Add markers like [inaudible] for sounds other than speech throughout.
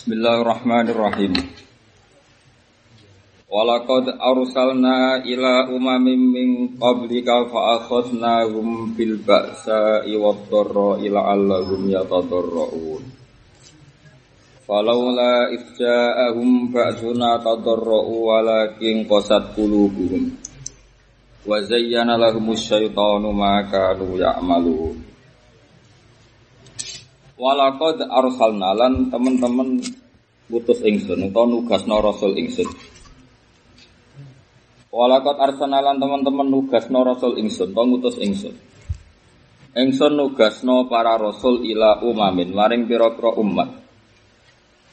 Bismillahirrahmanirrahim. Walaqad arsalna ila umamin min qablika fa akhadnahum bil ba'sa'i wad ila allahum yatadarrun. Falaula idja'ahum ba'suna tadarra'u walakin qasat qulubuhum. Wa zayyana lahumus syaitanu ma kanu. Walaqad arsalna lan teman-teman putus ingsun utawa nugasna rasul ingsun. Walakot arsanalan teman-teman nugasno rasul ingsun, to ngutus ingsun. Ingsun nugasno para rasul ila umamin, maring pira-pira umat.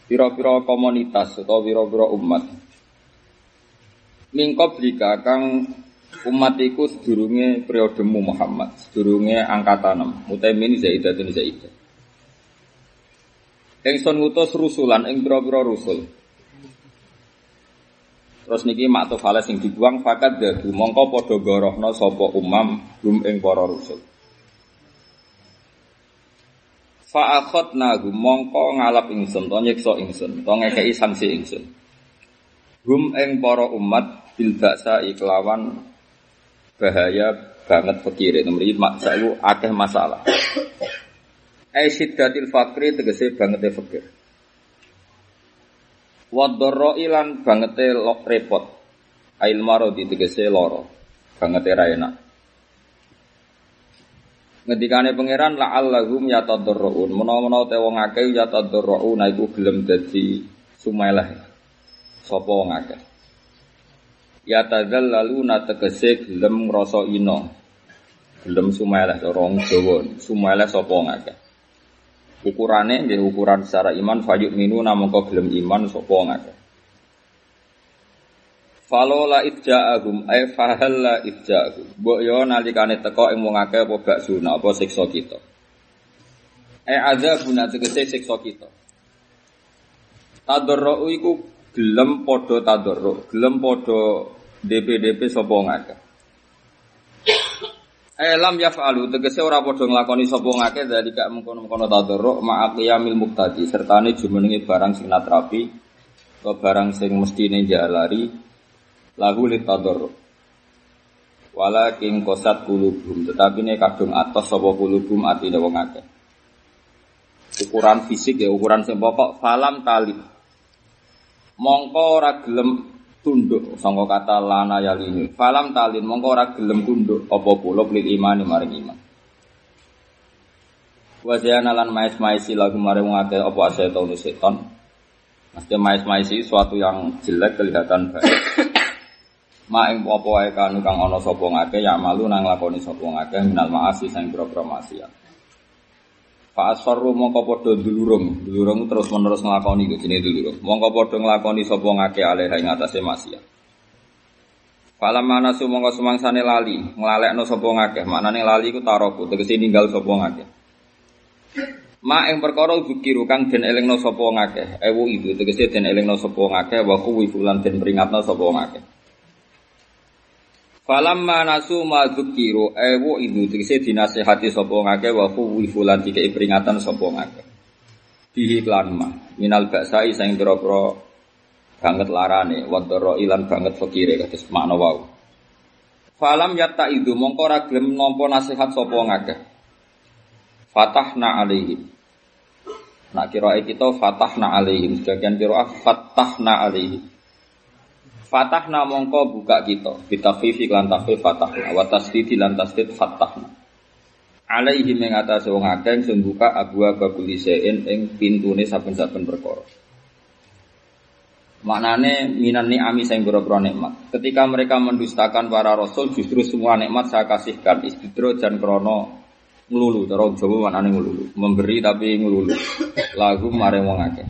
Pira-pira komunitas atau pira-pira umat. Mingkop jika kang umat iku sedurunge periodemu Muhammad, sedurunge angkatan 6, mutaimin zaidatun zaidah. Ingsun ngutus rusulan ing pira-pira rusul. Terus niki maktuf fales sing dibuang fakat dadu mongko padha gorohna sapa umam gum ing para rusul. Fa akhadna gum mongko ngalap ingsun to nyiksa ingsun to ngekeki sanksi ingsun. Gum ing umat bil baksa iklawan bahaya banget fakire nomor iki iku akeh masalah. Ai siddatil fakri tegese banget e fakir. Wadoro ilan bangete lok repot. Ail maro di tegese loro. Bangete ra enak. Ngendikane pangeran la allahum yatadarrun. Menawa-menawa te wong akeh yatadarrun iku gelem dadi sumeleh. Sapa wong akeh. Yatadzallaluna tegese gelem ngrasa ina. Gelem sumeleh cara Jawa. Sumeleh sapa wong akeh ukurane nggih ukuran secara iman fayuk minu namung kok gelem iman sapa ngake Falola idja'ahum ay fahalla idja'ahum. Mbok yo nalikane teko ing wong akeh apa gak sunah apa siksa kita. Eh azabuna tegese siksa kita. Tadarru iku gelem padha tadarru, gelem padha DP-DP sapa ngake. Elam yaf'alu. Tegese ora padha nglakoni sapa ngake dari gak mengkono-mengkono tadarruk ma'aqiyamil muqtadi. Sertane jumenenge barang sing natrapi atau barang sing mestine jalari lahu litadarruk walakin kosat kulubum tetapi ne kadung atas sapa kulubum atine wong akeh. Ukuran fisik ya ukuran sing pokok falam talib mongko ora gelem tunduk sangka kata lana yalini falam talin mongko ora gelem tunduk apa kula lil imani maring iman wa zayana lan mais-maisi lagu maring wong akeh apa setan setan Mesti mais-maisi suatu yang jelek kelihatan baik. [coughs] Ma ing apa wae kanu kang ana sapa ngake ya malu nang lakoni sapa ngake minal maasi sang maksiat. Fa asfaru mongko padha dulurung, dulurung terus menerus nglakoni iku jenenge dulurung. Mongko padha nglakoni sapa ngake alih ing atase maksiat. Falam manasu mongko sumangsane lali, nglalekno sapa ngakeh. Maknane lali iku taroku, tegese ninggal sapa ngakeh. Ma ing perkara dzikiru kang den elingno sapa ngakeh. Ewu itu tegese den elingno sapa ngakeh wa kuwi fulan den peringatno sapa. Falamma nasu ma dzikiru ewu itu tegese dinasehati sapa ngakeh wa kuwi fulan dikei peringatan sapa ngakeh. Bihi klan ma minal baksai sing pira-pira banget larane wadara ilan banget fakire kados makna wau. Falam yatta itu mongko ora gelem nampa nasihat sapa ngakeh. Fatahna alaihim. Nak kira kita fatahna alaihim. Sebagian kira fatahna alaihim. Fatahna mongko buka kita. Bitafifi lan tafif fatahna. Wa tasdidi lan tasdid fatahna. Alaihim yang atas wong akeh sing buka abu abuli sein ing pintune saben-saben perkara. Maknane minan ni'ami sing boro-boro nikmat. Ketika mereka mendustakan para rasul justru semua nikmat saya kasihkan istidro dan krono ngelulu cara Jawa maknane ngelulu memberi tapi ngelulu lagu mare wong akeh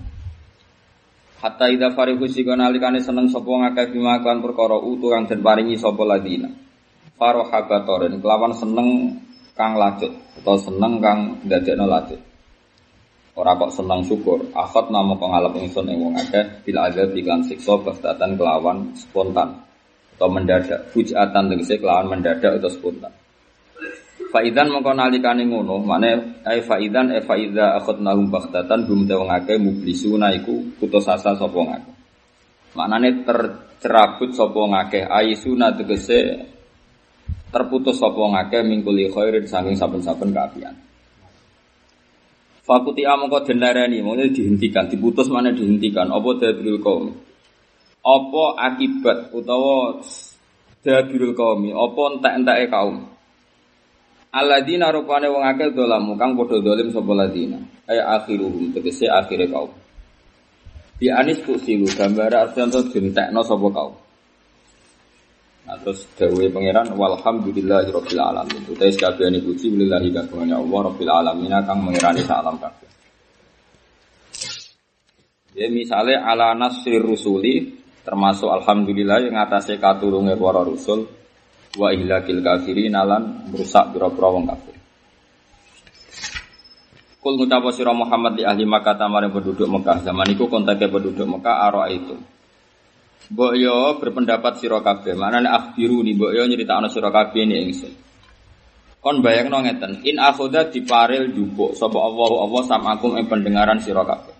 hatta ida farihu sika nalikane seneng sapa wong akeh bima kan perkara utu kang den paringi sapa ladina. Kelawan seneng kang lanjut atau seneng kang ndadekno lanjut ora kok seneng syukur. Akhot namo kang ngalap ingsun ing wong akeh bil azab iklan siksa bastatan kelawan spontan atau mendadak. Fujatan tegese kelawan mendadak atau spontan Faidan mongko nalikane ngono, mane ai faidan e faida akhadnahum baghtatan gum wong akeh mublisuna iku putus asa sapa ngakeh. Maknane tercerabut sapa ngakeh aisuna tegese terputus sapa ngakeh mingkuli khairin saking saben-saben kaapian. Fakuti amangka den larani, mongko dihentikan, diputus mana dihentikan, apa dabrul kaum. Apa akibat utawa dabrul kaum, apa entek-enteke kaum. Alladzina rupane wong akeh dolamu kang padha dolim sapa ladina. Ay akhiruhum tegese akhire kaum. Di anis silu gambar artinya jentekno sapa kaum. Nah, terus dawe pangeran walhamdulillahi rabbil alamin. Utai sekabehane puji lillahi kagungane Allah rabbil alamin kang mengerani salam kabeh. Ya misalnya ala nasri rusuli termasuk alhamdulillah yang atasnya katurunge para rusul wa ihlakil kafirin alan merusak biro-biro wong kafir. Kul ngucap sira Muhammad di ahli Makkah tamare penduduk Mekah zaman iku kontake penduduk Mekah aro itu. Mbok yo berpendapat sira kabeh, maknane akhbiru ni mbok yo nyritakno sira kabeh ini ingsun. Kon bayangno ngeten, in akhoda diparil jupuk sapa Allah Allah samakum ing pendengaran sira kabeh.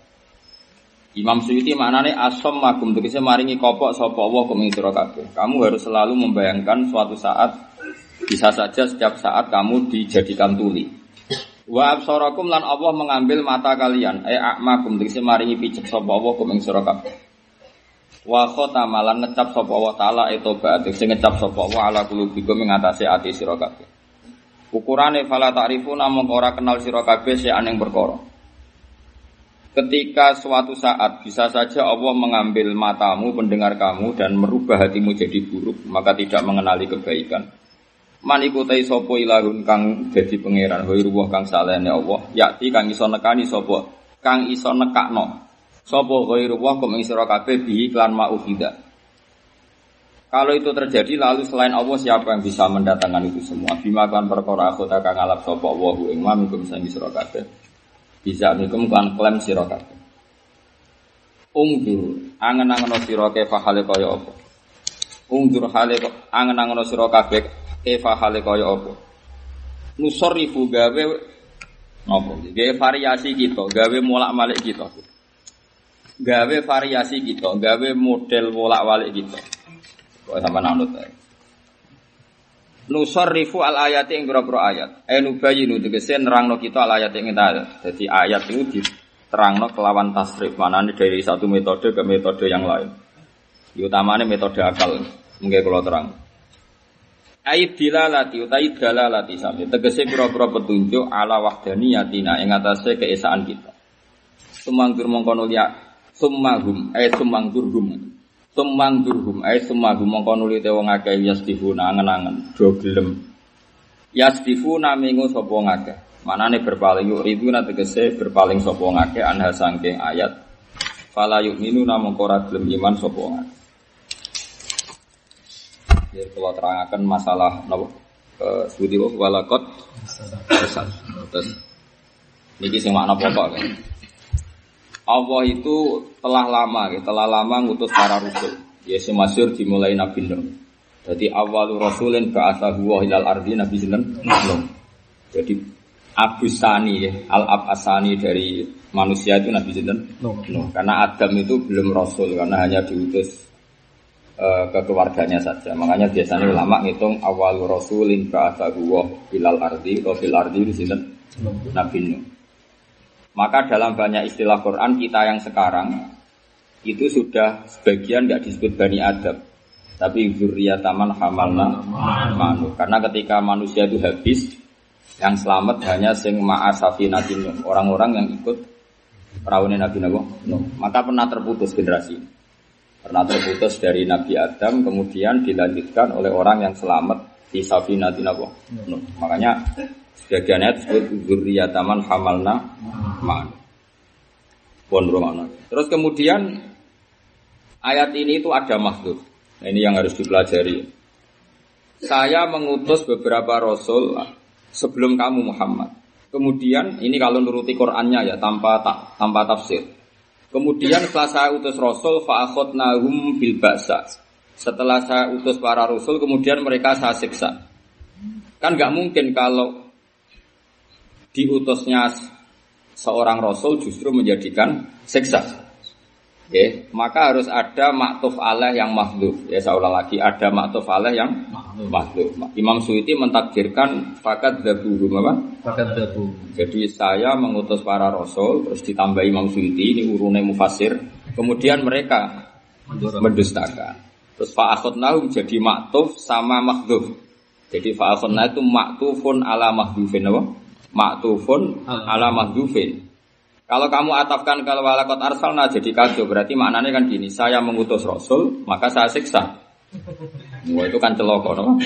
Imam Suyuti maknane asom makum tegese maringi kopok sapa Allah kum kabeh. Kamu harus selalu membayangkan suatu saat bisa saja setiap saat kamu dijadikan tuli. Wa absarakum lan Allah mengambil mata kalian, eh akmakum tegese maringi picek sapa Allah kum ing kabeh. Wa malan ngecap sapa wa taala etobat sing ngecap sapa wa ala qulubikum ing atase ati sira kabeh. Ukurane fala ta'rifuna mung kenal sira kabeh sing aneng perkara. Ketika suatu saat bisa saja Allah mengambil matamu, pendengar kamu dan merubah hatimu jadi buruk, maka tidak mengenali kebaikan. Man iku tai sapa ilahun kang dadi pangeran, wa kang salehne Allah, yakti kang iso nekani sapa, kang iso nekakno Sopo ghairu wa kum ing sira kabeh bi iklan ma'ufida. Kalau itu terjadi lalu selain Allah siapa yang bisa mendatangkan itu semua? Bima kan perkara aku tak ngalap sopo wa ing ma mikum sang. Bisa mikum kan klaim sira kabeh. Ungdur angen-angen sira kefa hale kaya apa? Ungdur hale angen-angen sira kabeh kefa hale kaya apa? Nusorifu gawe napa? Gawe variasi kita, gawe molak-malik kita gawe variasi kita, gawe model bolak-balik kita. Kok sama nanut ae. Nusarrifu al ayati ing pira ayat. Eh nubayinu tegese nerangno kita al ayat ing ayat. Jadi ayat itu diterangno kelawan tasrif. Manane dari satu metode ke metode yang lain. Utamanya metode akal. Mungkin kalau terang. Ait dilalati utai dalalati sami. Tegese pira-pira petunjuk ala wahdaniyatina ing atase keesaan kita. Sumanggur mongkono liya Summahum ay sumang durhum. Sumang durhum ay summahum mongko nuli te wong akeh yasdifuna angen-angen do gelem. Yasdifuna mingu sapa ngakeh. Manane berpaling yuk riduna tegese berpaling sapa ngakeh anha sangking ayat. Fala yu'minu namung ora gelem iman sapa ngakeh. Ya kalau terangkan masalah napa eh sebuti walakot Terus niki sing makna pokok kan. Allah itu telah lama, ya, telah lama ngutus para rasul. Yesus masyur dimulai Nabi Nuh. Jadi awal rasulin ba'athahu wa hilal ardi Nabi Nuh. Jadi Abu Sani, ya, al Asani dari manusia itu Nabi Nuh. Karena Adam itu belum rasul, karena hanya diutus uh, ke keluarganya saja. Makanya biasanya ulama ngitung awal rasulin ba'athahu wa hilal ardi, wa fil ardi di Nabi Nuh. Maka dalam banyak istilah Quran kita yang sekarang itu sudah sebagian nggak disebut bani Adam, tapi taman hamalna manu. Karena ketika manusia itu habis, yang selamat hanya sing ma'asafinatin orang-orang yang ikut perahu Nabi Nabi Maka pernah terputus generasi. Pernah terputus dari Nabi Adam, kemudian dilanjutkan oleh orang yang selamat di Safinatin Nabi Makanya Sebagian ayat disebut taman hamalna man. Pon romana. Terus kemudian ayat ini itu ada maksud. Nah, ini yang harus dipelajari. Saya mengutus beberapa rasul sebelum kamu Muhammad. Kemudian ini kalau nuruti Qur'annya ya tanpa tak, tanpa tafsir. Kemudian setelah saya utus rasul nahum bil ba'sa. Setelah saya utus para rasul kemudian mereka saya siksa. Kan nggak mungkin kalau diutusnya seorang rasul justru menjadikan siksa. Oke, maka harus ada maktuf alaih yang mahduf. Ya ulang lagi, ada maktuf alaih yang mahduf. Imam Suyuti mentakdirkan fakat dabuhum apa? Fakat dabu. Jadi saya mengutus para rasul, terus ditambah Imam Suyuti, ini urune mufasir. Kemudian mereka mendustakan. Terus fa'akhudnahum jadi maktuf sama mahduf. Jadi fa'akhudna itu maktufun ala mahdufin apa? Maktufun ala mahdufin. Kalau kamu atafkan kalau walakot arsalna jadi kacau berarti maknanya kan gini, saya mengutus rasul maka saya siksa. [laughs] Wah itu kan celoko, no?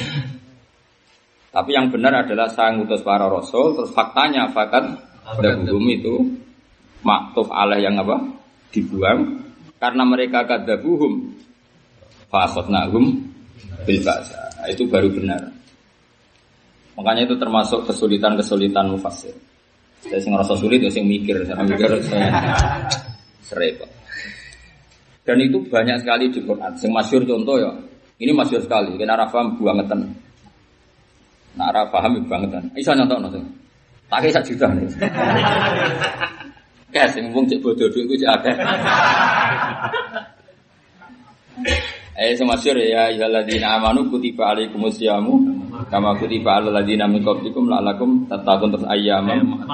Tapi yang benar adalah saya mengutus para rasul, terus faktanya fakat dabum itu maktuf Allah yang apa? Dibuang karena mereka kadabuhum fakhotnahum bil Nah, itu baru benar. Makanya itu termasuk kesulitan-kesulitan mufassir. Saya sing ngerasa sulit, ya sing mikir, saya mikir saya [laughs] serempet. Dan itu banyak sekali di Quran. Sing masyur contoh ya, ini masyur sekali. Kena arah paham bangetan. Nah paham bangetan. Isa nyontok nonton. Tak kayak juta nih. [laughs] Kayak sing cek bodoh duit cek akeh. [laughs] Eh semasyur ya ayyuhalladzina amanu kutiba alaikumusyamu kama kutiba alal ladzina min qablikum la'allakum tattaqun terus ayyamam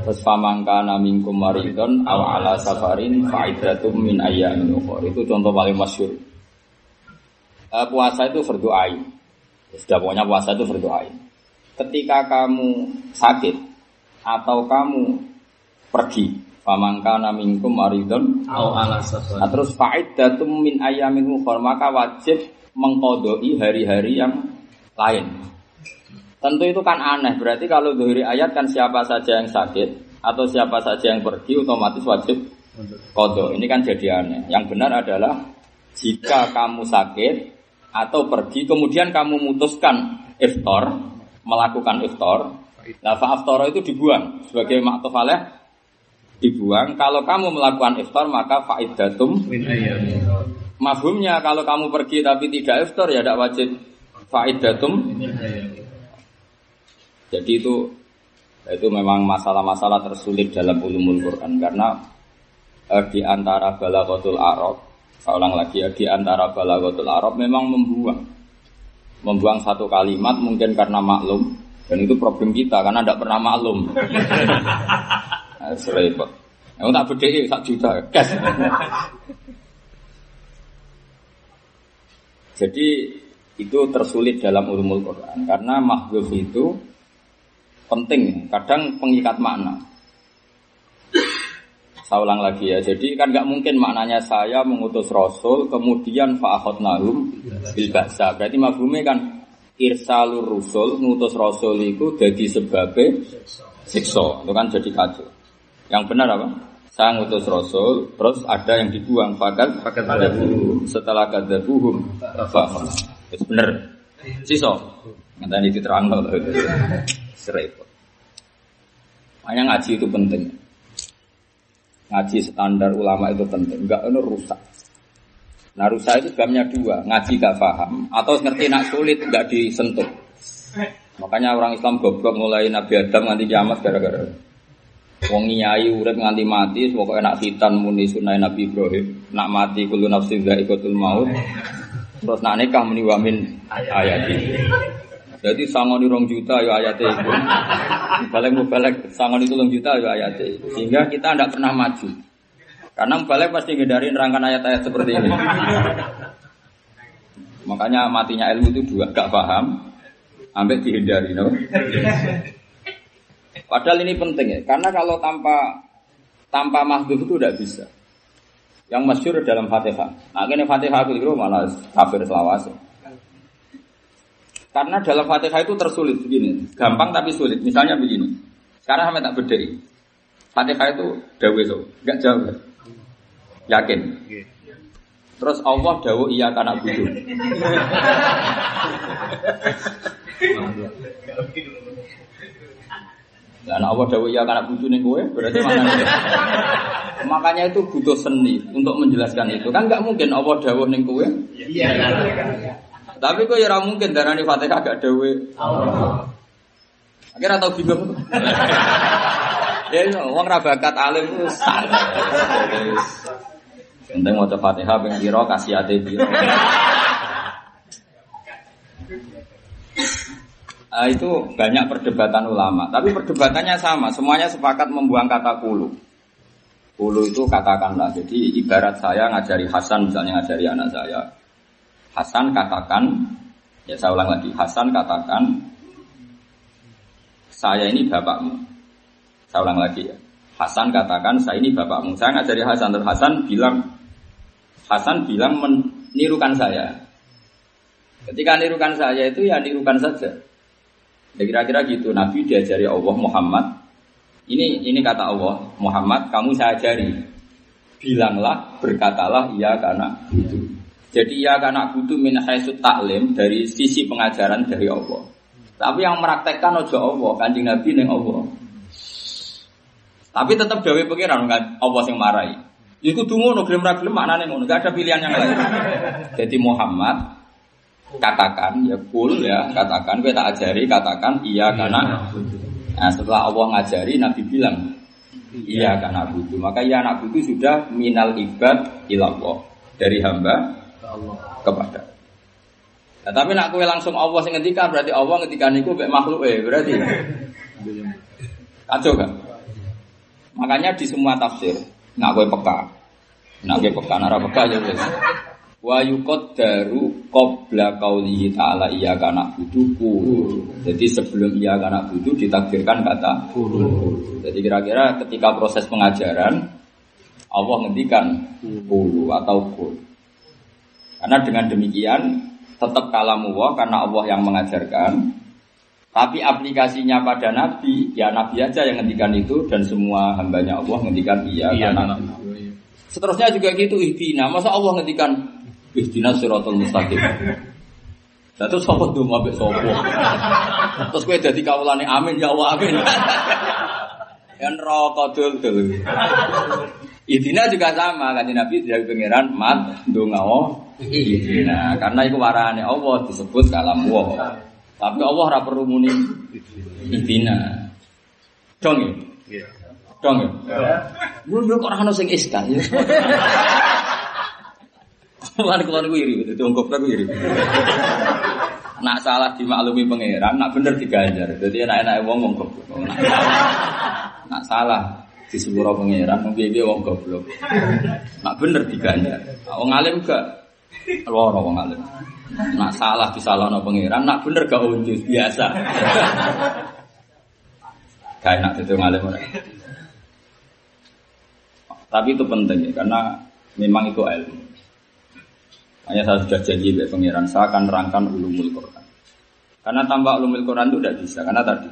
terus famangkana minkum maridon aw ala safarin fa'iddatum min ayyamin ukhra. Itu contoh paling masyhur. Uh, puasa itu fardu ain. Sudah pokoknya puasa itu fardu ain. Ketika kamu sakit atau kamu pergi Famangkana minkum maridon Au ala. Nah, terus fa'iddatum min ayamin ukhra maka wajib mengkodoi hari-hari yang lain. Tentu itu kan aneh. Berarti kalau dari ayat kan siapa saja yang sakit atau siapa saja yang pergi otomatis wajib kodo. Ini kan jadi aneh. Yang benar adalah jika kamu sakit atau pergi kemudian kamu memutuskan iftar melakukan iftar. Nah, fa'aftara itu dibuang sebagai maktuf alaih dibuang. Kalau kamu melakukan iftar maka faidatum. Mafhumnya kalau kamu pergi tapi tidak iftar ya tidak wajib faidatum. Jadi itu itu memang masalah-masalah tersulit dalam ulumul Quran karena eh, di antara balaghatul Arab, saya ulang lagi ya, di antara balaghatul Arab memang membuang membuang satu kalimat mungkin karena maklum dan itu problem kita karena tidak pernah maklum. [laughs] Nah, Serempet. Yang tak beda sak juta. Jadi itu tersulit dalam ulumul Quran karena mahfuz itu penting, kadang pengikat makna. Saya ulang lagi ya, jadi kan nggak mungkin maknanya saya mengutus Rasul kemudian fa'akhotnahum bil ba'sa. Berarti mafhumnya kan irsalur rusul, ngutus Rasul itu jadi sebabnya siksa, itu kan jadi kacau. Yang benar apa? Saya ngutus Rasul, terus ada yang dibuang, fakat Fakat kadabuhum. Setelah kadabuhum, fa'akhotnahum. Itu benar. Siso. Nanti diterang loh. Serempet. Makanya ngaji itu penting. Ngaji standar ulama itu penting. Enggak itu rusak. Nah rusak itu sebabnya dua. Ngaji gak paham. Atau ngerti nak sulit gak disentuh. Makanya orang Islam goblok mulai Nabi Adam nganti kiamat gara-gara. Wong nyai urip nganti mati, pokoknya nak khitan muni sunai Nabi Ibrahim, nak mati kulo nafsin ikotul maut. Terus nak nikah muni wamin ayat ini. Jadi sangon rong juta ya ayatnya itu. Balik balik sangon itu rong juta ya ayatnya itu. Sehingga kita tidak pernah maju. Karena balik pasti ngedarin rangkaian ayat-ayat seperti ini. Makanya matinya ilmu itu dua, gak paham, ambek dihindari, no? Padahal ini penting ya, karena kalau tanpa tanpa mahduh itu tidak bisa. Yang masyur dalam Fatihah. Nah, ini Fatihah itu malah kafir selawas. Karena dalam Fatihah itu tersulit begini, gampang tapi sulit. Misalnya begini. Sekarang sampai tak bedai. Fatihah itu dawe so, enggak jauh. Yakin. Terus Allah dawu iya karena [laughs] butuh. Dan Allah dawu iya karena butuh nih gue, berarti mana [laughs] Makanya itu butuh seni untuk menjelaskan itu. Kan nggak mungkin Allah dawu nih gue. Iya. Tapi kok ya ora mungkin darani Fatihah gak dawe. Akhirnya tau bingung. [laughs] ya, uang rabakat alim itu santai. Penting mau Fatihah pengen kira kasih ate biro. [laughs] Nah, itu banyak perdebatan ulama, tapi perdebatannya sama, semuanya sepakat membuang kata kulu. Kulu itu katakanlah, jadi ibarat saya ngajari Hasan misalnya ngajari anak saya. Hasan katakan, ya saya ulang lagi, Hasan katakan, saya ini bapakmu. Saya ulang lagi ya. Hasan katakan, saya ini bapakmu. Saya ngajari Hasan, terus Hasan bilang, Hasan bilang menirukan saya. Ketika nirukan saya itu ya nirukan saja. Ya kira-kira gitu. Nabi diajari Allah Muhammad. Ini ini kata Allah Muhammad, kamu saya ajari. Bilanglah, berkatalah iya karena itu. Jadi iya karena butuh min haisut taklim dari sisi pengajaran dari Allah. Tapi yang meraktekkan ojo Allah, kanjeng Nabi neng Allah. Tapi tetap jawab pengiran Allah yang marahi. Iku tunggu no gelem ra gelem maknane ngono, gak ada pilihan yang lain. Jadi Muhammad katakan ya kul ya katakan gue tak ajari katakan iya karena nah, setelah Allah ngajari Nabi bilang iya karena butuh. Maka iya anak butuh sudah minal ibad ilallah dari hamba kepada. Nah, tapi nak kue langsung Allah yang ngendikan berarti Allah ngendikan itu kayak makhluk eh berarti. Kacau kan makanya di semua tafsir nak kue peka. Nak kue peka nara peka ya wa daru qabla qaulihi ta'ala iya kana butuhku. Jadi sebelum iya kana butuh ditakdirkan kata Jadi kira-kira ketika proses pengajaran Allah ngendikan kulu atau kul. Karena dengan demikian tetap kalamu wa karena Allah yang mengajarkan. Tapi aplikasinya pada Nabi, ya Nabi aja yang ngendikan itu dan semua hambanya Allah ngendikan iya, iya karena Seterusnya juga gitu ihdina. Masa Allah ngendikan Ihdina siratal mustaqim. Lah terus sapa ndonga mbek sapa? Terus kowe dadi kawulane amin ya Allah amin. Ya neraka dul-dul. Juga sama kan Nabi dari pangeran mat ndonga Ihdina karena warane Allah disebut kalam Allah. Tapi Allah ora perlu muni Ihdina. Dong ya? Iya. Dong ya? Kok ora ono sing iskal. Lan kula niku iri, dadi wong goblok iri. Nak salah dimaklumi pangeran, nak bener diganjar. Dadi enak-enak wong wong goblok. Nak salah di sepuro pangeran, wong piye wong goblok. Nak bener diganjar. Wong alim gak loro wong alim. Nak salah disalahno pangeran, nak bener gak unjus biasa. Gak enak itu ngalim Tapi itu penting ya, karena memang itu ilmu. Hanya saya sudah janji be pengiran saya akan nerangkan ulumul Quran. Karena tambah ulumul Quran itu tidak bisa karena tadi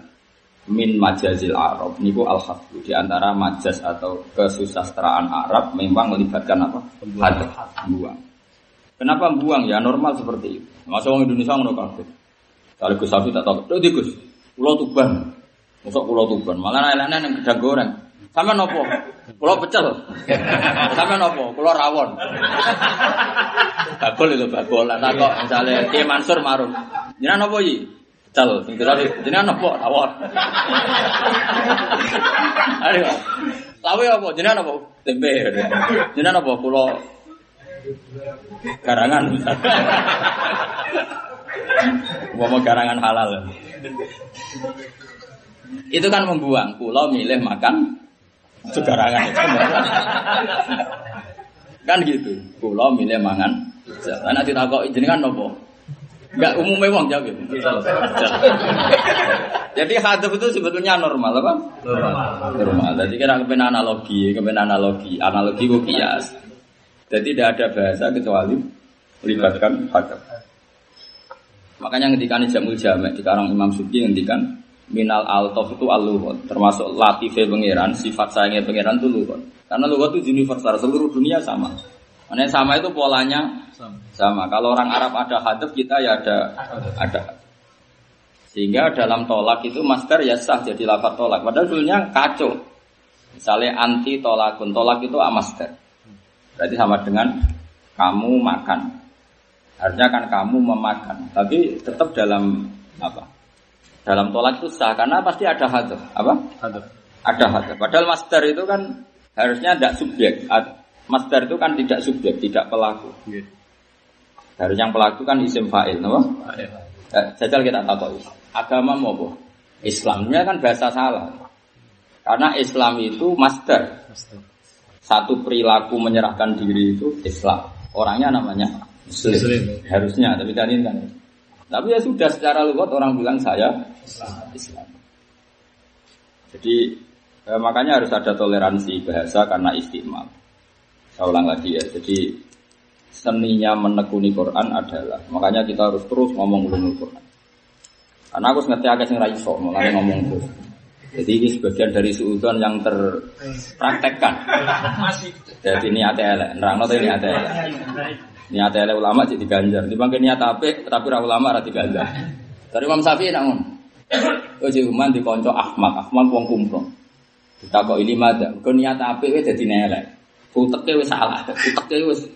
min majazil Arab niku al di antara majaz atau kesusastraan Arab memang melibatkan apa? Hadap, buang. Kenapa buang ya normal seperti itu. Masa orang Indonesia ngono kabeh. Kalau Gus Safi tak tahu, "Tuh Gus, pulau Tuban." Masuk pulau Tuban, malah lain-lain yang gedang goreng. Sama nopo? Pulau pecel. [laughs] Sama nopo? Pulau rawon. [laughs] Bakul itu bakul. Lah kok misalnya Ki Mansur marung. Jenengan nopo iki? Pecel. Sing kira jenengan nopo? Rawon. Ayo. Lawe apa? Jenengan nopo? Tempe. Jenengan nopo? Pulau garangan. Mau garangan halal. Itu kan membuang. Pulau milih makan Segarangan itu. Kan gitu. Kulo milih mangan. Anak kok jenengan nopo? Enggak umumnya wong jawab gitu. Jadi hadap itu sebetulnya normal apa? Normal. Normal. Jadi kita kepen analogi, kepen analogi, analogi kok kias. Jadi tidak ada bahasa kecuali melibatkan hadap. Makanya ketika ini jamul jamek di karang Imam Suki ngendikan minal altof itu aluhot termasuk latife pangeran sifat sayangnya pangeran itu luhot karena luhot itu universal seluruh dunia sama Mana sama itu polanya sama. sama. Kalau orang Arab ada hadap kita ya ada ada. Sehingga dalam tolak itu master ya sah jadi lafaz tolak. Padahal dulunya kacau. Misalnya anti tolakun, tolak itu amaster. Berarti sama dengan kamu makan. Harusnya kan kamu memakan, tapi tetap dalam apa? Dalam tolak itu sah karena pasti ada hadaf. Apa? Hadap. Ada hadaf. Padahal master itu kan harusnya tidak subjek. Master itu kan tidak subjek, tidak pelaku. Nggih. Harusnya yang pelaku kan isim fa'il, no? Ayo. Eh, Jajal kita tahu agama mau apa? Islamnya kan bahasa salah. Karena Islam itu master. Satu perilaku menyerahkan diri itu Islam. Orangnya namanya Muslim. Muslim. Harusnya, tapi tadi kan. Tapi ya sudah secara lugat orang bilang saya Islam. Jadi eh, makanya harus ada toleransi bahasa karena istimewa. Saya ulang lagi ya. Jadi seninya menekuni Quran adalah makanya kita harus terus ngomong ulumul Quran. Karena aku ngerti agak sing ra iso, makanya ngomong terus. Jadi ini sebagian dari suudon yang terpraktekkan. Jadi niat elek, nerangno tadi niat elek. Niat elek ulama jadi ganjar. Dibangke niat apik tapi ra ulama ra diganjar. Dari Imam Syafi'i nak ngono. Oh Juman di konco Ahmad, Ahmad wong kumprong. Ditakoki lima ada, kau niat apik wis dadi elek. Uteke wis salah, uteke wis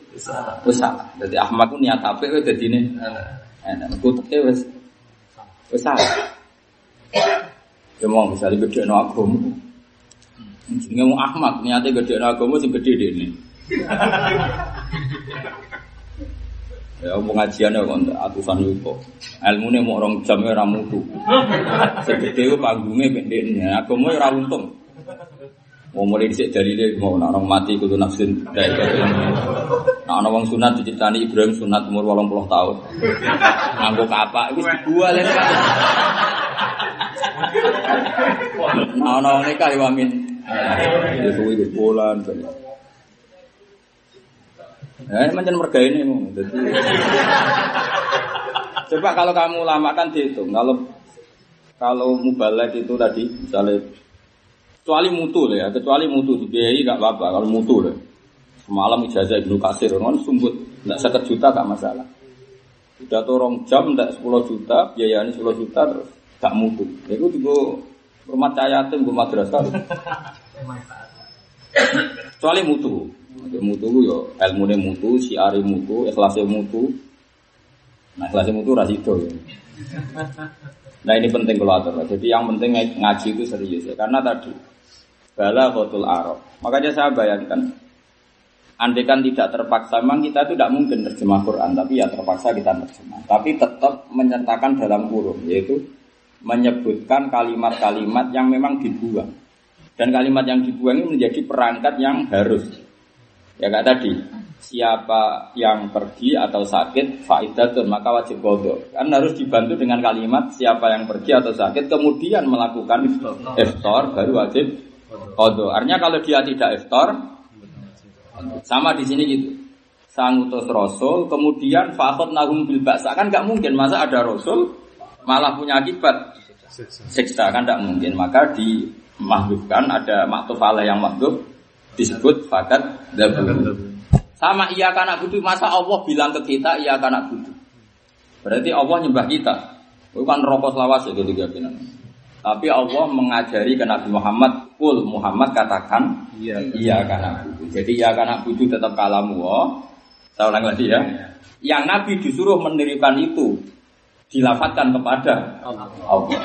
wis salah. Jadi Ahmad ku niat apik wis dadi enak. Uteke wis wis salah. Ya mau misalnya gede no agama. Jenenge mau Ahmad, niatnya gede no agama sing gede dene. Ya pengajian ya kok atusan yuko. Ilmune mau orang jam ya ora mutu. Segede ku panggunge pendeknya, agama ya ora untung. Mau mulai dhisik dalile mau nak orang mati kudu nafsin dari Nah, ana wong sunat diceritani Ibrahim sunat umur 80 tahun. Nganggo kapak wis dibual ya. Nah, ana wong nikah ya amin. Ya kuwi di bulan. Ya, ini macam merga ini. Jadi, [laughs] coba kalau kamu lama kan dihitung. Kalau kalau mubalek itu tadi, misalnya kecuali mutu ya, kecuali mutu dibiayai nggak apa-apa. Kalau mutu lah, semalam ijazah ibnu kasir, kan sumbut, nggak seket juta gak masalah. Udah torong jam, nggak 10 juta, biayanya 10 juta terus gak mutu. Itu juga rumah cayatin, gue madrasah. Kecuali mutu. Mutu ku yo ilmune mutu, siare mutu, ikhlase mutu. Nah, ikhlase mutu ya. Nah ini penting kalau atur. Jadi yang penting ngaji itu serius ya. Karena tadi bala khotul arab. Makanya saya bayangkan Andai kan tidak terpaksa, memang kita itu tidak mungkin terjemah Quran, tapi ya terpaksa kita terjemah. Tapi tetap menyertakan dalam kurung, yaitu menyebutkan kalimat-kalimat yang memang dibuang. Dan kalimat yang dibuang ini menjadi perangkat yang harus. Ya kayak tadi, siapa yang pergi atau sakit faidatun maka wajib bodoh. Kan harus dibantu dengan kalimat siapa yang pergi atau sakit kemudian melakukan iftar. baru wajib bodoh. Artinya kalau dia tidak iftar sama di sini gitu. Sang utus rasul kemudian fakot nahum bil baksa kan nggak mungkin masa ada rasul malah punya akibat? Siksa. Kan nggak mungkin. Maka dimahbubkan ada maktuf yang mahbub disebut fakat dabu. Sama iya kanak budu masa Allah bilang ke kita iya kanak budu. Berarti Allah nyembah kita. Bukan rokok selawas ya gitu Tapi Allah mengajari ke Nabi Muhammad, kul Muhammad katakan Iya. iya kanak budu. Jadi iya kanak budu tetap kalamu. Oh. Saya ulang lagi ya. Yang Nabi disuruh mendirikan itu dilafatkan kepada Allah.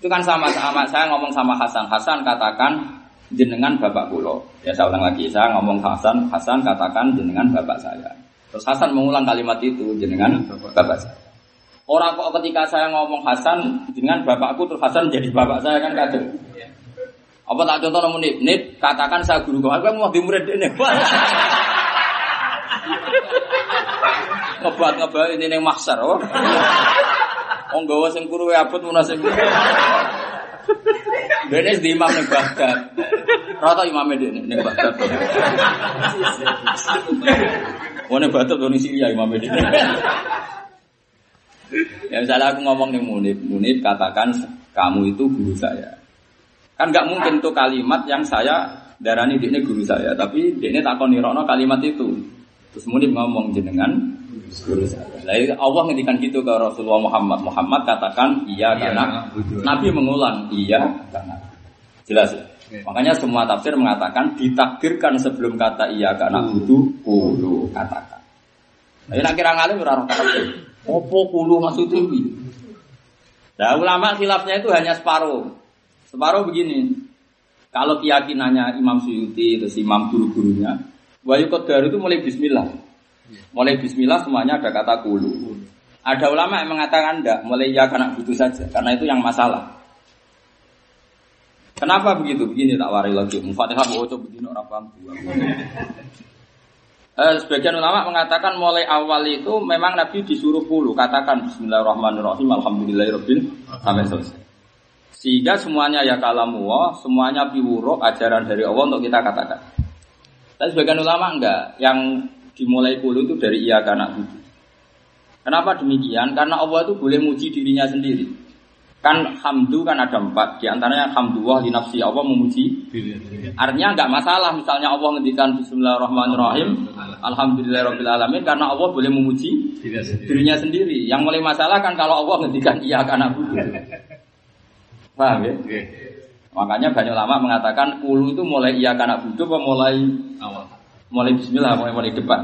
Itu kan sama sama saya ngomong sama Hasan. Hasan katakan jenengan bapak kulo. Ya saya ulang lagi, saya ngomong Hasan, Hasan katakan jenengan bapak saya. Terus Hasan mengulang kalimat itu jenengan bapak saya. Orang kok ketika saya ngomong Hasan dengan bapakku terus Hasan jadi bapak saya kan kacau. Apa tak contoh namun nip, nip katakan saya guru kau, aku mau di murid ini. [laughs] ngebat ngebat ini neng maksar, oh. [laughs] Oh gawa sing kuru abot munasib. Dene di imam ning Baghdad. Rata imame dene ning Baghdad. Wone Baghdad wong Syria imame dene. Ya misalnya aku ngomong nih Munib, Munib katakan kamu itu guru saya. Kan nggak mungkin tuh kalimat yang saya darani ini guru saya, tapi ini takon kalimat itu. Terus Munib ngomong jenengan Lah Allah ngendikan gitu ke Rasulullah Muhammad. Muhammad katakan iya karena Nabi mengulang iya karena jelas ya. Makanya semua tafsir mengatakan ditakdirkan sebelum kata iya karena butuh kulu katakan. Nah, ini kira ngalim ora roh tafsir. Opo kulu maksudnya iki? Nah, ulama khilafnya itu hanya separuh. Separuh begini. Kalau keyakinannya Imam Suyuti, terus Imam guru-gurunya, Wahyu Qadar itu mulai bismillah. Mulai bismillah semuanya ada kata kulu. Ada ulama yang mengatakan enggak, mulai ya karena butuh saja, karena itu yang masalah. Kenapa begitu? Begini tak wari lagi. Mufatihah mau coba begini orang paham. [laughs] Eh, sebagian ulama mengatakan mulai awal itu memang Nabi disuruh puluh katakan Bismillahirrahmanirrahim Alhamdulillahirobbil sampai selesai. Sehingga semuanya ya kalamu semuanya piwuro ajaran dari Allah untuk kita katakan. Tapi sebagian ulama enggak, yang dimulai puluh itu dari iya karena butuh. Kenapa demikian? Karena Allah itu boleh muji dirinya sendiri. Kan hamdu kan ada empat, di antaranya hamdulillah di nafsi Allah memuji. Artinya nggak masalah misalnya Allah ngendikan Bismillahirrahmanirrahim, Alhamdulillahirabbil alamin karena Allah boleh memuji dirinya sendiri. Yang mulai masalah kan kalau Allah ngendikan iya karena butuh. Paham ya? Makanya banyak lama mengatakan ulu itu mulai iya karena apa mulai awal. Mulai bismillah, mulai mulai depan.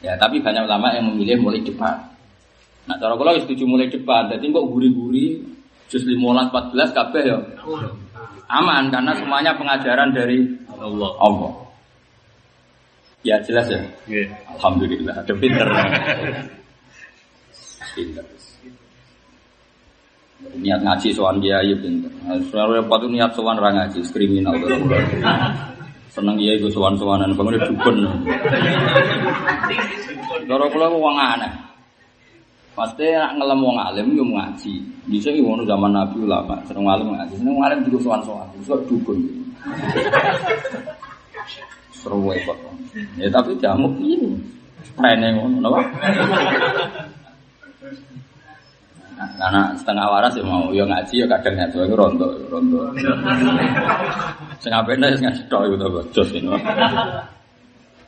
Ya, tapi banyak ulama yang memilih mulai depan. Nah, cara kalau setuju mulai depan, jadi kok guri-guri jus 15 14 kabeh ya. Aman karena semuanya pengajaran dari Allah. Allah. Ya jelas ya. Yeah. Alhamdulillah, ada pinter. pinter. Niat ngaji soal dia ya pinter. Soal repot niat soal orang ngaji kriminal. Seneng dia itu soal-soalan bangun dukun. Cara kula wong aneh. Pasti nak ngelem wong alim yo ngaji. Bisa iki ngono zaman Nabi ulama, seneng alim ngaji. Seneng alim juga sowan-sowan, juga dukun. Seru kok. Ya tapi jamu ini. Rene ngono napa? Karena setengah waras ya mau, ya ngaji ya kadang ngaji itu rontok, rontok. Sing apene sing ngaji tok to jos ini.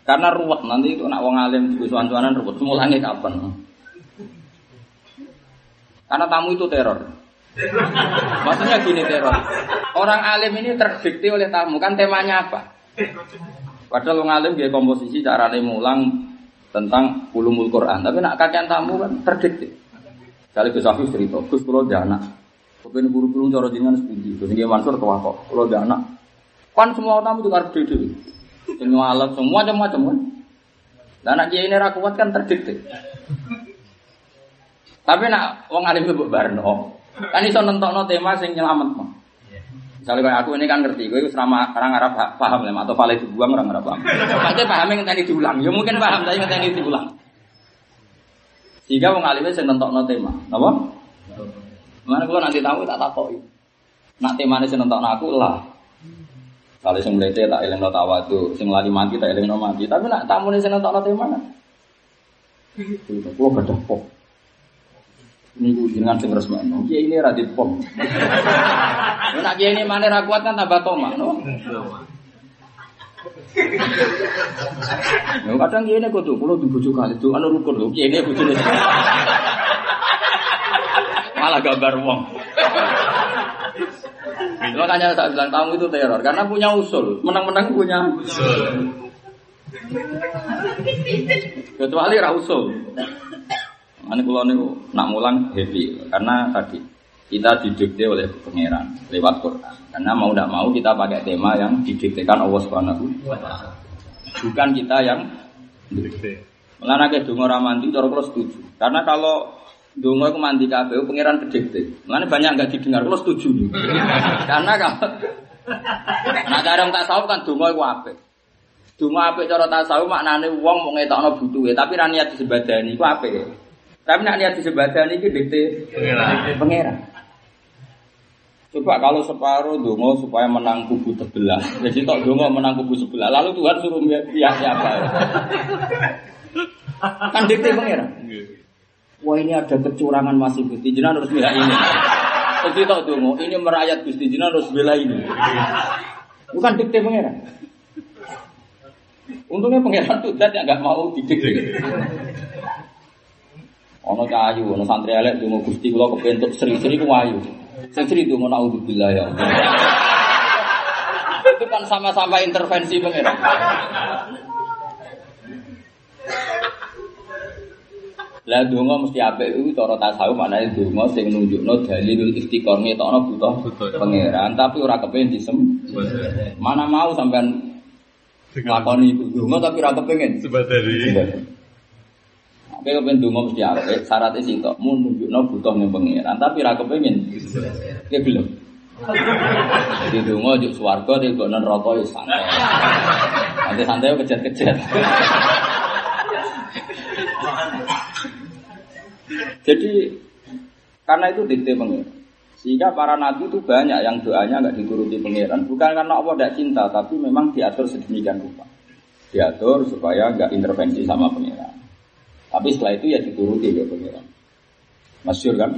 Karena ruwet nanti itu nak wong alim juga sowan-sowanan ruwet. Mulane kapan? Karena tamu itu teror. Maksudnya gini teror. Orang alim ini terdikti oleh tamu. Kan temanya apa? Padahal orang alim dia komposisi cara mulang tentang ulumul Quran. Tapi nak kajian tamu kan terdikti. Kali Gus Afif cerita, Gus pulau jana. Kepen buru-buru cara jenengan sepundi. Terus dia Mansur tua kok, pulau jana. Kan semua tamu itu harus dede. Semua alat, semua macam-macam kan. Dan anak dia ini rakuat kan terdikti. Tapi nak wong alim itu barno. Kan iso nentokno tema sing mah. Misalnya kayak aku ini kan ngerti, gue selama orang Arab paham lah, atau itu dibuang orang Arab paham. Pasti paham yang tadi diulang, ya mungkin paham, tapi yang tadi diulang. Sehingga wong alim sing nentokno tema, apa? Mana kalau nanti tahu tak tahu Nak tema ini sing nentokno aku lah. Kalau sing melete tak eling no tawadu, sing lali mati tak eling no mati. Tapi nak tamu ini sing nentokno tema. Kulo gadah pok. Ini gue jenengan sing resmekno. Kiai ini radit pom. [laughs] Nak kiai ini mana ra kuat kan tambah no. Ya kadang kiai ini kudu kulo dibujuk kali itu anu rukun lho kiai ini bojone. Malah gambar wong. Makanya saya bilang tamu itu teror karena punya usul, menang-menang punya usul. Kecuali ra usul. Ini kalau nih nak mulang happy karena tadi kita didikte oleh pangeran lewat Quran. Karena mau tidak mau kita pakai tema yang didiktekan Allah Subhanahu Bukan kita yang didikte. Melana ke dongo ramanti cara kalau setuju. Karena kalau dongo itu mandi kabeh pangeran didikte. Melana banyak nggak didengar kalau setuju. Karena kalau [laughs] Nah kadang tak tahu kan dongo itu apa? Dongo apa cara tasawuf maknane wong mau ngetokno butuhe, tapi ra niat disebadani iku apa ya? Tapi nak niat disebadani ini dikte pangeran. Coba kalau separuh dongo supaya menang kubu sebelah. Jadi tok dongo menang kubu sebelah. Lalu Tuhan suruh pihak siapa? kan dikte pangeran. Wah ini ada kecurangan masih Gusti Jinan harus bela ini. Jadi tok dongo ini merayat Gusti Jinan harus bela ini. Bukan dikte pangeran. Untungnya pangeran tuh tidak nggak mau didikte. Ono kayu, ono santri elek donga Gusti kula kepentuk seri-seri ku ayu. Sing seri donga naudzubillah ya Allah. Itu kan sama-sama intervensi pengiran. Lah donga mesti apik iku cara tasawuf maknane donga sing nunjukno dalil istiqor ngetokno butuh pangeran tapi ora kepengin disem. Mana mau sampean lakoni donga tapi ora kepengin. Sebadari. Oke kepengen donga mesti apik, syaratnya sitok mun nunjukno butuh ning pangeran tapi ora kepengin. Ya belum. Jadi donga juk swarga di kok neraka ya santai. Nanti santai kejar-kejar. Jadi karena itu dikte pangeran. Sehingga para nabi itu banyak yang doanya nggak dituruti pangeran. Bukan karena Allah tidak cinta, tapi memang diatur sedemikian rupa. Diatur supaya nggak intervensi sama pangeran. Tapi setelah itu ya dituruti ya pangeran. Masyur kan?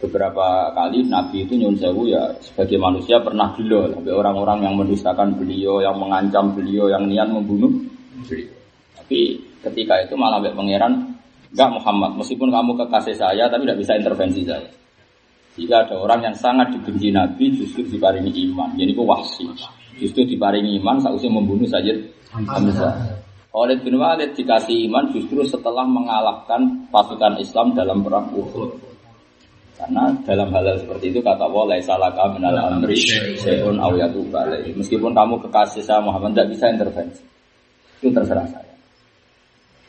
Beberapa kali Nabi itu nyun sewu ya sebagai manusia pernah gila sampai orang-orang yang mendustakan beliau, yang mengancam beliau, yang niat membunuh beliau. Tapi ketika itu malah sampai pangeran Enggak Muhammad, meskipun kamu kekasih saya tapi tidak bisa intervensi saya. Jika ada orang yang sangat dibenci Nabi justru diparingi iman. Jadi itu wahsi. Justru diparingi iman sausnya membunuh Sayyid Hamzah. Khalid bin Walid dikasih iman justru setelah mengalahkan pasukan Islam dalam perang Uhud. Karena dalam hal, seperti itu kata Allah laisa laka minal amri syai'un aw. Meskipun kamu kekasih saya Muhammad tidak bisa intervensi. Itu terserah saya.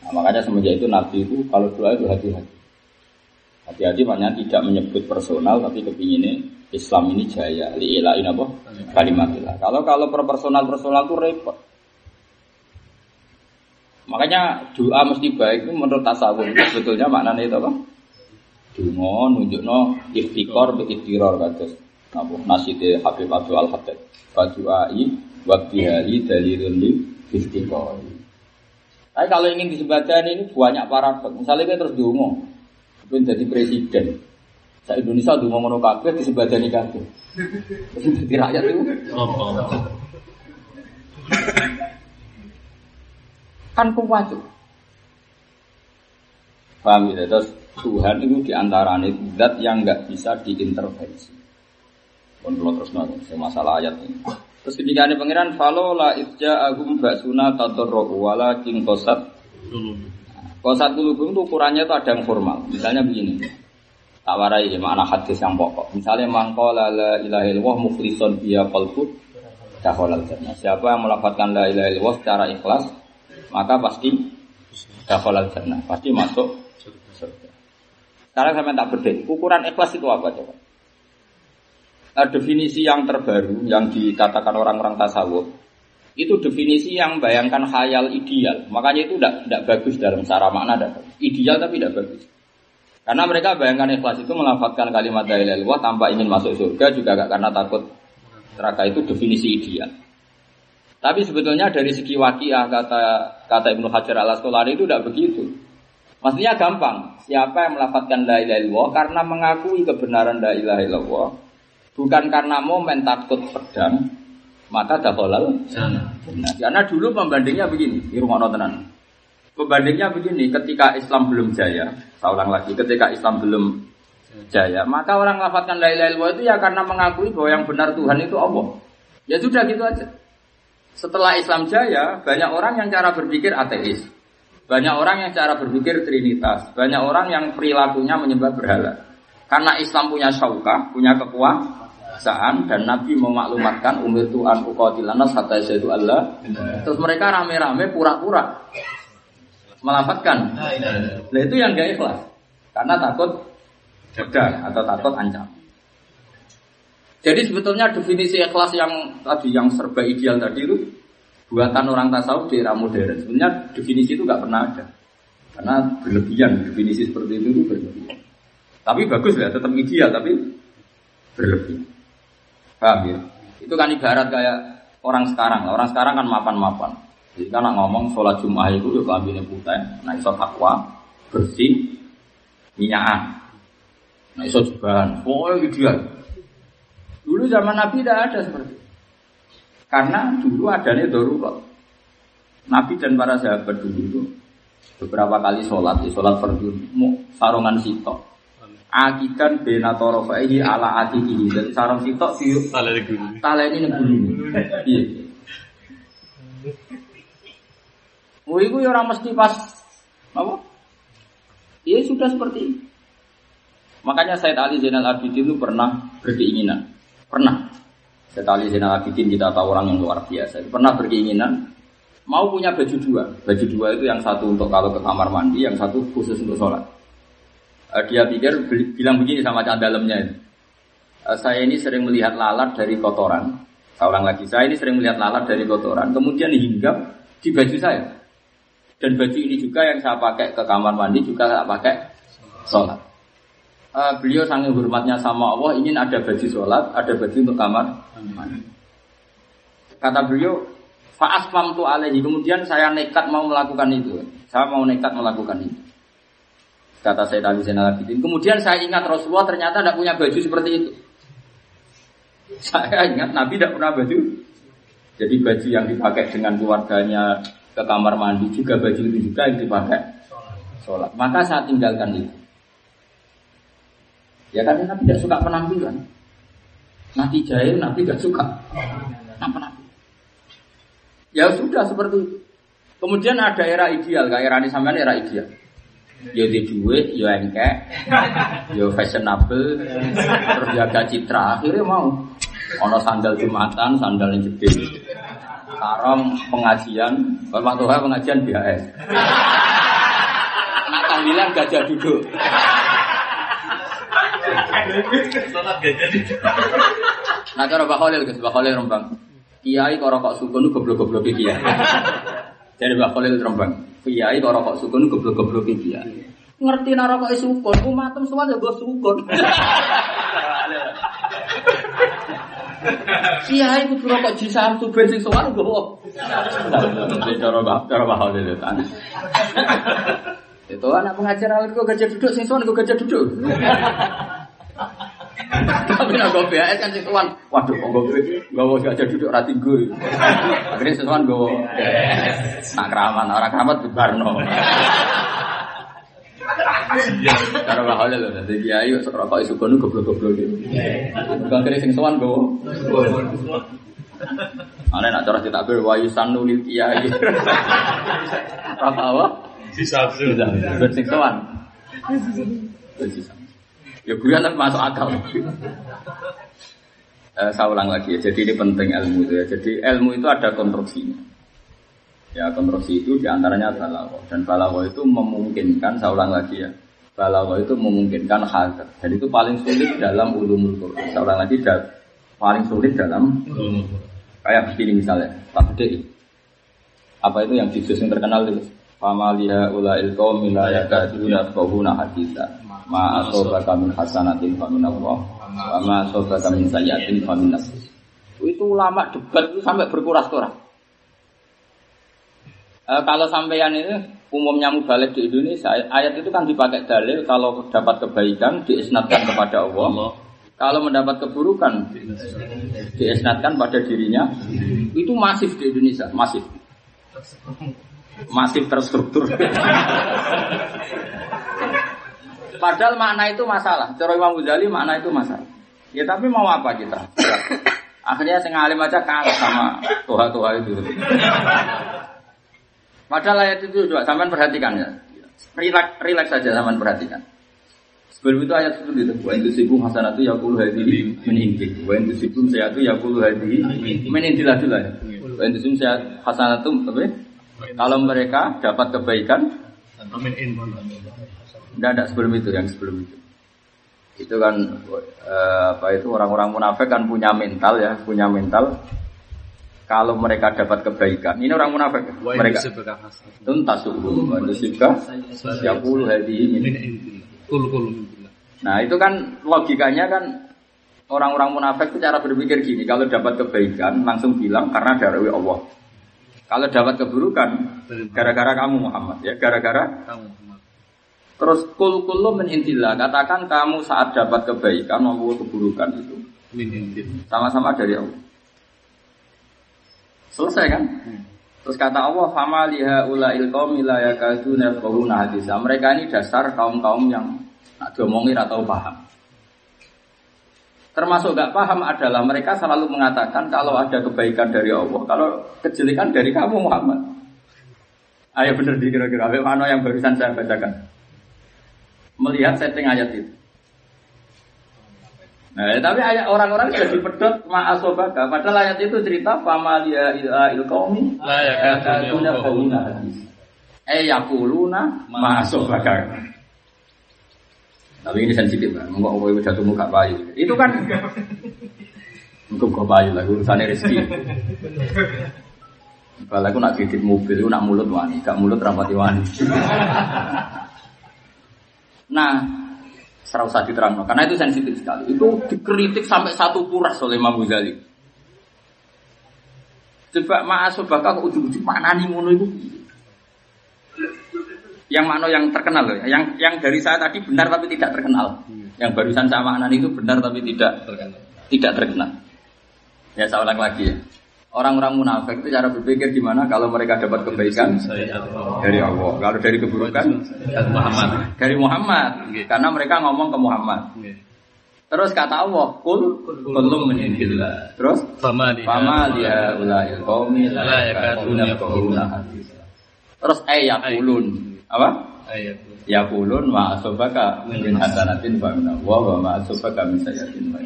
Nah, makanya semenjak itu Nabi itu kalau doa itu hati-hati. Hati-hati makanya tidak menyebut personal tapi kepinginnya Islam ini jaya. Li'ilain apa? Kalimatillah. Kalau kalau per personal personal itu repot. Makanya doa mesti baik itu menurut tasawuf itu sebetulnya maknanya itu apa? Dungo nunjukno ikhtikor be ikhtiror kados napa naside Habib Abdul Al Haddad. Fadu'ai wa bihari dalilun li ikhtikor. Tapi kalau ingin disebutkan ini banyak paradoks. Misalnya kita terus dungo, pengen jadi presiden. Sa Indonesia dungo ngono kabeh disebutkan kabeh. Jadi rakyat itu Apa? Kan tuh. Paham ya? Terus Tuhan itu di antaranya zat yang nggak bisa diintervensi. Pun kalau terus nanti masalah ayat ini. Terus ketika ini pangeran falo la itja agum baksuna tatorro wala king kosat Dulu. kosat kulubum itu ukurannya itu ada yang formal. Misalnya begini. Tak warai ya, makna hadis yang pokok. Misalnya mangkola la ilaha illallah mukhlison biya qalbu dakhalal jannah. Siapa yang melafatkan la ilaha illallah secara ikhlas, maka pasti dakhalal jannah, pasti masuk surga. Sekarang saya tak berdek, ukuran ikhlas itu apa coba? Nah, definisi yang terbaru yang dikatakan orang-orang tasawuf itu definisi yang bayangkan khayal ideal. Makanya itu tidak tidak bagus dalam cara makna bagus. Ideal tapi tidak bagus. Karena mereka bayangkan ikhlas itu melafatkan kalimat la tanpa ingin masuk surga juga gak karena takut neraka itu definisi ideal. Tapi sebetulnya dari segi wakiah kata kata Ibnu Hajar al Asqalani itu tidak begitu. Maksudnya gampang. Siapa yang melafatkan la ilaha illallah karena mengakui kebenaran la ilaha illallah bukan karena momen takut pedang maka dakhalal Sana. Nah, karena dulu pembandingnya begini, di rumah tenan. Pembandingnya begini, ketika Islam belum jaya, ulang lagi, ketika Islam belum jaya, maka orang melafatkan la ilaha illallah itu ya karena mengakui bahwa yang benar Tuhan itu Allah. Ya sudah gitu aja. Setelah Islam jaya, banyak orang yang cara berpikir ateis. Banyak orang yang cara berpikir trinitas. Banyak orang yang perilakunya menyembah berhala. Karena Islam punya syaukah, punya kekuasaan dan Nabi memaklumatkan umir Tuhan uqatilana hatta yashhadu Allah. Terus mereka rame-rame pura-pura melafatkan. Nah itu yang gak ikhlas. Karena takut pedang atau takut ancam. Jadi sebetulnya definisi ikhlas yang tadi yang serba ideal tadi itu buatan orang tasawuf di era modern. Sebenarnya definisi itu nggak pernah ada. Karena berlebihan definisi seperti itu itu berlebihan. Tapi bagus ya, tetap ideal tapi berlebihan. Paham ya? Itu kan ibarat kayak orang sekarang. Orang sekarang kan mapan-mapan. Jadi kan ngomong sholat Jumat itu ya kelambinnya putih, nah iso takwa, bersih, minyakan. Nah iso pokoknya ideal. Dulu zaman Nabi tidak ada seperti itu. Karena dulu adanya darurat. Nabi dan para sahabat dulu itu beberapa kali sholat, ya, sholat fardu, sarungan sitok. Akikan benatorofaihi ala atikihi. Jadi sarung sitok Salah di guru. tala ini nebuli. Iya. Oh, itu ya orang mesti pas apa? Ya sudah seperti itu. Makanya Said Ali Zainal Abidin itu pernah berkeinginan. Pernah. Said Ali Zainal Abidin kita tahu orang yang luar biasa. Pernah berkeinginan mau punya baju dua. Baju dua itu yang satu untuk kalau ke kamar mandi, yang satu khusus untuk sholat. Eh, dia pikir bilang begini sama dalamnya. Eh, saya ini sering melihat lalat dari kotoran. Seorang lagi, saya ini sering melihat lalat dari kotoran. Kemudian hinggap di baju saya. Dan baju ini juga yang saya pakai ke kamar mandi juga saya pakai sholat. Uh, beliau sangat hormatnya sama Allah ingin ada baju sholat, ada baju untuk kamar. Kata beliau, Fa'asfam tu alaihi. Kemudian saya nekat mau melakukan itu. Saya mau nekat melakukan itu. Kata saya tadi Zainal Abidin. Kemudian saya ingat Rasulullah ternyata tidak punya baju seperti itu. Saya ingat Nabi tidak pernah baju. Jadi baju yang dipakai dengan keluarganya ke kamar mandi juga baju itu juga yang dipakai sholat. Maka saya tinggalkan itu. Ya karena Nabi tidak suka penampilan. Nanti jahil Nabi tidak suka. Nah, penampilan. Ya sudah seperti itu. Kemudian ada era ideal, kayak era ini sampean era ideal. Ya di duit, ya engkek, ya fashionable, terus jaga citra. Akhirnya mau. Ono sandal jumatan, sandal yang gede. Sekarang pengajian, Tuhan pengajian BHS. Nak tahlilan gajah duduk. Nah cara Pak Khalil, Pak Khalil rembang. Kiai kok rokok sukun goblok-goblok kiai. Jadi Pak Khalil rembang. Kiai kok rokok sukun goblok-goblok kiai. Ngerti nara kok sukun, umatem semua ya gue sukun. Kiai kudu rokok jisam tuh bensin sowan gue. Cara cara Pak Khalil itu. Itu anak pengajar awal gue gajah duduk, sing sowan gue gajah duduk. Tapi nak gue BAS kan sowan, waduh kok gue gue gajah duduk rati gue. Akhirnya sowan gue nak keramat, orang keramat Barno. Cara Pak Khalil loh, jadi kiai rokok isu kono goblok-goblok gitu. Akhirnya sing sowan gue. Ana nak cara kita ber wayu sanu lil kiai. Apa apa? Sisa Bisa, bersing sowan. Ya gue kan masuk akal. Eh, saya ulang lagi ya. Jadi ini penting ilmu itu ya. Jadi ilmu itu ada konstruksinya. Ya konstruksi itu di antaranya balago dan balago itu memungkinkan. Saya ulang lagi ya. Balago itu memungkinkan hal dan itu paling sulit dalam ulumul Quran. Saya ulang lagi dan paling sulit dalam kayak begini misalnya. Gede. Apa itu yang judul yang terkenal itu? Fama liha ula ilko mila yakaduna kohuna haditha Ma asobaka min hasanatin fa min Allah. Wa ma asobaka min sayyatin fa min nafsi. Itu ulama debat itu sampai berkuras-kuras e, Kalau sampeyan itu umumnya mubalik di Indonesia Ayat itu kan dipakai dalil Kalau dapat kebaikan diisnatkan kepada Allah. Kalau mendapat keburukan Diisnatkan pada dirinya. Itu masif di Indonesia Masif. Masih terstruktur. [laughs] Padahal makna itu masalah. Cara Imam Ghazali makna itu masalah. Ya tapi mau apa kita? Akhirnya sing alim aja kalah sama tuha-tuha itu. Padahal ayat itu juga sampean perhatikan ya. Relax, relax saja sampean perhatikan. Sebelum itu ayat itu gitu. Wa itu sibu hasanatu yaqulu hadhihi min indik. Wa itu sibu sayatu yaqulu hadhihi min indilah dulu ya. Wa itu sibu sayat hasanatu apa? Kalau mereka dapat kebaikan, tidak ada sebelum itu yang sebelum itu. Itu kan eh, apa itu orang-orang munafik kan punya mental ya, punya mental. Kalau mereka dapat kebaikan, ini orang munafik. Mereka tuntas subuh, juga ya puluh hari ini. Nah itu kan logikanya kan orang-orang munafik itu cara berpikir gini, kalau dapat kebaikan langsung bilang karena dari Allah. Kalau dapat keburukan, gara-gara kamu Muhammad ya, gara-gara kamu. Terus kul kullu min intillah, katakan kamu saat dapat kebaikan maupun keburukan itu sama-sama dari Allah. Selesai kan? Terus kata Allah, "Fama liha ulail qaumi la yakaduna yafqahuna hadisa." Mereka ini dasar kaum-kaum yang nak diomongin atau paham. Termasuk gak paham adalah mereka selalu mengatakan kalau ada kebaikan dari Allah, kalau kejelekan dari kamu Muhammad. Ayo bener di kira-kira, mana yang barusan saya bacakan. melihat setting ayat itu. Nah, tapi ayat orang-orang sudah dipedot ma'asobaka. Padahal ayat itu cerita famalia ila ilqaumi La yakaduna yakaduna qawluna hadis. Eh yakuluna ma'asobaka. Tapi ini sensitif kan, mau jatuh muka bayu. Itu kan untuk kau bayu lah, urusannya rezeki. Kalau aku nak titip mobil, aku nak mulut wani, gak mulut rapati wani. nah, serau usah diterang, karena itu sensitif sekali. Itu dikritik sampai satu kuras oleh Imam Ghazali. Coba ma'asobaka kok ujung-ujung mana nih ngono itu? Yang mana yang terkenal loh, ya. yang yang dari saya tadi benar tapi tidak terkenal. Yang barusan sama anak itu benar tapi tidak Terkenal. tidak terkenal. Ya saya ulang lagi ya. Orang-orang munafik itu cara berpikir gimana kalau mereka dapat kebaikan Saya dari Allah. Kalau dari keburukan Muhammad. dari Muhammad. Karena mereka ngomong ke Muhammad. Terus kata Allah, kul kulum menindillah. Terus Fama Fama dia ulail qaumi la yakaduna. Terus eh yaqulun. Apa? ayat. Yaqulun wa asobaka min hasanatin wa min wa ma asobaka min sayyatin wa.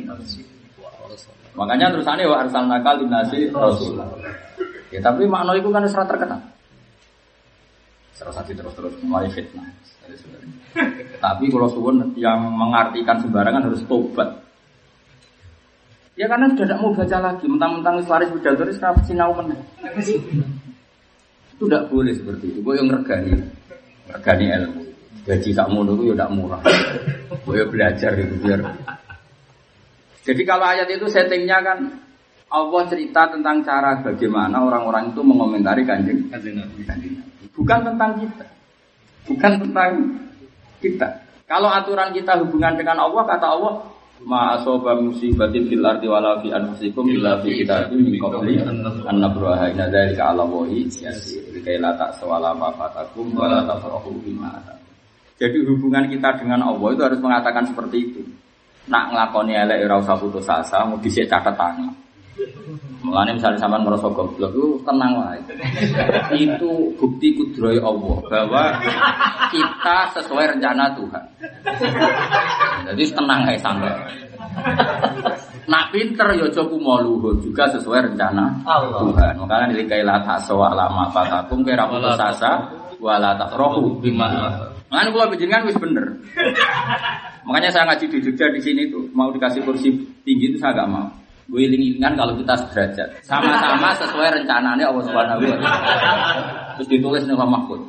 Makanya terusannya wa arsalnaka linasi rasul. Ya tapi makna itu kan serat terkenal. Serasa terus-terus mulai fitnah. tapi kalau suwun yang mengartikan sembarangan harus tobat. Ya karena sudah tidak mau baca lagi, mentang-mentang wis laris pidato wis kenapa sinau meneh. Itu tidak boleh seperti itu. Gue yang ngergani, ngergani ilmu. Gaji tak mau itu ya tidak murah. Gue belajar itu biar jadi kalau ayat itu settingnya kan Allah cerita tentang cara bagaimana orang-orang itu mengomentari kanjeng. Bukan tentang kita, bukan tentang kita. Kalau aturan kita hubungan dengan Allah kata Allah Ma asoba musibatin fil ardi wala fi anfusikum illa fi kitabim min qabli an nabraha inna dzalika 'ala Allahi yasir. Kai la ta'sawala ma fatakum wa la tafrahu bima. Jadi hubungan kita dengan Allah itu harus mengatakan seperti itu. Nak nglakoni elek ora usah putus asa, mau dhisik catet tangan. Mulane misalnya sampean ngerasa goblok itu tenang wae. Itu bukti kudroy Allah bahwa kita sesuai rencana Tuhan. Jadi tenang aja sampai. Nak pinter ya coba mau luhur juga sesuai rencana Allah. Tuhan. Makanya nilikai la taksawa lama fatakum kira putus asa wala takrohu Bima. Makanya kalau bijinan wis bener. Makanya saya ngaji di Jogja di sini tuh mau dikasih kursi tinggi itu saya gak mau. Gue iling-ilingan kalau kita sederajat. Sama-sama sesuai rencananya Allah Subhanahu wa. Terus ditulis nih Mahfud.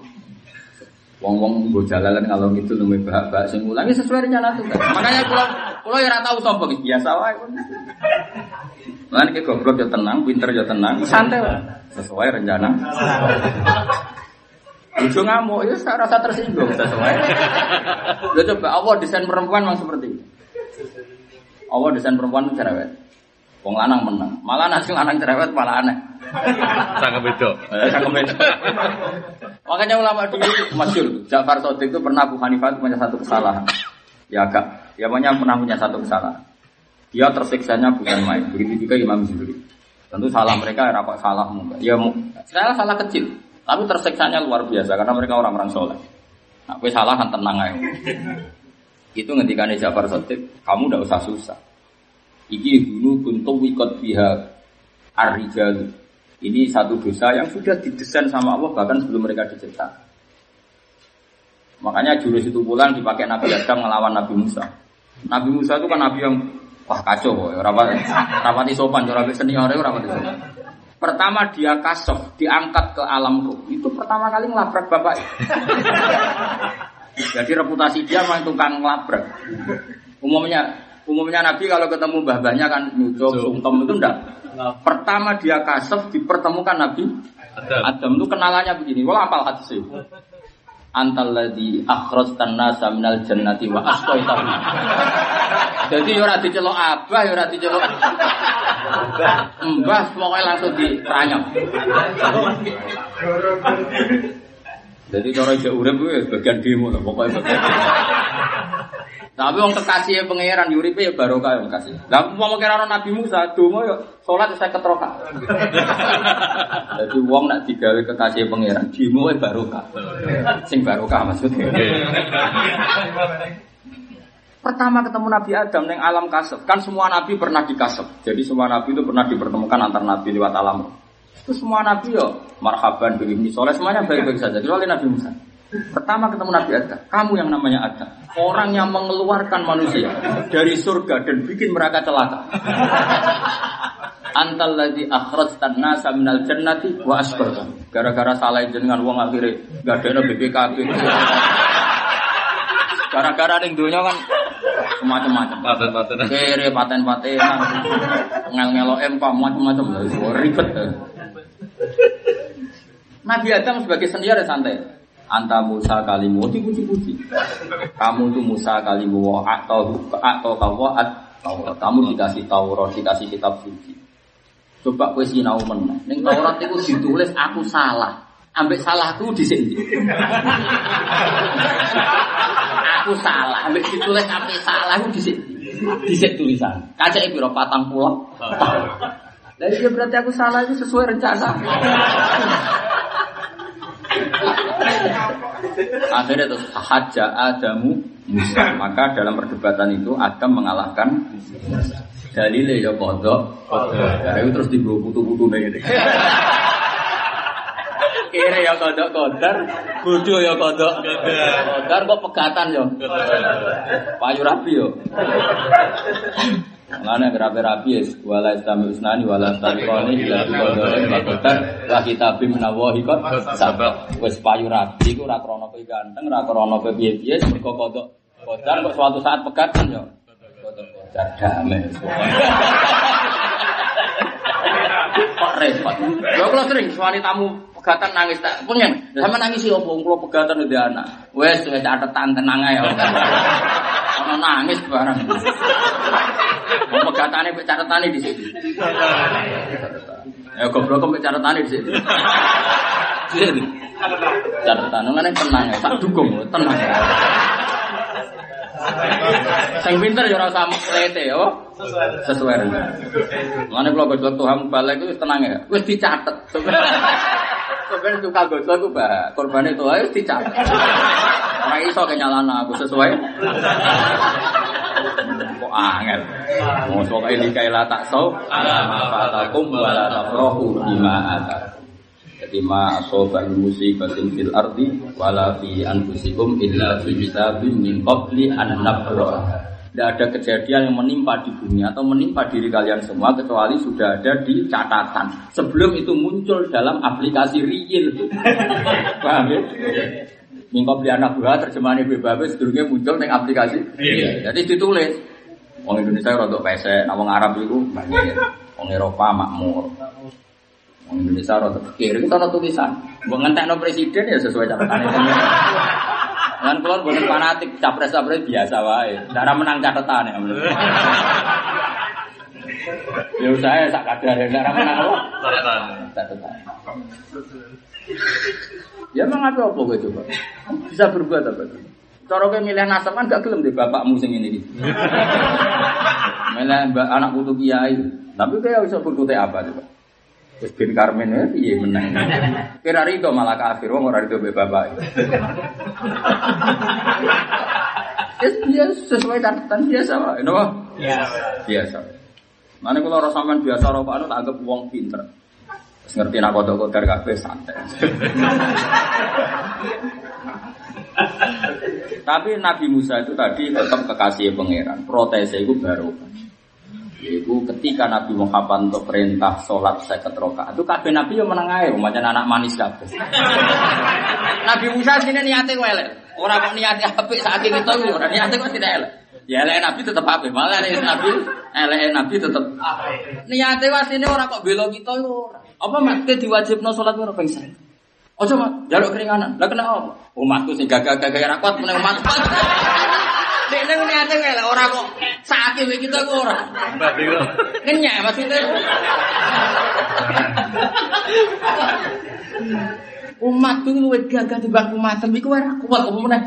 Wong-wong gue jalalan kalau gitu lumayan bahak-bahak sing ulangi sesuai rencana tuh. Makanya kalau kalau ya ora tahu sombong biasa wae. Lan ke goblok ya tenang, pinter ya tenang, santai wae. Sesuai rencana. Ojo ngamuk, ya saya rasa tersinggung sesuai. Lo coba Allah desain perempuan memang seperti itu. Allah desain perempuan itu cerewet. Wong lanang menang. Malah nasi lanang cerewet malah aneh. Sangat beda. Eh, cakep beda. Makanya ulama dulu masyur. Ja'far Sodik itu pernah Abu Hanifah itu punya satu kesalahan. Ya agak. Ya pokoknya pernah punya satu kesalahan. Dia tersiksanya bukan main. Begitu juga Imam Zuhri. Tentu salah mereka ya rapat salah enggak. Ya salah salah kecil. Tapi tersiksanya luar biasa karena mereka orang-orang soleh. Nah, gue salah kan tenang aja. Itu ngendikane Ja'far Sodik, kamu udah usah susah. Iki dulu kuntum wikot biha ar-rijal. Ini satu dosa yang sudah didesain sama Allah bahkan sebelum mereka dicipta. Makanya jurus itu pulang dipakai Nabi Adam melawan Nabi Musa. Nabi Musa itu kan Nabi yang wah kacau, boy. rapat rapati sopan, rapat senior, rapati. Pertama dia kasof, diangkat ke alam ruh. Itu pertama kali ngelabrak bapak. Jadi reputasi dia memang tukang ngelabrak. Umumnya umumnya Nabi kalau ketemu mbah-mbahnya kan nyucuk, sungkem itu enggak. Pertama dia kasef dipertemukan Nabi Adam. Adam itu kenalannya begini. Wala apal hadis itu. Antal ladzi akhrajtan nasa minal jannati wa asqaitahu. Jadi ya ora diceluk abah, ya ora diceluk mbah, pokoknya langsung diperanyam. Jadi cara ijek urip kuwi bagian demo pokoknya bagian. Tapi wong kekasih pangeran uripe ya barokah ya kasih. Lah mau kira ana Nabi Musa donga ya salat saya ketroka. Jadi [laughs] wong nak digawe kekasih pangeran dimo ya barokah. Sing barokah maksudnya. Pertama ketemu Nabi Adam neng alam kasep. Kan semua nabi pernah dikasep. Jadi semua nabi itu pernah dipertemukan antar nabi lewat alam. Itu semua nabi yo marhaban begini soleh semuanya baik-baik saja. Kecuali Nabi Musa. Pertama ketemu Nabi Adam, kamu yang namanya Adam, orang yang mengeluarkan manusia dari surga dan bikin mereka celaka. Antal lagi akhrajtan nasa minal jannati wa asbarta. Gara-gara salah jenengan wong akhirnya gak ada BPKB. Gara-gara ning dunia kan semacam-macam. Paten-paten. Kere paten-patenan. Ngel-ngelo MK macam-macam ribet. Nabi Adam sebagai senior ya santai. Anta Musa kalimu, dipuji-puji. Kamu tuh Musa kalimu, atau atau kamu Taurat. Kamu dikasih Taurat, dikasih kitab suci. Coba kue sinau meneh. Ning Taurat itu ditulis aku salah. Ambek salahku di sini. aku salah. Ambek ditulis aku salah aku di sini. Di sini tulisan. Kaca itu patang. Lah iya berarti aku salah itu sesuai rencana. Akhirnya terus haja Adamu. Maka dalam perdebatan itu Adam mengalahkan dalile ya kodok. Karena itu terus dibawa putu-putu gitu. Kira ya kodok kodar, bodoh ya kodok kodar kok pegatan ya. Payu rapi yo. Mana rapi-rapi ya, wala istami usnani, wala istami koni, ila bikodore, bakotan, wa kitabim menawahi kot, sabak, wes payu rapi, ku rakrono koi ganteng, rakrono koi biye-biye, semergo kodok, kodar, kok suatu saat pegatan ya. Kodok kodar, damai. Kok repot. Lho kalau sering suami tamu pegatan nangis tak pengen. Sama nangis sih opo kalau pegatan udah anak. Wes wes catatan tenang aja. Ono nangis barang. Mau pegatane mbek catetane di sini. Ya goblok mbek catetane di sini. Catatan ngene tenang ya, tak dukung tenang. Sing pinter ya ora usah mlete ya. Sesuai. Mane kula gojlok Tuhan balik itu tenang ya. Wis dicatet. Sebenarnya suka gojlok ku bah, korban itu wis dicatet. Ora iso kenyalana aku sesuai. Kok angel. Mau sok ini kaila tak sau ala fatakum wala tafrahu bima atakum. Jadi ma asobal musibatin fil ardi wala fi anfusikum illa fi kitabim min qabli an nabraha. Tidak ada kejadian yang menimpa di bumi atau menimpa diri kalian semua kecuali sudah ada di catatan. Sebelum itu muncul dalam aplikasi real. [laughs] Paham ya? Mingko beli anak buah terjemahan ibu babe sedurungnya muncul di aplikasi. Iya. Jadi ditulis. Orang Indonesia untuk pesek, nah, orang Arab itu banyak. Orang Eropa makmur. Orang Indonesia rada pikir itu ana tulisan. Mbok ngentekno presiden ya sesuai catatan itu. Kan keluar boten fanatik capres-capres biasa wae. Cara menang catatan ya. Ya saya sak kadar cara menang? Catatan. Catatan. Ya emang apa apa gue coba? Bisa berbuat apa tuh? Cara kowe milih nasab kan gak gelem deh bapakmu sing ini. Milih anak putu kiai. Tapi kayak bisa berkutik apa coba? Terus bin Karmen ya, iya menang. Kira itu malah kafir, wong ora itu bapak. Ya biasa sesuai catatan biasa ini apa? Biasa. Biasa. Mana kalau orang sampean biasa orang pak, tak anggap wong pinter. Terus ngerti nak kodok kodar santai. Tapi Nabi Musa itu tadi tetap kekasih pangeran. Protesnya itu baru. Itu ketika Nabi Muhammad untuk perintah sholat saya ketroka itu kabeh Nabi yang menang air, macam anak manis kabeh. [laughs] Nabi Musa sini niatnya welek, orang kok niatnya apik saat tahu, orang niatnya kok tidak elek. Ya elek Nabi tetap apik, malah elek Nabi, elek Nabi tetap niatnya was ini orang kok belo kita yo. Apa ke diwajibno sholat ngono ping Ojo mat, jaluk keringanan. Lah kena apa? Umatku sing gagah-gagah ra kuat meneng umat. Dek nang niate ngel ora kok sakit iki kita kok ora. Mbak Biro. Kenyek maksudnya. Umat tuh luwih gagah di bangku matem iku ora kuat apa meneh.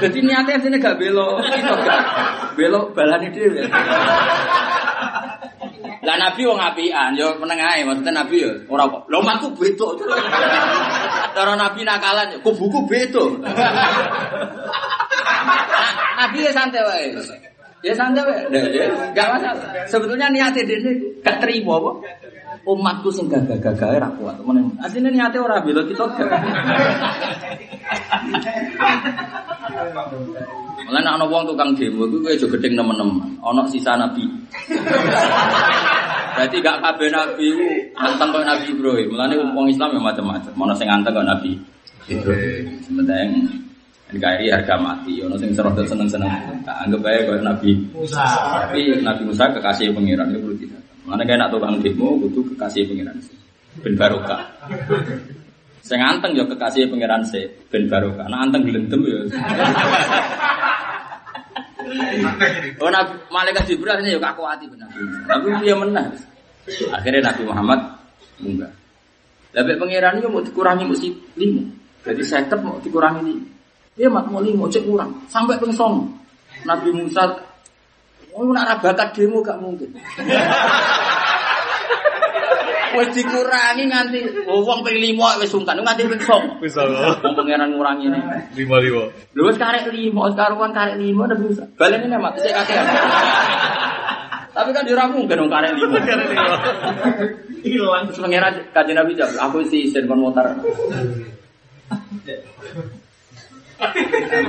Jadi niatnya sini gak belok, itu gak belok balani dhewe. Lah Nabi wong apian, yo menengae maksudnya Nabi yo ora kok. Lho matku beto. Cara Nabi nakalan kubuku beto. Nabi ya santai wae. Ya santai wae. Enggak masalah. Sebetulnya niatnya dene gak terima apa? Umatku sing gagah-gagah ora kuat. Asline niate ora bela kita. Mulane ana wong tukang demo iku kowe aja gedeng nemen-nemen. Ana sisa nabi. Berarti gak kabeh nabi iku anteng kaya Nabi Ibrahim. Mulane wong Islam ya macam-macam. Ana sing anteng kaya Nabi Ibrahim. Sementing NKRI harga mati, ono sing serot seneng-seneng. Tak anggap aja kaya Nabi Musa. Tapi Nabi Musa kekasih pangeran itu perlu tidak. Mana kayak nak tukang demo butuh kekasih pangeran sih. Ben barokah. Sing anteng ya kekasih pangeran sih ben barokah. Nah anteng gelendem ya. Oh Nabi malaikat Jibril ini ya kaku hati benar. Tapi dia menang. Akhirnya Nabi Muhammad munggah. Tapi pangeran ini mau dikurangi mesti lima. Jadi saya mau dikurangi lima. Dia mau lima cek kurang sampai pengsong. Nabi Musa Oh, nak bakat demo gak mungkin. [laughs] Wes dikurangi nganti oh, wong ping 5 wis sungkan nganti ping 9. Bisa loh. Wong pangeran ngurangi ini. Lima lima. Lho wis karek 5, karuan karek 5 udah bisa. Baleni nek mati sik kakek. [laughs] Tapi kan ora mungkin dong karek 5. Karek lima. Hilang terus pangeran kanjeng Nabi jawab, aku si sen kon motor. [laughs]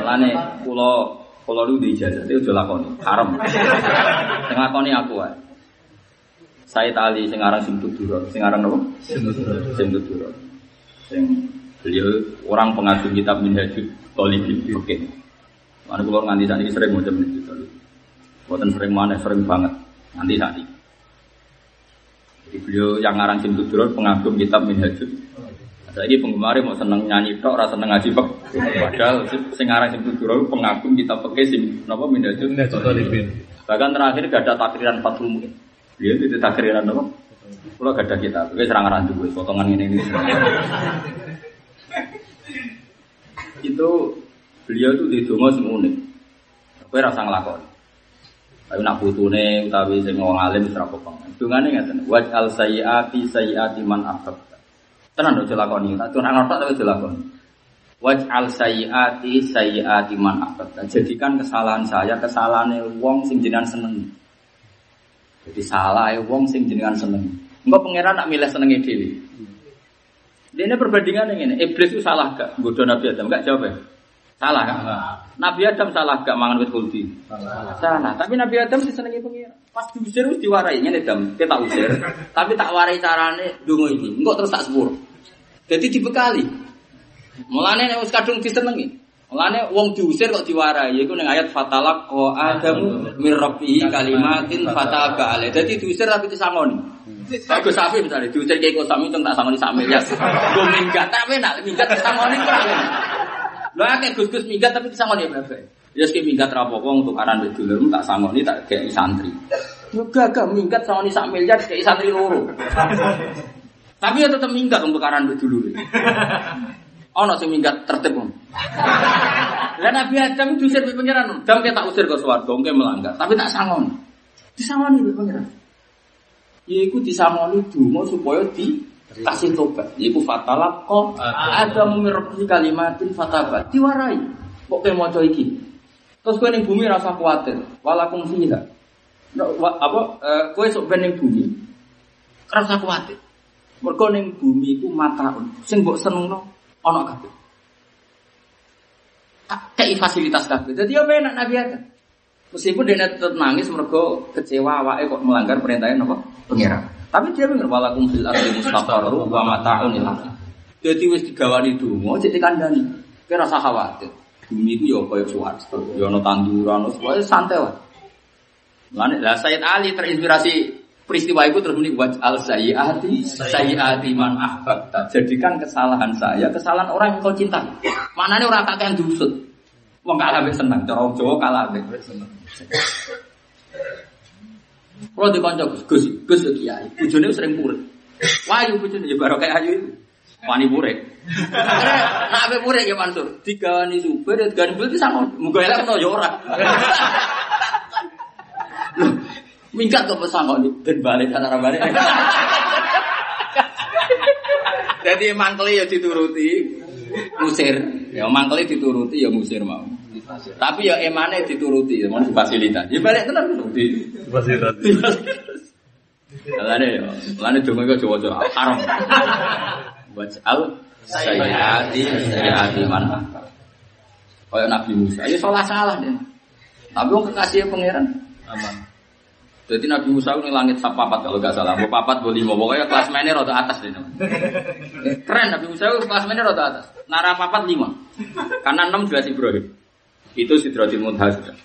Mulane kula kula lu dijajah itu aja lakoni, haram. Sing lakoni aku wae. Saya tali sing aran Sim Tuduro, sing aran apa? Sim Tuduro. Sing beliau orang pengagum kitab Minhajul Talibin. Oke. Mana kula nganti saat ini sering macam itu. Buatan sering mana, sering banget. Nanti saat ini. Jadi beliau yang ngarang Sim Tuduro pengagum kitab Minhajul Saiki penggemar mau seneng nyanyi tok, ora seneng ngaji pek. Padahal sing aran sing pengagum kita peke sing napa mindajut. Bahkan terakhir gak ada takriran 40 mungkin. Dia itu takriran apa? Kalau gak ada kita, oke serang aran dulu, potongan ini ini. itu beliau itu di dungo sing unik. Kowe rasa nglakoni. Tapi nak putune utawi sing wong alim wis ra apa-apa. Dungane ngaten, waj'al sayyiati sayyiati man ahbab. Tenan dong lakoni, tak tuh nang tapi lakoni. Waj'al sayyiati sayyiati man ahbabta. Jadikan kesalahan saya kesalahan wong sing jenengan seneng. Jadi salah wong sing jenengan seneng. Engko pangeran nak milih senenge dhewe. Dia ini perbandingan ini, iblis itu salah gak? Bodoh Nabi Adam gak jawab ya? Salah kan? Nabi Adam salah gak mangan wit kulti? Salah. salah. Tapi Nabi Adam sih senengi pengira. Pas diusir wis diwarai ngene Adam, kita usir. Tapi tak warai carane dungo iki. Engko terus tak sepur. Jadi dibekali. Mulane nek wis kadung disenengi. Mulane wong diusir kok diwarai yaiku ning ayat fatalak ko adamu mir rabbihi kalimatin fataba ale. Dadi diusir tapi disangoni. Bagus Safi misalnya diusir kayak kok sami tak sangoni sak miliar. Gue minggat tapi nak minggat disangoni. Lo akeh gus-gus minggat tapi disangoni berapa? Ya sing minggat ra apa untuk aran wis dulur tak sangoni tak kayak santri. Yo gagah minggat sangoni sak miliar kayak santri loro. Tapi ya tetap minggat untuk aran dulu. Oh, no, sing minggat tertib. Dan Nabi Adam itu usir di pengiran. Dam kita usir ke suarga, mungkin melanggar. Tapi tak sangon. Disangoni di pengiran. Ya ikut disangoni dulu supaya di kasih tobat. Iku fatalak kok ada memirpi kalimatin fatabat. Diwarai. Kok kayak mau iki. Terus kue ning bumi rasa khawatir. Walakum fiha. No, apa? Uh, kue sok bumi. Rasa khawatir. Mergo ning bumi iku mataun. Sing mbok senengno ana kabeh. Kayak fasilitas kabeh. Dadi yo enak Nabi Adam. Meskipun dia tetap nangis mergo kecewa awake kok melanggar perintahnya napa? Pengira. Tapi dia bener walakum fil ardi mustaqarru wa mata'un ila. Dadi wis digawani donga cek dikandani. Kira rasa khawatir. Bumi itu ya kaya suwarga. Ya ana tanduran, semuanya santai lah. Lah Sayyid Ali terinspirasi peristiwa itu terus muni al sayyati sayyati man ahbabta. Jadikan kesalahan saya kesalahan orang yang kau cintai. Mana nih orang kakek dusut. Wong kalah mbek seneng, cara Jawa kalah mbek seneng. Kalau di kanca Gus, Gus, Gus kiai, bojone sering purut. Wahyu bojone ya kayak ayu itu. Wani purek. Nak ape purek ya Mansur. Digawani supir ya digawani beli sama. Muga elek to ya ora. Minggat kok pesan kok ben balik antara balik. Jadi mangkeli ya dituruti, musir. Ya mangkeli dituruti ya musir mau. Tapi ya emane dituruti, mau fasilitas. Ya balik tenan di Fasilitas. Lane yo, lane donga iku Jawa-Jawa haram. Waj'al sayyati sayyati man. Kaya Nabi Musa, ya salah salah deh. Tapi wong kekasih pangeran. Aman. Jadi Nabi Musa ini langit papat kalau nggak salah. Mau papat mau lima, pokoknya kelas mainnya rada atas deh. Keren Nabi Musa itu kelas mainnya rada atas. Nara papat lima, karena enam jelas Ibrahim. Itu Sidratil Muntaha sudah.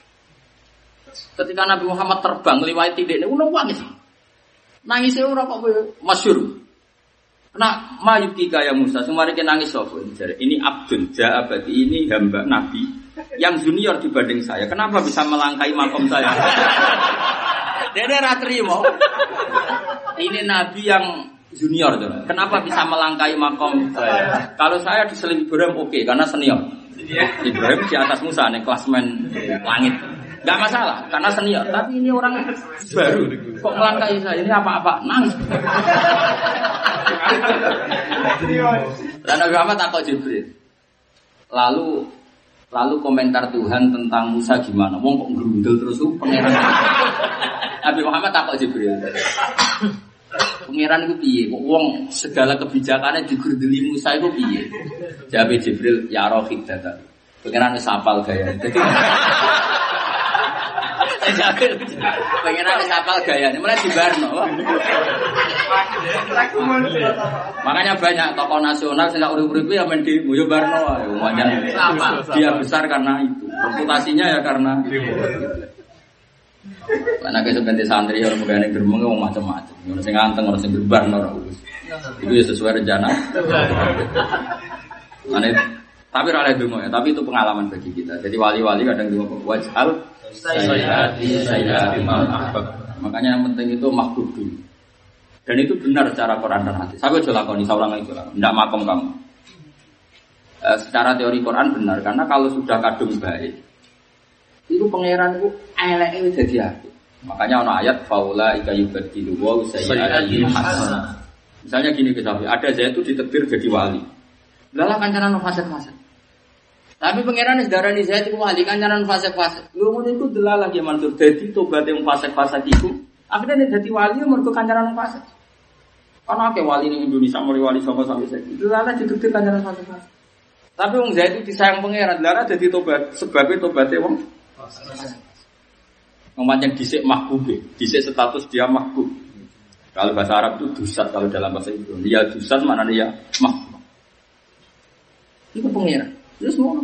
Ketika Nabi Muhammad terbang lewat tidak ini, udah nangis. Nangisnya ora kok kowe Nah, mayuki kaya Musa, semua kita nangis sopo. Ini Abdul Ja'abati, ini hamba Nabi yang junior dibanding saya. Kenapa bisa melangkai makom saya? [laughs] Dia ora terima. Ini Nabi yang junior tuh. Kenapa bisa melangkai makom saya? Kalau saya diseling Ibrahim oke, karena senior. Ibrahim di atas Musa nih klasmen langit. Gak masalah, karena senior. Tapi ini orang baru. Kok melangkai saya? Ini apa-apa? Nangis. Dan Nabi Muhammad takut Jibril. Lalu lalu komentar Tuhan tentang Musa gimana? Wong kok gerundel terus pangeran. Nabi Muhammad takut Jibril. Pangeran itu piye? Kok wong segala kebijakannya digerdeli Musa itu piye? Jawab Jibril, ya rohid data. Pangeran wis hafal gaya. Jadi [laughs] Pengen wis hafal gaya. Mulai di Barno. Makanya banyak tokoh nasional sing urip-urip ya main di Boyo Barno. dia besar karena itu. Reputasinya ya karena. Karena kayak sebentar santri orang megane gerbang ngomong macam-macam. Orang sing nganteng, orang sing gerbar, orang urus. Itu ya sesuai rencana. Mana tapi rale dungo ya, tapi itu pengalaman bagi kita. Jadi wali-wali kadang dungo wajal sayyati sayyati ahbab. Makanya yang penting itu makhluk dulu. Dan itu benar secara Quran dan hadis. Saya coba lakoni, saya ulang lagi. Tidak makom kamu. Eh, secara teori Quran benar, karena kalau sudah kadung baik, itu pangeran itu elek itu jadi hati. Makanya ono ayat faula ika yubadilu wa sayyi'ati hasanah. Misalnya gini ke Safi, ada Zaid itu ditetir jadi wali. Lalah kancanan fasik-fasik. Tapi pangeran wis darani Zaid itu wali kancanan fasik-fasik. Lu ngono iku delalah ya Mansur dadi tobat yang fasik-fasik iku. Akhirnya dia jadi wali mergo kancanan fasik. Karena akeh wali di Indonesia mulai wali sama sampai saya. Delalah ditetir kancanan fasik-fasik. Tapi wong Zaid itu disayang pangeran, delalah jadi tobat sebabnya tobatnya wong Ngomongnya disik mahbub, disik status dia mahbub. Kalau bahasa Arab itu dusat, kalau dalam bahasa Indonesia dusat mana ya mahbub. Itu pengira. Itu semua.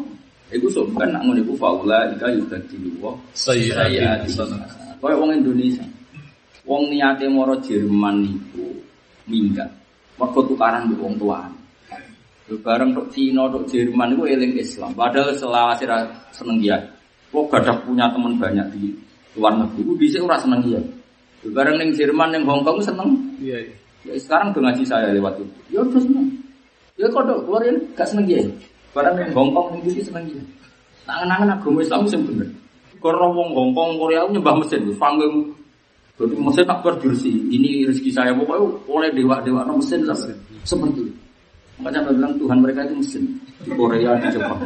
Iku sopan nak ngono iku faula ika yubadilu wa Sayyati. Kayak wong Indonesia. Wong niate moro Jerman niku minggat. Mergo tukaran mbek wong tuane. Lho bareng tok Cina tok Jerman iku eling Islam. Padahal selawase ra seneng dia. Kok gadah punya teman banyak di luar negeri. Ku dhisik ora seneng dia. Lho bareng ning Jerman ning Hong Kong seneng. Iya. Ya sekarang udah ngaji saya lewat itu. Ya udah seneng. Ya kok dok keluar ini gak seneng dia. Barang ning Hong Kong ning iki seneng dia. Nangan-nangan agama Islam sing bener. Karena wong Hong Kong Korea nyembah mesin, panggung jadi mesin tak bersih. Ini rezeki saya pokoknya oleh dewa-dewa no mesin lah. Seperti itu. Makanya saya bilang Tuhan mereka itu mesin di Korea di Jepang.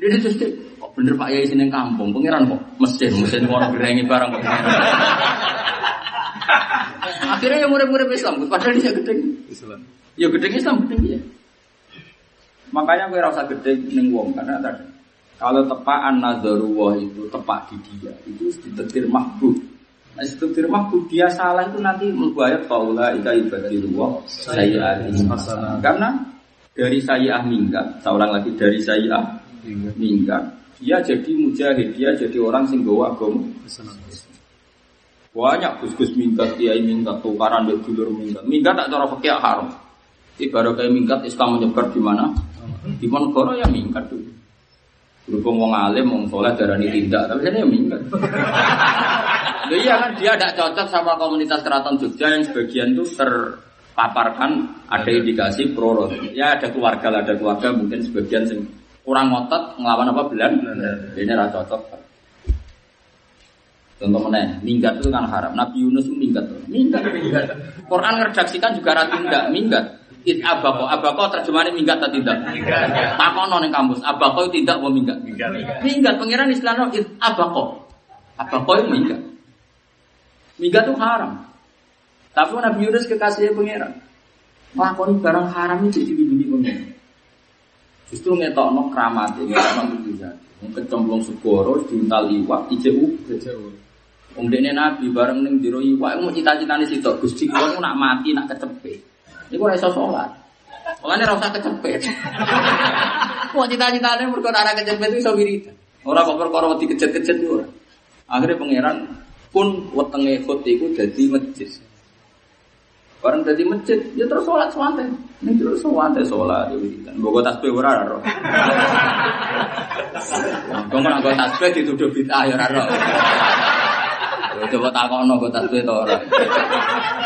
Dia itu sih kok bener Pak Yai sini kampung, pangeran kok mesin, mesin orang gerengi barang kok. Akhirnya yang murid-murid Islam, padahal dia gede. Islam. Ya gede Islam gede dia. Makanya gue rasa gede neng wong karena tadi kalau tepaan nazarullah itu tepak di dia itu ditetir mahbub. Nah, ditetir mahbub dia salah itu nanti membayar faula ika ibadillah Hasanah. Karena dari sayyi'ah minggat, seorang lagi dari sayyi'ah minggat, dia jadi mujahid, dia jadi orang sing gawa agama. Banyak gus-gus minggat, kiai minggat, tukaran dulur minggat. Minggat tak cara fakir haram. Ibarat kayak minggat Islam menyebar di mana? Di Monogoro ya minggat dulu. Berhubung wong alim, wong soleh darani tindak, tapi saya ya minggat. Loh [laughs] iya kan dia tidak cocok sama komunitas keraton Jogja yang sebagian itu ter paparkan ada. indikasi pro ya ada keluarga lah, ada keluarga mungkin sebagian sing kurang ngotot ngelawan apa belan. Ini rasa cocok. Contoh mana minggat itu kan haram. Nabi Yunus itu minggat. Minggat. Quran ngeredaksikan juga rati enggak minggat It abako, abako terjemahannya minggat atau tidak? Takono ning kampus, abako itu tidak mau minggat. Minggat, pengiran Islam it abako. Abako itu minggat. Minggat itu haram. Tapi Nabi Yunus kekasihnya pengiran. Lakoni barang haram itu jadi bini pengiran. Justru ngetokno keramat, ngetokno mujizat. Kecemplung segoro, diuntal iwak, IJU. Wong dene Nabi bareng ning jero iwak mau cita-citane sitok Gusti kula nak mati nak kecepet. Iku ora iso salat. Mulane ora usah kecepet. [laughs] Wong cita-citane mergo ora kecepet iso wiridan. Ora kok perkara wedi kejet-kejet ora. Akhirnya pangeran pun wetenge khut iku dadi masjid. Bareng dadi masjid, ya terus sholat swanten. Ning terus swanten sholat ya wiridan. Mbok tasbih ora ora. [laughs] Kok ora tasbih dituduh bid'ah ya ora ora. Ya, Coba takokno nggo tasbih to ora.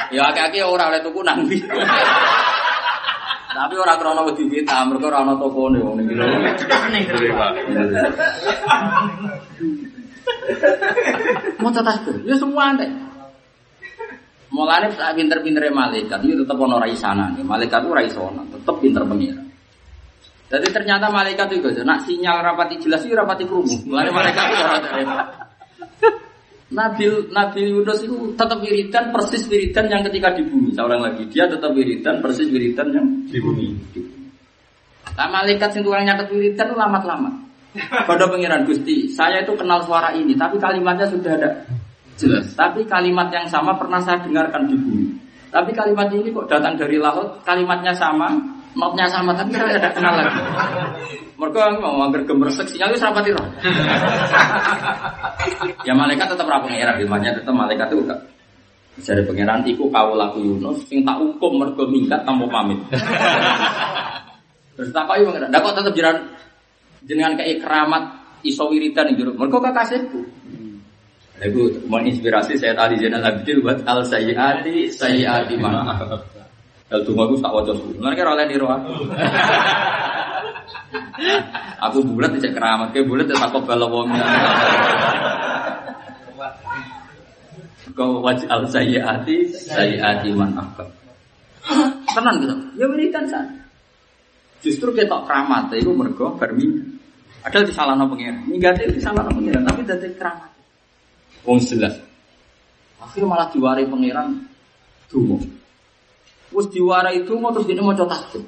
Ya akeh-akeh ora oleh tuku nang. Tapi ora krana wedi bid'ah, mergo ora ana tokone wong ning Mau tasbih, ya semua aneh. Mulane sak pinter-pintere malaikat itu tetep ana ra isana. Malaikat ora iso ana, tetep pinter pengira. Jadi ternyata malaikat itu nak sinyal rapati jelas itu rapati krungu. Mulane malaikat itu ora. Nabi Nabi Yunus itu tetap wiridan persis wiridan yang ketika di bumi. Saya ulang lagi, dia tetap wiridan persis wiridan yang Di bumi. Nah, malaikat sing tukang nyatet wiridan lama-lama. Pada pengiran Gusti, saya itu kenal suara ini, tapi kalimatnya sudah ada jelas. Tapi kalimat yang sama pernah saya dengarkan di bumi. Tapi kalimat ini kok datang dari laut, kalimatnya sama, notnya sama, tapi saya tidak kenal lagi. Mereka mau anggar gemersek sinyal itu roh. ya malaikat tetap ra pengiran, ilmunya tetap malaikat itu enggak. Jadi pengiran iku laku Yunus, sing tak hukum mergo minggat tanpa pamit. Terus tak pengiran, dah kok tetap jalan jenengan kayak keramat iso wiridan yang juruk. Mergo kekasihku. Lagu menginspirasi saya tadi jenal Abdul buat al sayyati sayyati mana. Kalau tunggu aku tak wajah dulu. Mereka di roh aku. Aku bulat cek keramat, kayak bulat tak kok balawongnya. Kau wajah al sayyati sayyati man akbar. Tenang gitu. Ya wiridan sana. Justru kita keramat itu mergo berminggu. Ada di salah pengiran. Minggat itu di salah pengiran, tapi dari keramat. Wong jelas. Akhirnya malah diwarai pangeran dungo. Terus diwarai itu mau terus ini mau coba tasbih.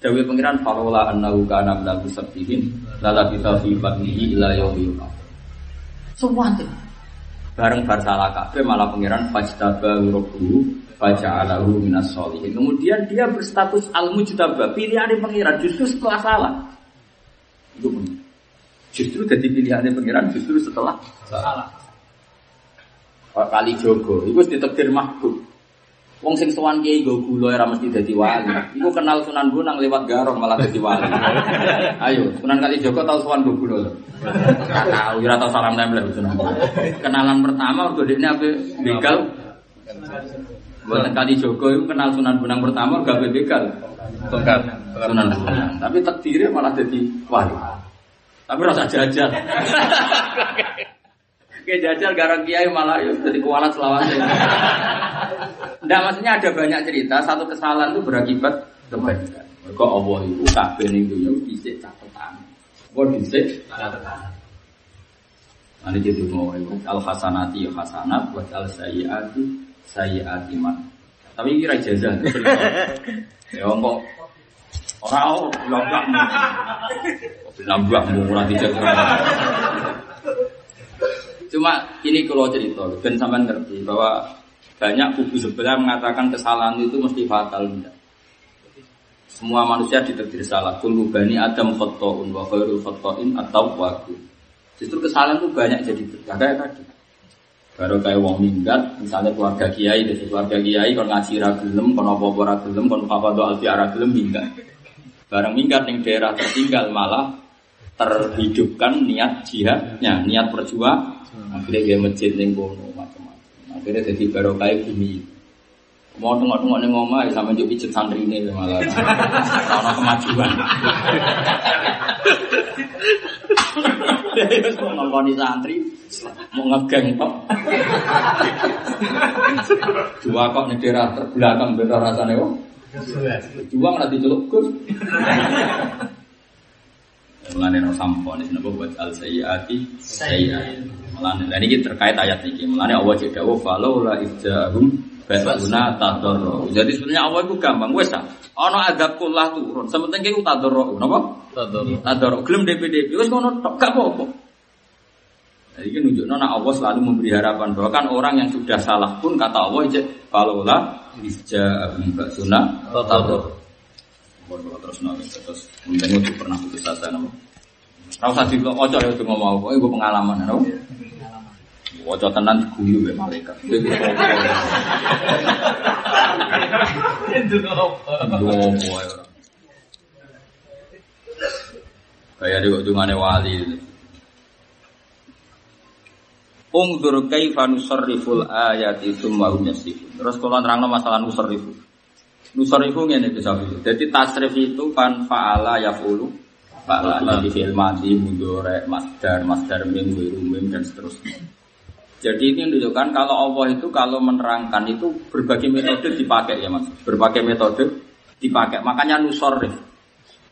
Dewi pangeran farola annahu kana minal musabbihin lala kita fi batnihi ila yaumil. Semua itu. Bareng bar salah kabeh malah pangeran fajtaba rabbuhu faja'alahu minas sholihin. Kemudian dia berstatus al mujtaba, pilihan pangeran justru setelah salah. Itu. Justru jadi pilihannya pangeran justru setelah salah. Kali Jogo, itu ditekdir mahbub. Wong sing sowan kiai go gula ora mesti dadi wali. Iku kenal Sunan Bonang lewat garong malah dadi wali. [laughs] Ayo, Sunan Kali Jogo tau sowan go gula lho. Tahu ora tau salam nempel Sunan. Kenalan pertama mergo dekne ape begal. Buatan Kali Jogo itu kenal Sunan Bonang pertama gak begal. Tongkat. Sunan Bonang. Tapi takdirnya malah jadi wali. Tapi rasa jajal. [laughs] Kayak jajal garang kiai malah ya jadi kualat selawase. [laughs] Nggak maksudnya ada banyak cerita satu kesalahan itu berakibat kebaikan. Mereka Allah itu kabeh ning dunya dhisik catatan. Kok dhisik catatan. Nanti jadi mau al hasanati ya hasanat buat al sayyiati sayyiati man. Tapi kira jazah. Ya kok orang lambakmu. Lambakmu ora dijaga. Cuma ini kalau cerita, dan sampean ngerti bahwa banyak kubu sebelah mengatakan kesalahan itu mesti fatal. Enggak. Semua manusia ditakdir salah. Kullu bani Adam khotta'un wa khairul khotta'in atau waku. Justru kesalahan itu banyak jadi berkah kayak tadi. Baru kayak wong minggat, misalnya keluarga kiai, dari keluarga kiai, kon ngaji ragilem, kon apa-apa apa doa alfi ragilem minggat. Barang minggat yang daerah tertinggal malah terhidupkan niat jihadnya, niat perjuang. Akhirnya dia masjid ning. Akhirnya jadi barokah bumi. Mau tengok-tengok ning omah ya sampe njuk pijet santri ini ya malah. [laughs] Ono kemajuan. Terus mau santri, mau ngegeng kok. Dua kok nyedera terbelakang beda rasanya kok. Juang nanti celuk gus. Mulane no sampo nih napa buat al sayyati sayyiat. Mulane lha niki terkait ayat iki. Mulane Allah cek dawuh falaula idzahum basuna tadarru. Jadi sebenarnya Allah itu gampang wes ah. Ana adab kullah turun. Sementing ki tadarru. Napa? Tadarru. Tadarru gelem DPDP wis ngono tok gak apa-apa. Jadi ini nunjukno nek Allah selalu memberi harapan bahwa kan orang yang sudah salah pun kata Allah cek falaula idzahum basuna tadarru. Kalau kalau terus nol, terus mungkin itu pernah putus asa nama. Rau sadi lo ojo ya mau, kok gue pengalaman, no? Ojo tenan guyu ya malaikat. Kayak dia kok cuma wali. Ungdur kaifa nusarriful ayati tsumma hum yasifun. Terus kalau nerangno masalah nusarrifu. Nusarifu ngene bisa Jadi tasrif itu kan faala yafulu faala jadi fi'il madi mudore masdar masdar mim dan seterusnya. Jadi ini menunjukkan kalau Allah itu kalau menerangkan itu berbagai metode dipakai ya mas, berbagai metode dipakai. Makanya nusarif.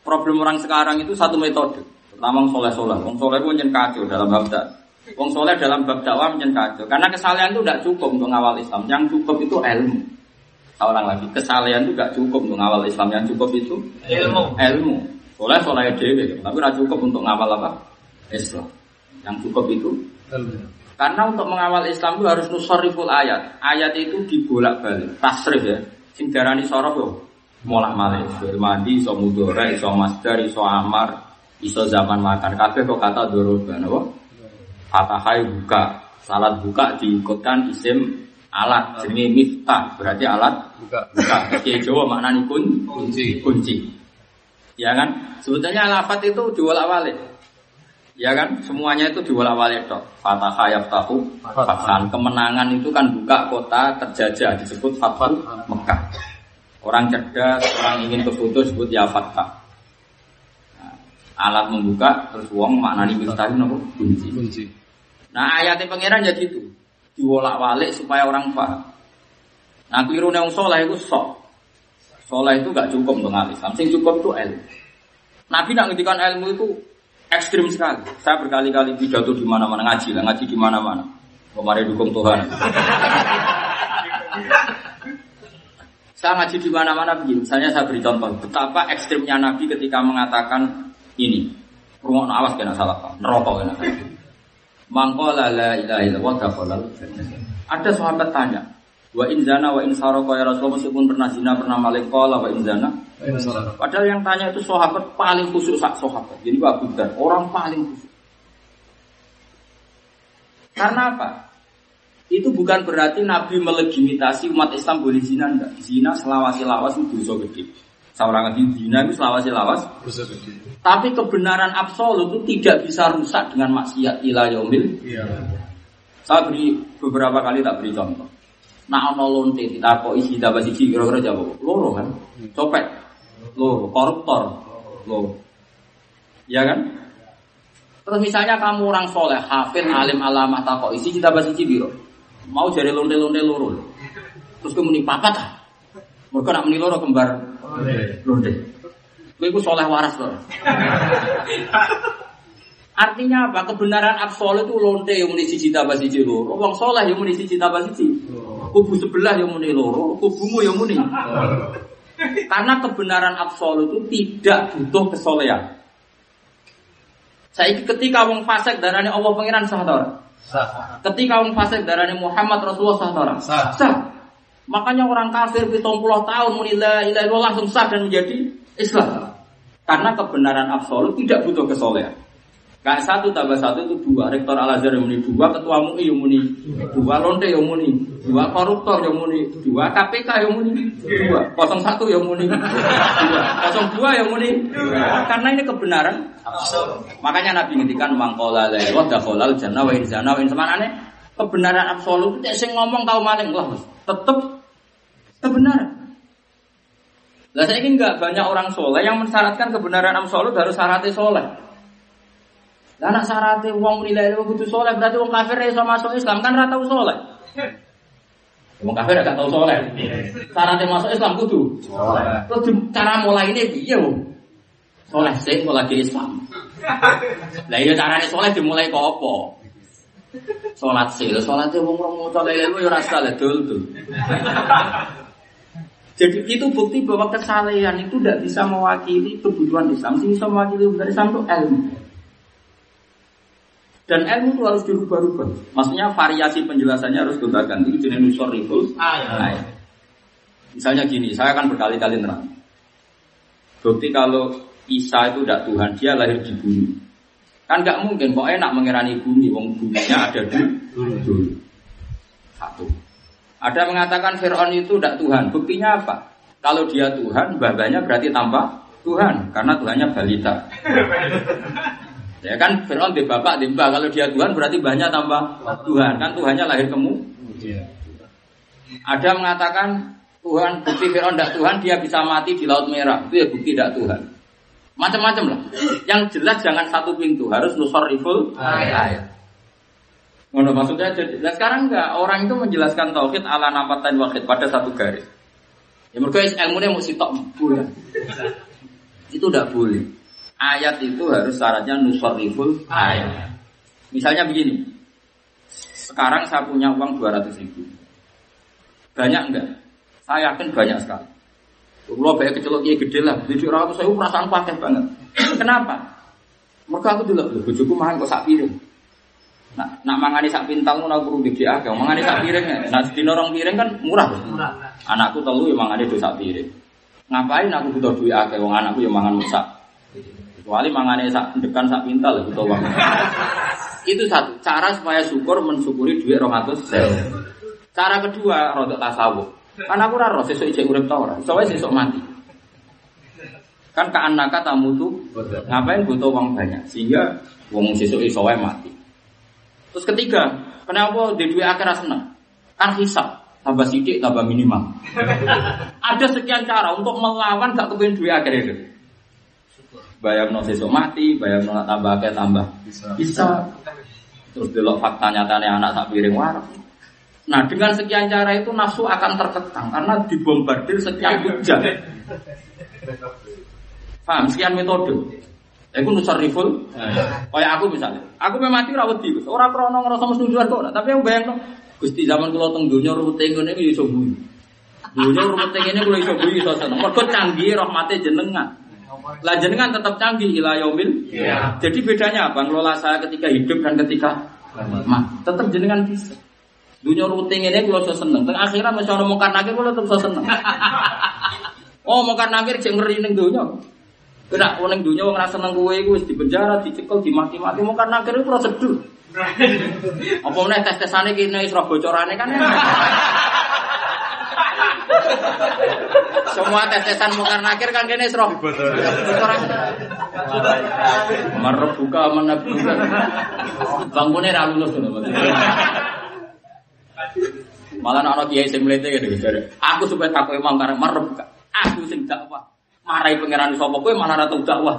Problem orang sekarang itu satu metode. Pertama soleh soleh, wong soleh pun nyen kacau dalam bab Wong soleh dalam bab dakwah nyen kacau. Karena kesalahan itu tidak cukup untuk ngawal Islam. Yang cukup itu ilmu. Seorang lagi kesalahan itu gak cukup untuk ngawal Islam yang cukup itu Ilmu. ilmu. Soleh soleh dewi, tapi gak cukup untuk ngawal apa Islam. Yang cukup itu karena untuk mengawal Islam itu harus nusariful ayat. Ayat itu dibolak balik, tasrif ya. Sing darani sorof yo. Molak malik, fil madi, iso mudore, iso masdar, iso amar, iso zaman makan. Kabeh kok kata doroba, napa? Fatahai buka, salat buka diikutkan isim alat jenenge miftah berarti alat Buka. buka Oke Jawa maknanya kun Kunci. kunci ya kan sebetulnya lafat itu diwolak walik ya kan semuanya itu diwolak walik tok fatah yaftahu fathan kemenangan itu kan buka kota terjajah disebut fathan Mekah orang cerdas orang ingin ke foto disebut ya fatah Nah, alat membuka terus uang maknanya miftah itu apa? kunci Kunci. Nah ayatnya pangeran jadi itu diwolak walik supaya orang paham. Nah keliru yang soleh itu sok. Soleh itu gak cukup untuk Islam. Sing cukup itu ilmu. Nabi nak ngendikan ilmu itu ekstrim sekali. Saya berkali-kali pidato di mana-mana ngaji lah, ngaji di mana-mana. Kemarin dukung Tuhan. saya ngaji di mana-mana begini. Misalnya saya beri contoh betapa ekstrimnya Nabi ketika mengatakan ini. Rumah awas kena salah paham. Neraka kena. Mangkola la ilaha illallah dakhalal. Ada sahabat tanya, wa in zana wa in saraka ya Rasulullah meskipun pernah zina pernah maling qala wa in zana. Padahal yang tanya itu sahabat paling khusyuk sak sahabat. Jadi Abu Dar orang paling khusyuk. Karena apa? Itu bukan berarti Nabi melegitimasi umat Islam boleh zina enggak. Zina selawasi lawas itu dosa gede. Seorang lagi zina itu selawasi lawas tapi kebenaran absolut itu tidak bisa rusak dengan maksiat ila yaumil. Iya. Saya beri beberapa kali tak beri contoh. Nah ono lonte kita kok isi dapat siji kira-kira jawab loro kan, copet, loro, koruptor, loro, ya kan? Terus misalnya kamu orang soleh, hafid, alim, alamah, takok isi kita siji biro, mau jadi lonte-lonte loro, terus kemudian papat ah, mereka nak meni loro kembar lonte, gue itu soleh waras loh. Artinya apa? Kebenaran absolut itu lonte yang muni siji tambah siji. Wong soleh yang muni siji tambah siji. Kubu sebelah yang muni loro, kubumu yang muni. Karena kebenaran absolut itu tidak butuh kesolehan. Saya ketika wong fasik darahnya Allah pangeran sah? Sah. Ketika wong fasik darahnya Muhammad Rasulullah sah? Sah. Sah. Makanya orang kafir 70 tahun muni la ilaha illallah langsung sah dan menjadi Islam. Karena kebenaran absolut tidak butuh kesolehan. Kayak satu tambah satu itu dua. Rektor Al Azhar yang muni dua, ketua MUI yang muni dua, lonte yang muni dua, koruptor yang muni dua, KPK yang muni dua, kosong satu yang muni dua, kosong dua yang muni dua. Karena ini kebenaran. Makanya Nabi ngendikan mangkola lewat dakholal jannah wa inzana wa insamanane kebenaran absolut. Tidak sing ngomong tahu maling lah, tetep kebenaran. Lah saya ini enggak banyak orang soleh yang mensyaratkan kebenaran absolut harus syaratnya soleh. Lah anak syaratnya uang nilai itu butuh soleh berarti uang kafir iso masuk Islam kan rata soleh. Wong kafir gak tau soleh. Syaratnya masuk Islam kudu soleh. Terus di- cara mulai ini piye wong? Soleh sih mulai ke Islam. Lah iya caranya soleh dimulai kok apa? Salat sih, salatnya wong wong mau soleh lu ya rasa lah dul dul. Jadi itu bukti bahwa kesalehan itu tidak bisa mewakili kebutuhan Islam. Sing bisa mewakili kebutuhan Islam itu ilmu. Dan ilmu itu harus dirubah-rubah. Maksudnya variasi penjelasannya harus kita ganti. Jenis nusor riful. ayat. Misalnya gini, saya akan berkali-kali nerang. Bukti kalau Isa itu tidak Tuhan, dia lahir di bumi. Kan nggak mungkin, kok enak mengirani bumi, wong buminya ada di dulu. Satu. Ada mengatakan Fir'aun itu tidak Tuhan. Buktinya apa? Kalau dia Tuhan, babanya berarti tambah Tuhan. Karena Tuhannya balita. Ya kan Fir'aun di bapak, di mbak. Kalau dia Tuhan berarti banyak tambah Tuhan. Kan Tuhannya lahir kemu. Ada mengatakan Tuhan, bukti Fir'aun tidak Tuhan, dia bisa mati di Laut Merah. Itu ya bukti tidak Tuhan. Macam-macam lah. Yang jelas jangan satu pintu, harus nusor riful ayat. Ngono maksudnya jadi nah sekarang enggak orang itu menjelaskan tauhid ala namatan wahid pada satu garis. Ya mereka ilmunya mau sitok boleh. Itu tidak boleh. Ayat itu harus syaratnya nusarriful ayat. Misalnya begini. Sekarang saya punya uang 200 ribu. Banyak enggak? Saya yakin banyak sekali. Kalau banyak kecelok ya gede lah. Jadi orang itu saya perasaan pakai banget. Kenapa? Mereka aku dulu, bujuku makan kok sak piring. Nah, nak mangani sak pintal ngono aku rugi dia akeh. Mangani sak piring. ya. Nah, di norong piring kan murah. Murah. Anakku telu ya mangani do sak piring. Ngapain aku butuh duit akeh wong anakku ya mangan sak. Kecuali mangani sak dekan sak pintal ya butuh uang. Itu satu cara supaya syukur mensyukuri duit 200 sewu. Cara kedua rodok tasawuf. Kan aku ora sesuk ijek urip ta ora. Sesuk mati. Kan ka anaka tamu tuh ngapain butuh uang banyak sehingga wong sesuk iso wae mati. Terus ketiga, kenapa di dua akhirnya senang? Kan hisap, tambah sidik, tambah minimal. Ada sekian cara untuk melawan gak kepingin dua akhir itu. Bayang no sesuk mati, bayang no tambah akeh tambah bisa. Terus delok fakta nyatanya anak sak piring warak. Nah dengan sekian cara itu nafsu akan terkekang karena dibombardir sekian hujah. Paham? Sekian metode. Aku nusar riful, kayak aku misalnya. Aku memang mati rawat di, orang krono ngerasa mesti kok. Tapi aku bayang Gusti zaman kalau teng dunia rumah ngene iki iso bui. Dunia rumah ngene kalau iso bui iso seneng. Mergo canggih rahmate jenengan. Lah jenengan tetap canggih ila yaumil. Jadi bedanya apa? Ngelola saya ketika hidup dan ketika mati. Tetap jenengan bisa. Dunia rutin ini kalau iso seneng. Teng akhirat masih orang mungkar nakir kalau tetap iso seneng. [laughs] Oh mungkar nakir cek ngeri ning dunia. Kena ning dunia wong ora seneng kowe iku wis dipenjara, dicekel, dimaki-maki mungkar nakir itu prosedur. [laughs] Apa meneh tes-tesane kene wis roh bocorane kan. [laughs] Semua tes-tesan mungkar nakir kan kene wis roh bocorane. Marep buka menabuka. Bangkune ra lulus. Malah ana kiai sing mlete gitu. Aku supaya takut imam karena marep buka. Aku sing dakwah. Marai pangeran sapa kowe malah ra tau dakwah.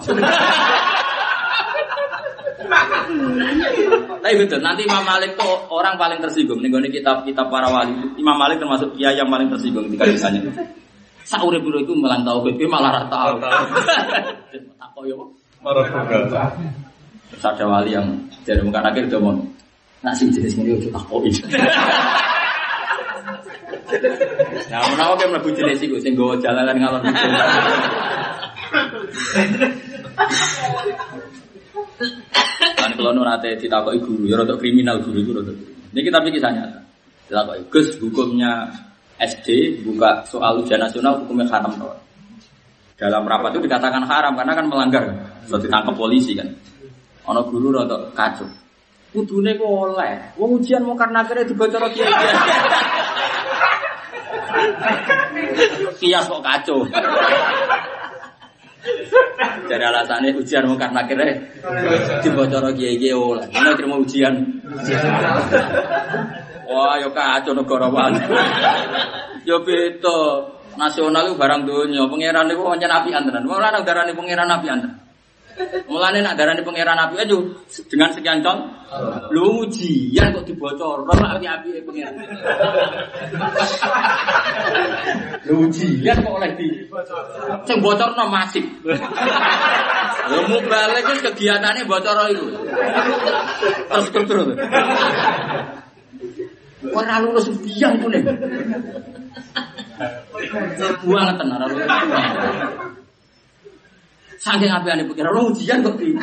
Tapi betul, nanti Imam Malik tuh orang paling tersinggung. Nih kitab kitab para wali, Imam Malik termasuk dia yang paling tersinggung ketika ditanya. Saure buru itu melang tauhid, kowe malah ra tau. [laughs] Takok yo. Terus ada wali yang jadi muka akhir dia mau nak sing jenis ini udah takoki. Nah, menawa kayak mlebu jenis iku sing nggawa jalanan ngalor ngidul. Kan kalau nu nate ditakoki guru, ya rada kriminal guru itu rada. Ini kita pikir kisah nyata. Ditakoki, Gus hukumnya SD buka soal ujian nasional hukumnya haram toh. Dalam rapat itu dikatakan haram karena kan melanggar. Sudah ditangkap polisi kan. Ono guru rada kacau. Kudune kok oleh. Wong ujian mau karena akhirnya dibocor kiai. Kias kok kacau. Jadi alasannya ujian mau karena akhirnya dibocor kiai kiai oleh. Mana terima ujian? Wah, yo kacau negara mana? [laughs] Yo beda. Nasional itu barang dunia, pangeran itu hanya nabi tenan. Mulane darani pangeran nabi tenan. Mulane nak darani pangeran nabi aja dengan sekian con. Lu ujian kok dibocor, ora api-api pangeran. [laughs] Lu ujian kok oleh di sing bocorno masif. Lha [laughs] mau balik kegiatannya bocor itu. Terus terus terus. Ora lulus biang pun nih. Buang tenar lulus. Saking apiane pikir ora ujian di.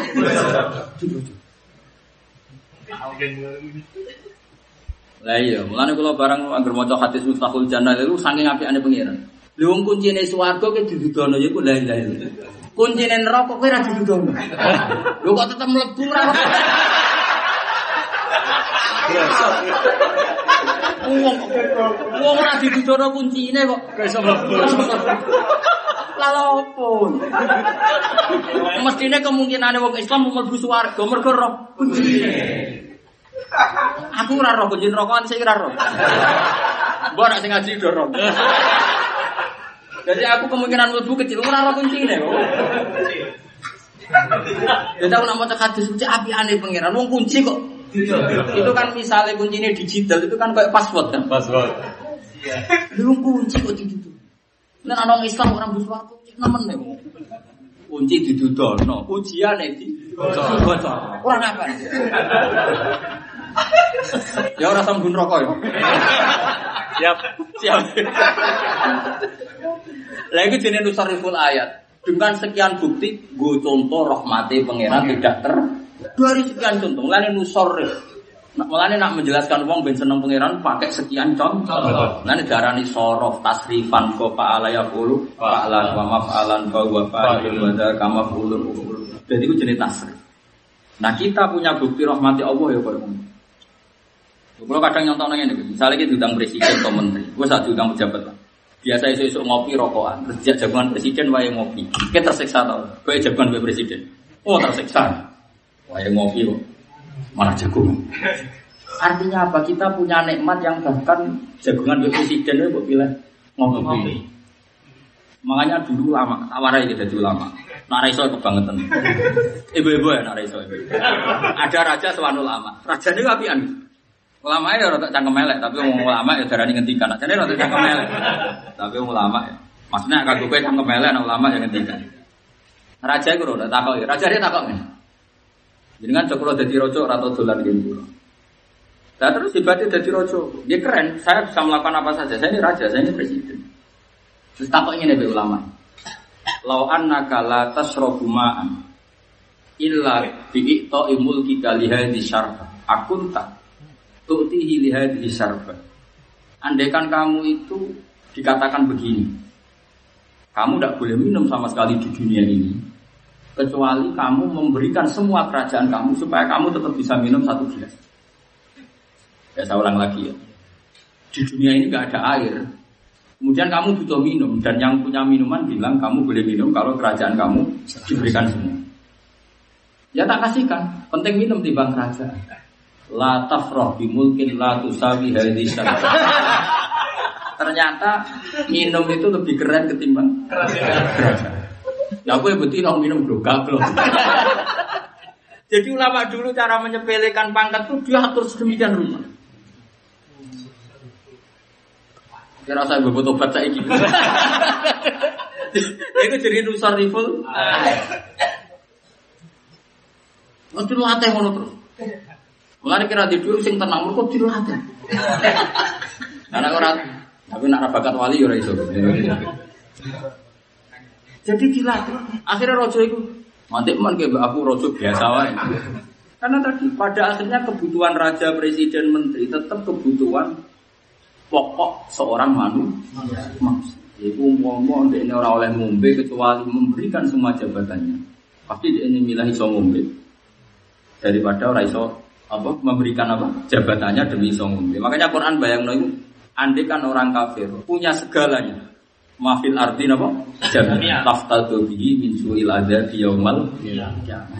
Lah iya, mulane kula barang anggere maca hadis Mustahul Jannah itu saking apiane pengiran. Lha wong kuncine swarga ki didudono iku la ilaha illallah. Kuncine neraka kowe ora didudono. Lho kok tetep mlebu ora. Wong wong ora didudono kuncine kok iso mlebu. Lalu opo? Mestine kemungkinane wong Islam mlebu swarga mergo roh kuncine. Aku ora roh kunci rokokan sing ora roh. Mbok nek sing ngaji do roh. Jadi aku kemungkinan mlebu kecil ora roh kuncine kok. Jadi aku nak maca hadis suci apiane pangeran wong kunci kok. Itu kan misalnya kuncinya digital itu kan kayak password kan. Password. Lu kunci kok gitu. Nah orang Islam orang buswar kunci nemen nih. Kunci didudono, ujian di bocor. Orang apa? Ya orang sambun rokok ya. Siap. Siap. Lah itu jenis nusariful ayat. Dengan sekian bukti, gue contoh rahmati pangeran tidak ter dari sekian contoh. Mulane nusarif. Nah, mulane nak menjelaskan wong ben seneng pangeran pakai sekian contoh. Mulane darani sorof tasrifan ko fa'ala yaqulu fa'alan wa maf'alan fa wa fa'ilun wa dzaka maf'ulun Jadi itu jenis tasrif. Nah kita punya bukti rahmati Allah ya kalau Kalau kadang nyontok nanya nih, misalnya kita diundang presiden atau menteri, gue saat diundang pejabat lah. Biasa isu isu ngopi rokokan, terus jagoan presiden wae ngopi. Kita tersiksa tau, gue jagoan gue presiden. Oh tersiksa, wae ngopi kok, malah jagung. Artinya apa? Kita punya nikmat yang bahkan jagungan gue presiden gue pilih ngopi. Makanya dulu lama, tawarai kita dulu lama. Narai soal kebangetan. Ibu-ibu ya narai soal. Ada raja sewanu lama. Raja ini apian. Ulama ya rada cangkem melek, tapi wong ulama ya darani ngendikan. Jadi rada cangkem melek. Tapi ulama ya. Maksudnya kagak kowe cangkem melek ulama yang ngendikan. Raja iku rada takok, raja dia takok Jadi kan cokro dadi raja ora tau dolan gitu. Nah terus hebatnya dadi raja. Dia keren, saya bisa melakukan apa saja. Saya ini raja, saya ini presiden. Terus takok ini nih ulama. Lau annaka la tasrabu ma'an illa bi'ito imul kita lihadi syarfa akunta tu'tihi lihadi syarfa Andaikan kamu itu dikatakan begini Kamu tidak boleh minum sama sekali di dunia ini Kecuali kamu memberikan semua kerajaan kamu Supaya kamu tetap bisa minum satu gelas Ya saya ulang lagi ya Di dunia ini nggak ada air Kemudian kamu butuh minum dan yang punya minuman bilang kamu boleh minum kalau kerajaan kamu diberikan semua. Ya tak kasihkan, penting minum di bang kerajaan. La tafroh bimulkin la tusawi hadisah. [laughs] Ternyata minum itu lebih keren ketimbang kerajaan. Ya aku betul minum bloga [laughs] belum. Jadi ulama dulu cara menyepelekan pangkat itu dia atur sedemikian rupa. Kira saya gue tobat saya gitu. Itu jadi nusar rifle. Mesti latih ngono terus. Mulane kira di dulu sing tenang mergo dilatih. [laughs] Karena orang tapi nak bakat wali ora iso. Jadi dilatih. Akhirnya rojo itu mantik man aku rojo biasa wae. Karena tadi pada akhirnya kebutuhan raja, presiden, menteri tetap kebutuhan pokok seorang manusia. Itu umpama dia ini orang oleh ngombe kecuali memberikan semua jabatannya. Pasti dia ini milih iso ngombe daripada orang iso apa memberikan apa jabatannya demi iso ngombe. Makanya Quran bayang itu andai kan orang kafir punya segalanya. Mafil arti apa? Jangan taftadu bihi min su'il adzab yaumal ya.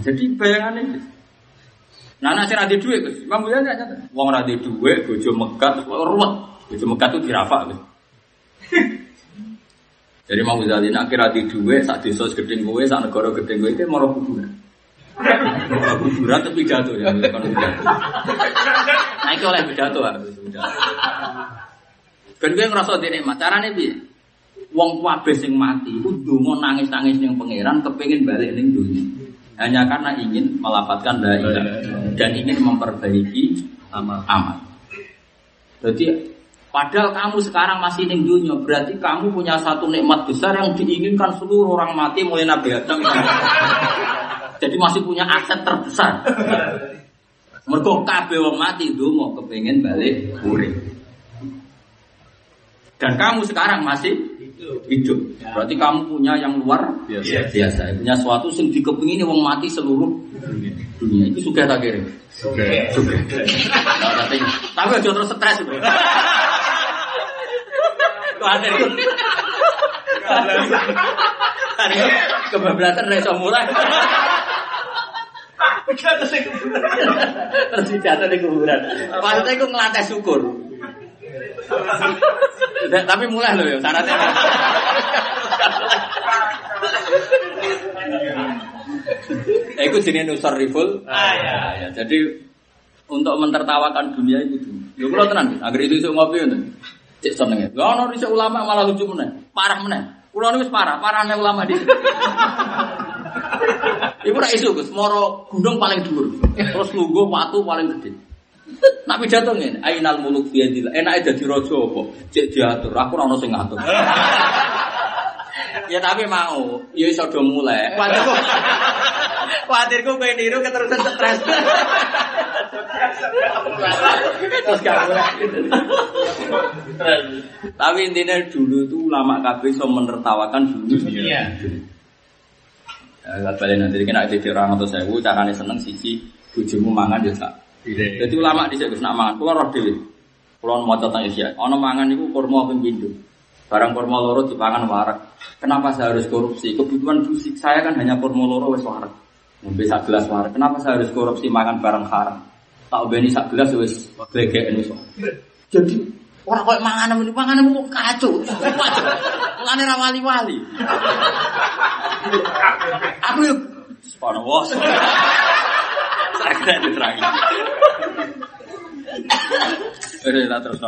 Jadi bayangannya gitu. Nah, nak sing ade dhuwit, Gus. Imam Buya nyata. Wong ora duwe, bojo megat, ruwet. Bojo megat itu dirafak gitu. [laughs] Jadi mau Ghazali nak kira di dua saat desa gedeng kowe saat negara gedeng kowe itu mau kuburan. Mau kuburan tapi pidato ya, bukan pidato. Nah itu oleh pidato harus pidato. Ben kowe ngrasa nikmat, carane piye? Wong kabeh sing mati iku ndonga nangis-nangis ning pangeran kepengin balik ning dunia. Hanya karena ingin melafatkan la dan ingin memperbaiki amal. amal. Jadi Padahal kamu sekarang masih ning dunia, berarti kamu punya satu nikmat besar yang diinginkan seluruh orang mati mulai Nabi Adam. [laughs] Jadi masih punya aset terbesar. Mergo kabeh wong mati mau kepengen balik urip. Dan kamu sekarang masih hidup. Berarti kamu punya yang luar biasa. biasa. Punya sesuatu yang dikepingin wong mati seluruh dunia. Itu suka tak kira? Suka. Suka. Tapi aja terus stres. Kuatir kebablasan reso mulai. Terus jatuh di kuburan. Maksudnya itu ngelantai syukur. Tapi mulai loh ya syaratnya. Eh, itu jenis nusar riful. Ah, ya. ya. Jadi untuk mentertawakan dunia itu dulu. Ya kalau tenang, agar itu isu ngopi itu. Cek seneng ya. Gak ono ulama malah lucu meneh. Parah meneh. Kulo niku parah, parahnya ulama di. Ibu rak isu Gus, moro gunung paling dhuwur. Terus lungguh watu paling gede. Nak pidato ngene, ainal muluk fi yadillah. Enake dadi raja apa? Cek diatur, aku ora ono sing ngatur. [laughs] ya tapi mau, ya iso do mulai. Kuatirku, kuatirku kowe niru keterusan stres. Terus. Tapi intinya dulu itu ulama kabeh so menertawakan dulu. Iya. Ya, balik nanti kena ada orang atau sewu, caranya seneng sisi bujumu mangan ya. Jadi ulama di sini nak mangan, keluar roh dewi. Keluar mau tentang isya. Ono mangan itu kurma pembindo. Barang kurma loro dipangan warak. Kenapa saya harus korupsi? Kebutuhan fisik saya kan hanya kurma loro wes warak. Ngombe sak gelas warak. Kenapa saya harus korupsi makan barang haram? Tak beni sak gelas wes glegek ini Jadi orang kau mangan ini mangan ini kacau, kacau. Mulane ra wali-wali. Aku yuk Sepano wos. Saya kena diterangi. Eh, tak terus.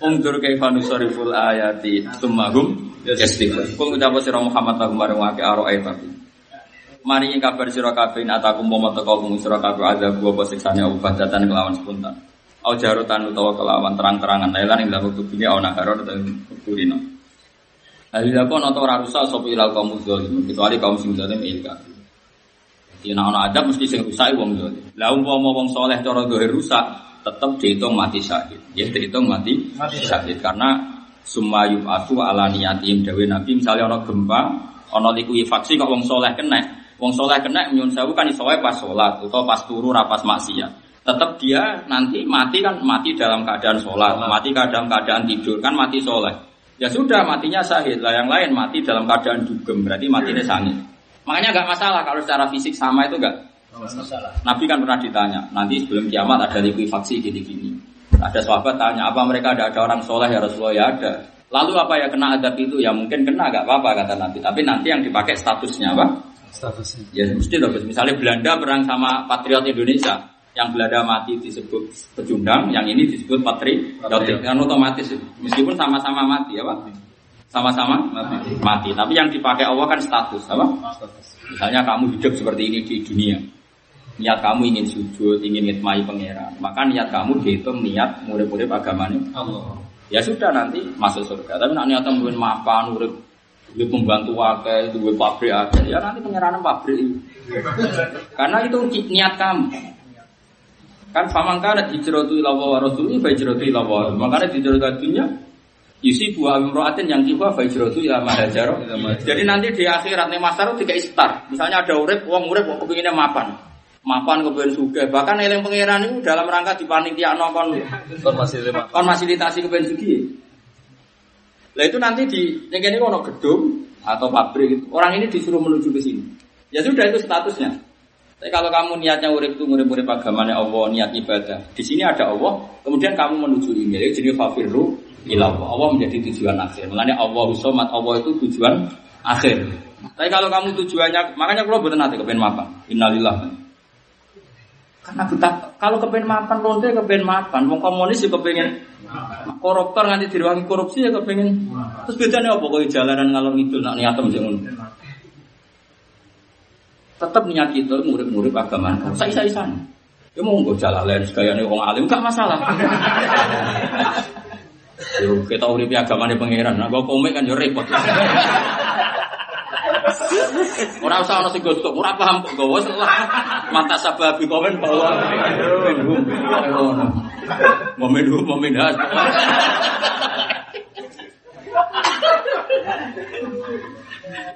Ungdur kaifanu soriful ayati Tumahum Yastifah Kul ngucapa sirah Muhammad Lagu marung wake aro ayat tapi Mari kabar sirah kabeh Atakum momo teko kumu sirah kabeh Ada gua posiksanya ubah datan kelawan sepuntan Au jarutan utawa kelawan terang-terangan. Lailan ing dalam kubini au nakaron atau kubulino Alila kon atau ora rusak sapa ilal kaum zalim kecuali kaum sing zalim il Jadi nek ana adab mesti sing rusak wong zalim. Lah umpama wong saleh cara dohir rusak tetap dihitung mati syahid. Ya dihitung mati, mati syahid karena summa yub'atsu ala niyatim dawe Nabi misalnya ana gempa, ana likuifaksi kok wong saleh kena. Wong saleh kena nyun sewu kan iso pas salat utawa pas turu ra pas maksiat. Tetap dia nanti mati kan mati dalam keadaan sholat, mati dalam keadaan tidur kan mati soleh. Ya sudah matinya sahid lah yang lain mati dalam keadaan dugem berarti matinya sangit. Makanya nggak masalah kalau secara fisik sama itu nggak masalah. Nabi kan pernah ditanya nanti sebelum kiamat ada likuifaksi gini-gini. Ada sahabat tanya apa mereka ada ada orang soleh ya Rasulullah ya ada. Lalu apa ya kena adab itu ya mungkin kena nggak apa-apa kata Nabi. Tapi nanti yang dipakai statusnya apa? Statusnya. Ya mesti loh. Misalnya Belanda perang sama patriot Indonesia yang Belanda mati disebut pecundang, yang ini disebut patriotik. Kan otomatis meskipun sama-sama mati ya Pak. Sama-sama mati. mati. Tapi yang dipakai Allah kan status apa? Misalnya kamu hidup seperti ini di dunia. Niat kamu ingin sujud, ingin ngitmai pangeran. Maka niat kamu dihitung niat murid-murid agamanya Allah. Ya sudah nanti masuk surga. Tapi nak niat kamu mapan, murid Gue pembantu wakil, gue pabrik aja, ya nanti pengiran pabrik. Karena itu niat kamu. Kan faman kana hijratu ila wa rasuli fa hijratu ila wa. Makanya hijratu dunia Yusi buah imro'atin yang kifa fa hijratu ila ma Jadi nanti di akhirat nih masar tiga istar. Misalnya ada urip, wong urip kok kepinginnya mapan. Mapan kepen suge. Bahkan eling pangeran itu dalam rangka dipanitia nongkon kon fasilitasi kepen sugi. Lah itu nanti di yang ini kono gedung atau pabrik Orang ini disuruh menuju ke sini. Ya sudah itu statusnya. Tapi kalau kamu niatnya urip itu urip-urip agamanya Allah, niat ibadah. Di sini ada Allah, kemudian kamu menuju ini. Jadi jenis fafirru ila Allah. Menjadi tujuan akhir. Mulanya Allah somat Allah itu tujuan akhir. Tapi kalau kamu tujuannya, makanya kalau betul nanti kepen mapan. Innalillah. Karena kita kalau kepen mapan lonte kepen mapan. Mau komunis juga kepengen koruptor nanti diruangi korupsi ya kepengen. Terus bedanya apa kalau jalanan ngalor itu nak niatem jangan. Tetap niat kita murid-murid agama. Saya saya sana. Ya mau nggak jalan lain nih orang alim gak masalah. Yo kita urip agamane pangeran. Nah, kok komik kan yo repot. Ora usah ana sing gosok, ora paham kok gawa salah. Mata sababi komen bahwa Momendu momendas.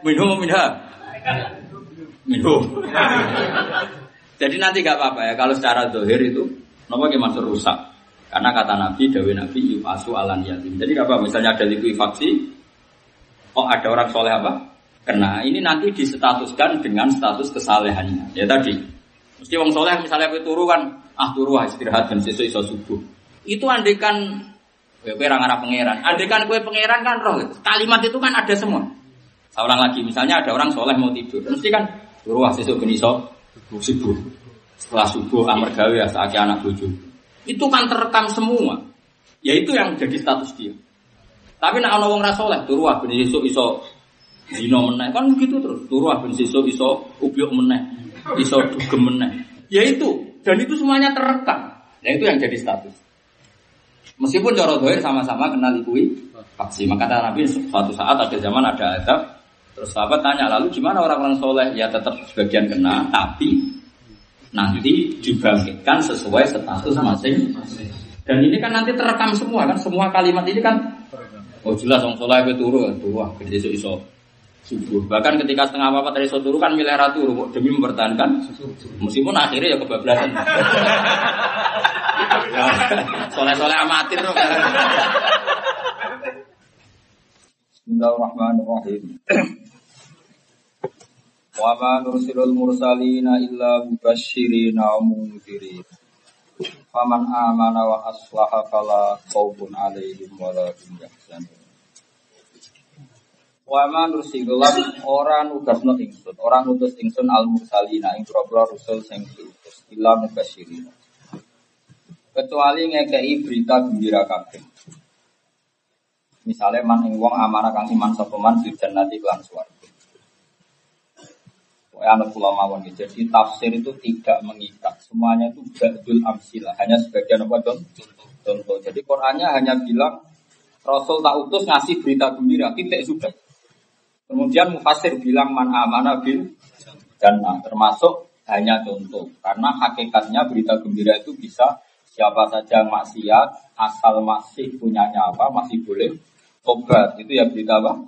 Minum memindah. Minum. Jadi nanti gak apa-apa ya kalau secara dohir itu, nopo gimana rusak. Karena kata Nabi, Dawe Nabi, yufasu alan yatim. Jadi apa? Misalnya ada likuifaksi, oh ada orang soleh apa? Kena. Ini nanti disetatuskan dengan status kesalehannya. Ya tadi, mesti wong soleh misalnya aku turu kan, ah turu istirahat dan sesuai iso subuh. Itu andekan, ya kue arah pangeran. Andekan kue pangeran kan roh. Kalimat itu kan ada semua. Seorang lagi, misalnya ada orang soleh mau tidur, mesti kan turu sesuai iso subuh. Setelah subuh amar gawe ya saatnya anak bujuk itu kan terekam semua. Ya itu yang jadi status dia. Tapi nak ana wong ra saleh turuah ben iso iso zina meneh kan begitu terus. Turuah ben iso iso ubyuk meneh, iso dugem meneh. Ya itu dan itu semuanya terekam. Nah itu yang jadi status. Meskipun cara dohir sama-sama kenal ikui faksi. Maka kata Nabi suatu saat ada zaman ada adab. Terus sahabat tanya lalu gimana orang-orang soleh? Ya tetap sebagian kena, tapi nanti dibangkitkan sesuai status masing Dan ini kan nanti terekam semua kan, semua kalimat ini kan oh jelas orang soleh itu turu, wah gede iso iso subuh. Bahkan ketika setengah apa dari iso turu kan milih ratu demi mempertahankan meskipun akhirnya ya kebablasan. [laughs] Soleh-soleh amatir tuh. Bismillahirrahmanirrahim. Wa ma nursilul mursalina illa mubashirina wa mundirin. Faman amana wa aslaha fala khawfun alaihim wa la hum yahzanun. Wa ma nursilul ora nugasno ingsun, ora ngutus ingsun al mursalina ing propro rusul sing diutus illa mubashirina. Kecuali ngekei berita gembira kabeh. Misalnya man ing wong amanah kang iman sapa man di jannati. Anak pulau mawon Jadi tafsir itu tidak mengikat. Semuanya itu badul amsilah. Hanya sebagian apa dong? Contoh. Jadi Qurannya hanya bilang Rasul tak utus ngasih berita gembira. Titik sudah. Kemudian mufasir bilang man amana bil jannah. Termasuk hanya contoh. Karena hakikatnya berita gembira itu bisa siapa saja maksiat asal masih punyanya apa masih boleh obat itu ya berita apa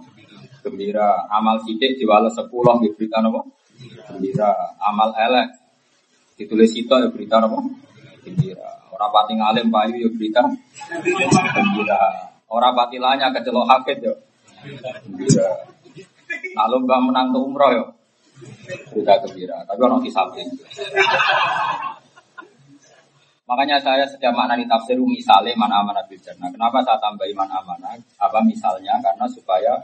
gembira amal sidik diwales sepuluh di berita apa Gembira. Amal elek. Ditulis itu ya berita apa? Gembira. Orang pati ngalim payu ya berita. Gembira. Orang pati lanya kecelok hakit ya. Gembira. Kalau mbak menang ke umroh ya. Berita gembira. Tapi orang kisabin. Makanya saya setiap makna di tafsir misalnya mana amanah bil Nah, kenapa saya tambahi mana amanah? Apa misalnya? Karena supaya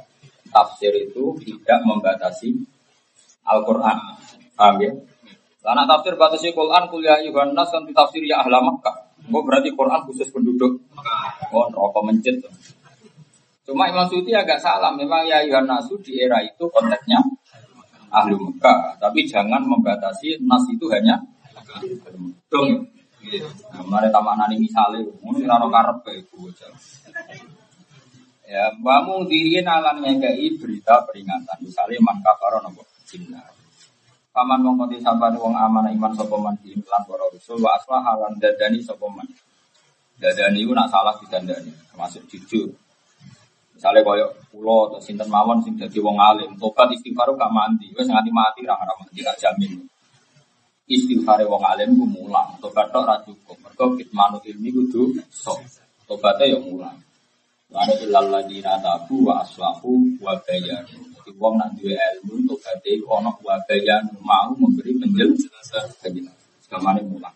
tafsir itu tidak membatasi Al-Quran. Paham ya? Karena tafsir batasi Quran kuliah Nas kan tafsir ya ahla Makkah. Oh berarti Quran khusus penduduk. Oh rokok mencet. Cuma Imam Suti agak salah. Memang ya Nasu di era itu konteksnya ahli Mekah. Tapi jangan membatasi Nas itu hanya dong. Nah, mari tamak nani misalnya, mungkin raro karep itu Ya, bangun diri nalan ngekei berita peringatan. Misalnya man kafaro nopo jinna. Paman wong kote sabar wong amanah iman sapa man di lan para rasul wa aslah halan dadani sapa man. Dadani ku nak salah didandani, termasuk jujur. Misalnya koyo pulau atau sinten mawon sing dadi wong alim, tobat istighfar gak mandi, wis nganti mati ra ora mandi gak jamin. Istighfar wong alim ku mulang, tobat tok ra cukup. Mergo kitmanu ilmi kudu sok. Tobatnya ya mulang. Wa ilal ladina tabu wa aslahu wa. Wong nak duwe ilmu untuk gade ono wabayan mau memberi penjelasan penjelasan. Sekamane mulang.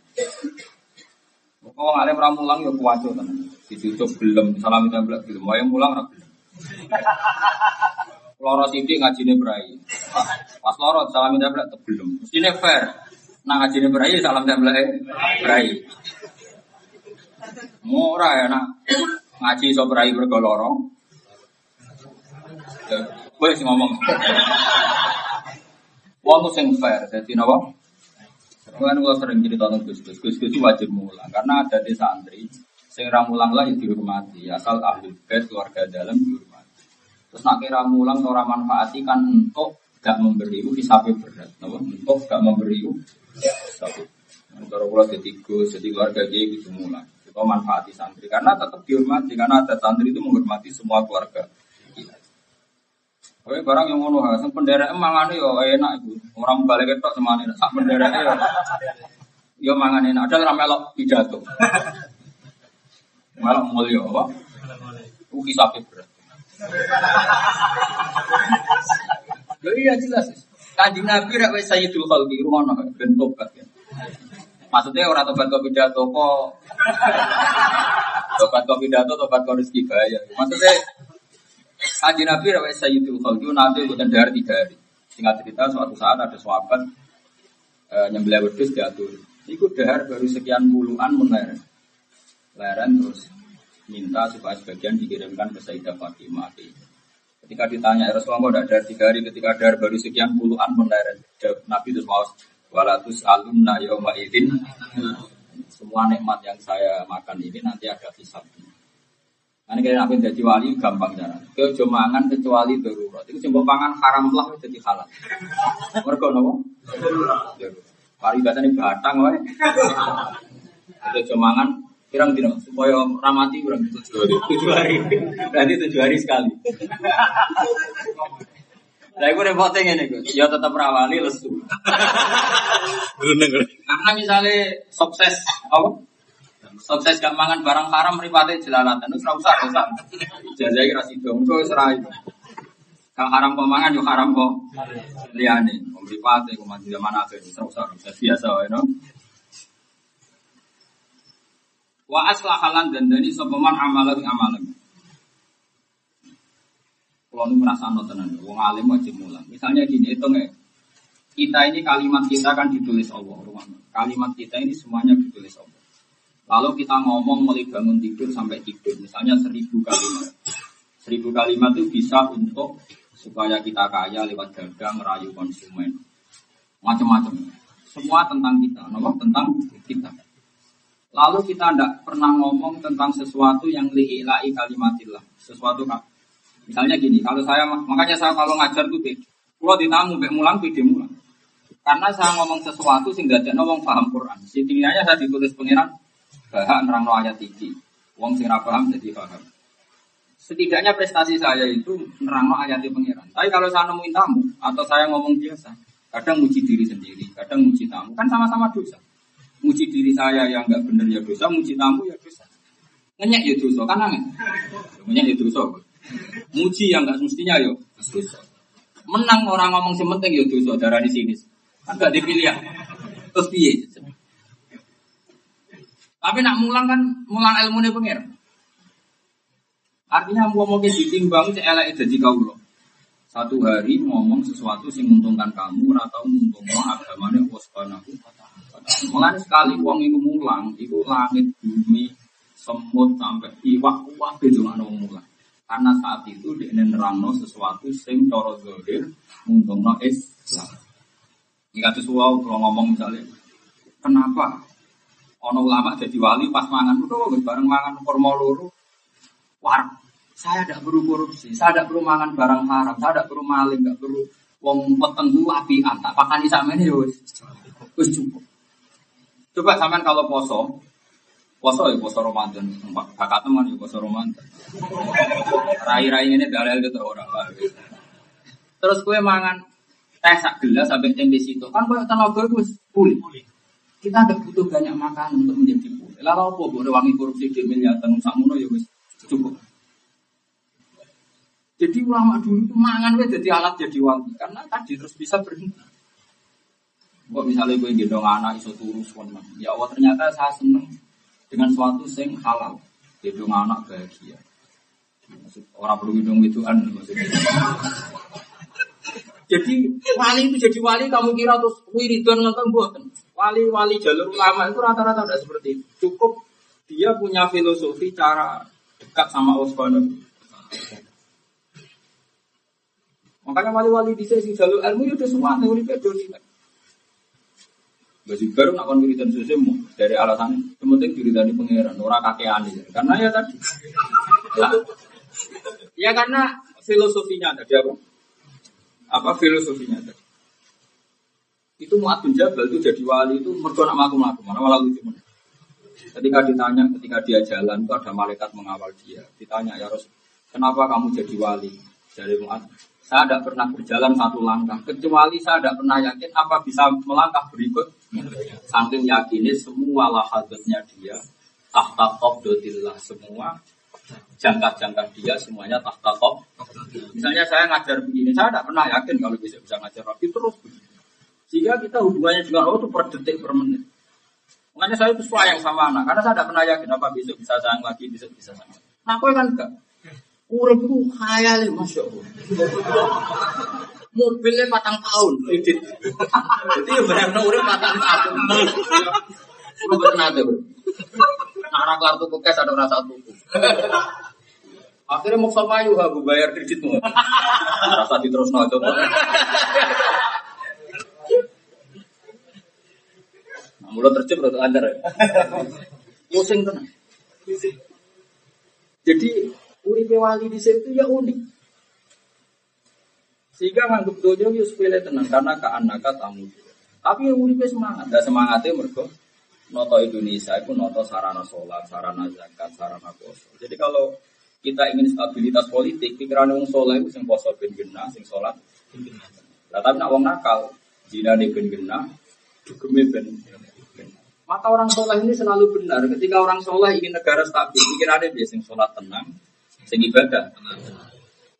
Oh, alim ra mulang ya kuwaco tenan. Dicucuk belum, salam templek belum. Wae mulang ra belum. Loro sithik ngajine brai. Pas loro salam templek belum. Mestine fair. Nah ngajine brai salam templek brai. Murah ya nak ngaji iso brai mergo loro. Kowe sing ngomong. Wong sing fair, dadi napa? Kan gua sering jadi tonton Gus Gus, Gus Gus itu wajib mulang karena ada di santri, sing ra mulang lah ya dihormati, asal ahli bait keluarga dalam dihormati. Terus nak kira mulang ora manfaati kan untuk gak memberi itu hisabe berat, napa? Untuk gak memberi itu hisabe. Kalau kula jadi Gus, jadi keluarga dia gitu mulang. Itu manfaati santri karena tetap dihormati karena ada santri itu menghormati semua keluarga. Kowe barang yang ngono ha, sing penderek mangane yo enak iku. Orang balik ketok semane sak penderek yo. Yo mangane enak, ada ra melok pidato. Melok mulya apa? Ku hisabe berat. Yo iya jelas. Kanjeng Nabi rak wis sayyidul khalqi rumono ben tobat ya. Maksudnya orang tobat kok pidato kok tobat kok pidato tobat kok rezeki bayar. Maksudnya Kaji Nabi rawat Sayyidul Khalqi nanti bukan dari tiga hari. Singkat cerita suatu saat ada sahabat e, nyembelih wedhus diatur. Iku dahar baru sekian puluhan menleren. Leren terus minta supaya sebagian dikirimkan ke Sayyidah Fatimah. Ketika ditanya ya Rasulullah kok dari tiga hari ketika dahar baru sekian puluhan menleren. Nabi terus mau walatus alumna yauma idin semua nikmat yang saya makan ini nanti ada hisabnya. Ini kalian apa jadi wali gampang cara. Ke mangan kecuali darurat. Itu coba pangan haram lah jadi halal. Mereka nopo. Paribatan ini batang wae. Itu mangan pirang dino supaya ramati kurang tujuh hari. Tujuh hari. Berarti tujuh hari sekali. Lah iku repotnya ngene iku. Ya tetap rawali lesu. Karena misalnya sukses apa? Sukses gak mangan barang haram mripate jelalatan. Wis ora usah, usah. Jazai ra sida, engko wis itu. Gak haram kok mangan yo haram kok. Liyane, mripate kok mati zaman akhir wis ora usah, biasa wae no. Wa aslahalan dan dari sopeman amalan amalan. Kalau ini merasa tenan, wong alim wajib mulang. Misalnya gini, itu nggak. Kita ini kalimat kita kan ditulis Allah, Kalimat kita ini semuanya ditulis Allah. Lalu kita ngomong mulai bangun tidur sampai tidur, misalnya seribu kalimat. Seribu kalimat itu bisa untuk supaya kita kaya lewat dagang, merayu konsumen. Macam-macam. Semua tentang kita, nomor tentang kita. Lalu kita tidak pernah ngomong tentang sesuatu yang li'ilai kalimatillah. Sesuatu kan. Misalnya gini, kalau saya makanya saya kalau ngajar tuh. Kalau ditamu, bek mulang, beda mulang. Karena saya ngomong sesuatu sehingga tidak ngomong paham Quran. Setidaknya saya ditulis pengiran, bahak nerangno ayat iki. Wong sing ora paham jadi paham. Setidaknya prestasi saya itu nerangno ayat pengiran. Tapi kalau saya nemuin tamu atau saya ngomong biasa, kadang muji diri sendiri, kadang muji tamu, kan sama-sama dosa. Muji diri saya yang nggak benar ya dosa, muji tamu ya dosa. Ngenyek ya dosa, kan angin. Ngenyek ya dosa. Muji yang nggak semestinya ya dosa. Menang orang ngomong sementing ya dosa, darah di sini. Kan gak dipilih ya. Terus piye? Tapi nak mulang kan mulang ilmu nih pengir. Artinya mau mau ditimbang elek jadi kaulo. Satu hari ngomong sesuatu sing menguntungkan kamu atau menguntungkan agamanya Allah Subhanahu Mulai sekali uang itu mulang, itu langit bumi semut sampai iwak uang itu mana mulang. Karena saat itu dia nerangno sesuatu sing coro zohir menguntungkan Islam. Jika tuh kalau ngomong misalnya, kenapa Ono ulama jadi wali pas mangan, udah bareng mangan kurma luru. War, saya tidak perlu korupsi, saya tidak perlu mangan barang haram, saya tidak perlu maling, tidak perlu wong peteng gue api tak pakan di sana ini wis wis cukup. Coba sampean kalau poso, poso ya poso Ramadan, kakak teman ya poso Ramadan. Rai-rai ini dalil gitu orang. Terus gue mangan teh sak gelas sampai tempe situ, kan gue tenaga gue pulih. Kita tidak butuh banyak makan untuk menjadi pulih. Lalu apa boleh wangi korupsi di miliatan sakmono ya wis cukup. Jadi ulama dulu itu mangan wes jadi alat jadi wangi karena tadi terus bisa berhenti. Kok misalnya gue gendong anak iso turus Ya Allah ternyata saya seneng dengan suatu sing halal. Itu anak bahagia. Maksud, orang perlu hidung itu an. Jadi wali itu jadi wali kamu kira terus wiridan nonton buatan. Wali-wali jalur ulama itu rata-rata tidak seperti itu. Cukup dia punya filosofi cara dekat sama Allah Makanya wali-wali di sesi jalur ilmu itu ya semua teori peduli. Baju baru nak kon wiridan sesemu dari alasan yang penting wiridani pangeran ora kakean Karena ya tadi. ya karena filosofinya tadi apa? Apa filosofinya tadi? Itu Mu'ad bin Jabal itu jadi wali itu mergo nak mlaku-mlaku, mana malah lucu. Ketika ditanya, ketika dia jalan itu ada malaikat mengawal dia. Ditanya ya Rasul, kenapa kamu jadi wali? Dari Mu'ad, saya tidak pernah berjalan satu langkah, kecuali saya tidak pernah yakin apa bisa melangkah berikut. Saking yakinnya semua lahadatnya dia, tahta dotillah semua, jangka-jangka dia semuanya tahta top. Misalnya saya ngajar begini, saya tidak pernah yakin kalau bisa bisa ngajar rapi terus Sehingga kita hubungannya dengan Allah itu per detik per menit. Makanya saya itu sayang sama anak, karena saya tidak pernah yakin apa besok bisa sayang lagi, besok bisa sayang. Nah, aku kan enggak. Urip ku khayal Masya Allah. Mobilnya patang tahun. Jadi ya benar urip patang tahun. Lu pernah tuh. Nah, kartu kekes ada rasa tuku. Akhirnya mau sama yuk, aku bayar kreditmu. Rasa diterus no coba. Mulut tercip atau under. Pusing tenang. Jadi Uripe wali di situ ya unik. Sehingga nganggep dojo yo sepele tenang karena ke anaka tamu. Tapi ya uripe semangat, dan semangatnya mereka noto Indonesia itu noto sarana sholat, sarana zakat, sarana poso. Jadi kalau kita ingin stabilitas politik, pikiran wong sholat itu sing poso ben genah, sing sholat. Lah tapi nak wong nakal, zina ben genah, dugeme ben maka orang sholat ini selalu benar. Ketika orang sholat ingin negara stabil, pikirannya dia sing sholat tenang, sing ibadah.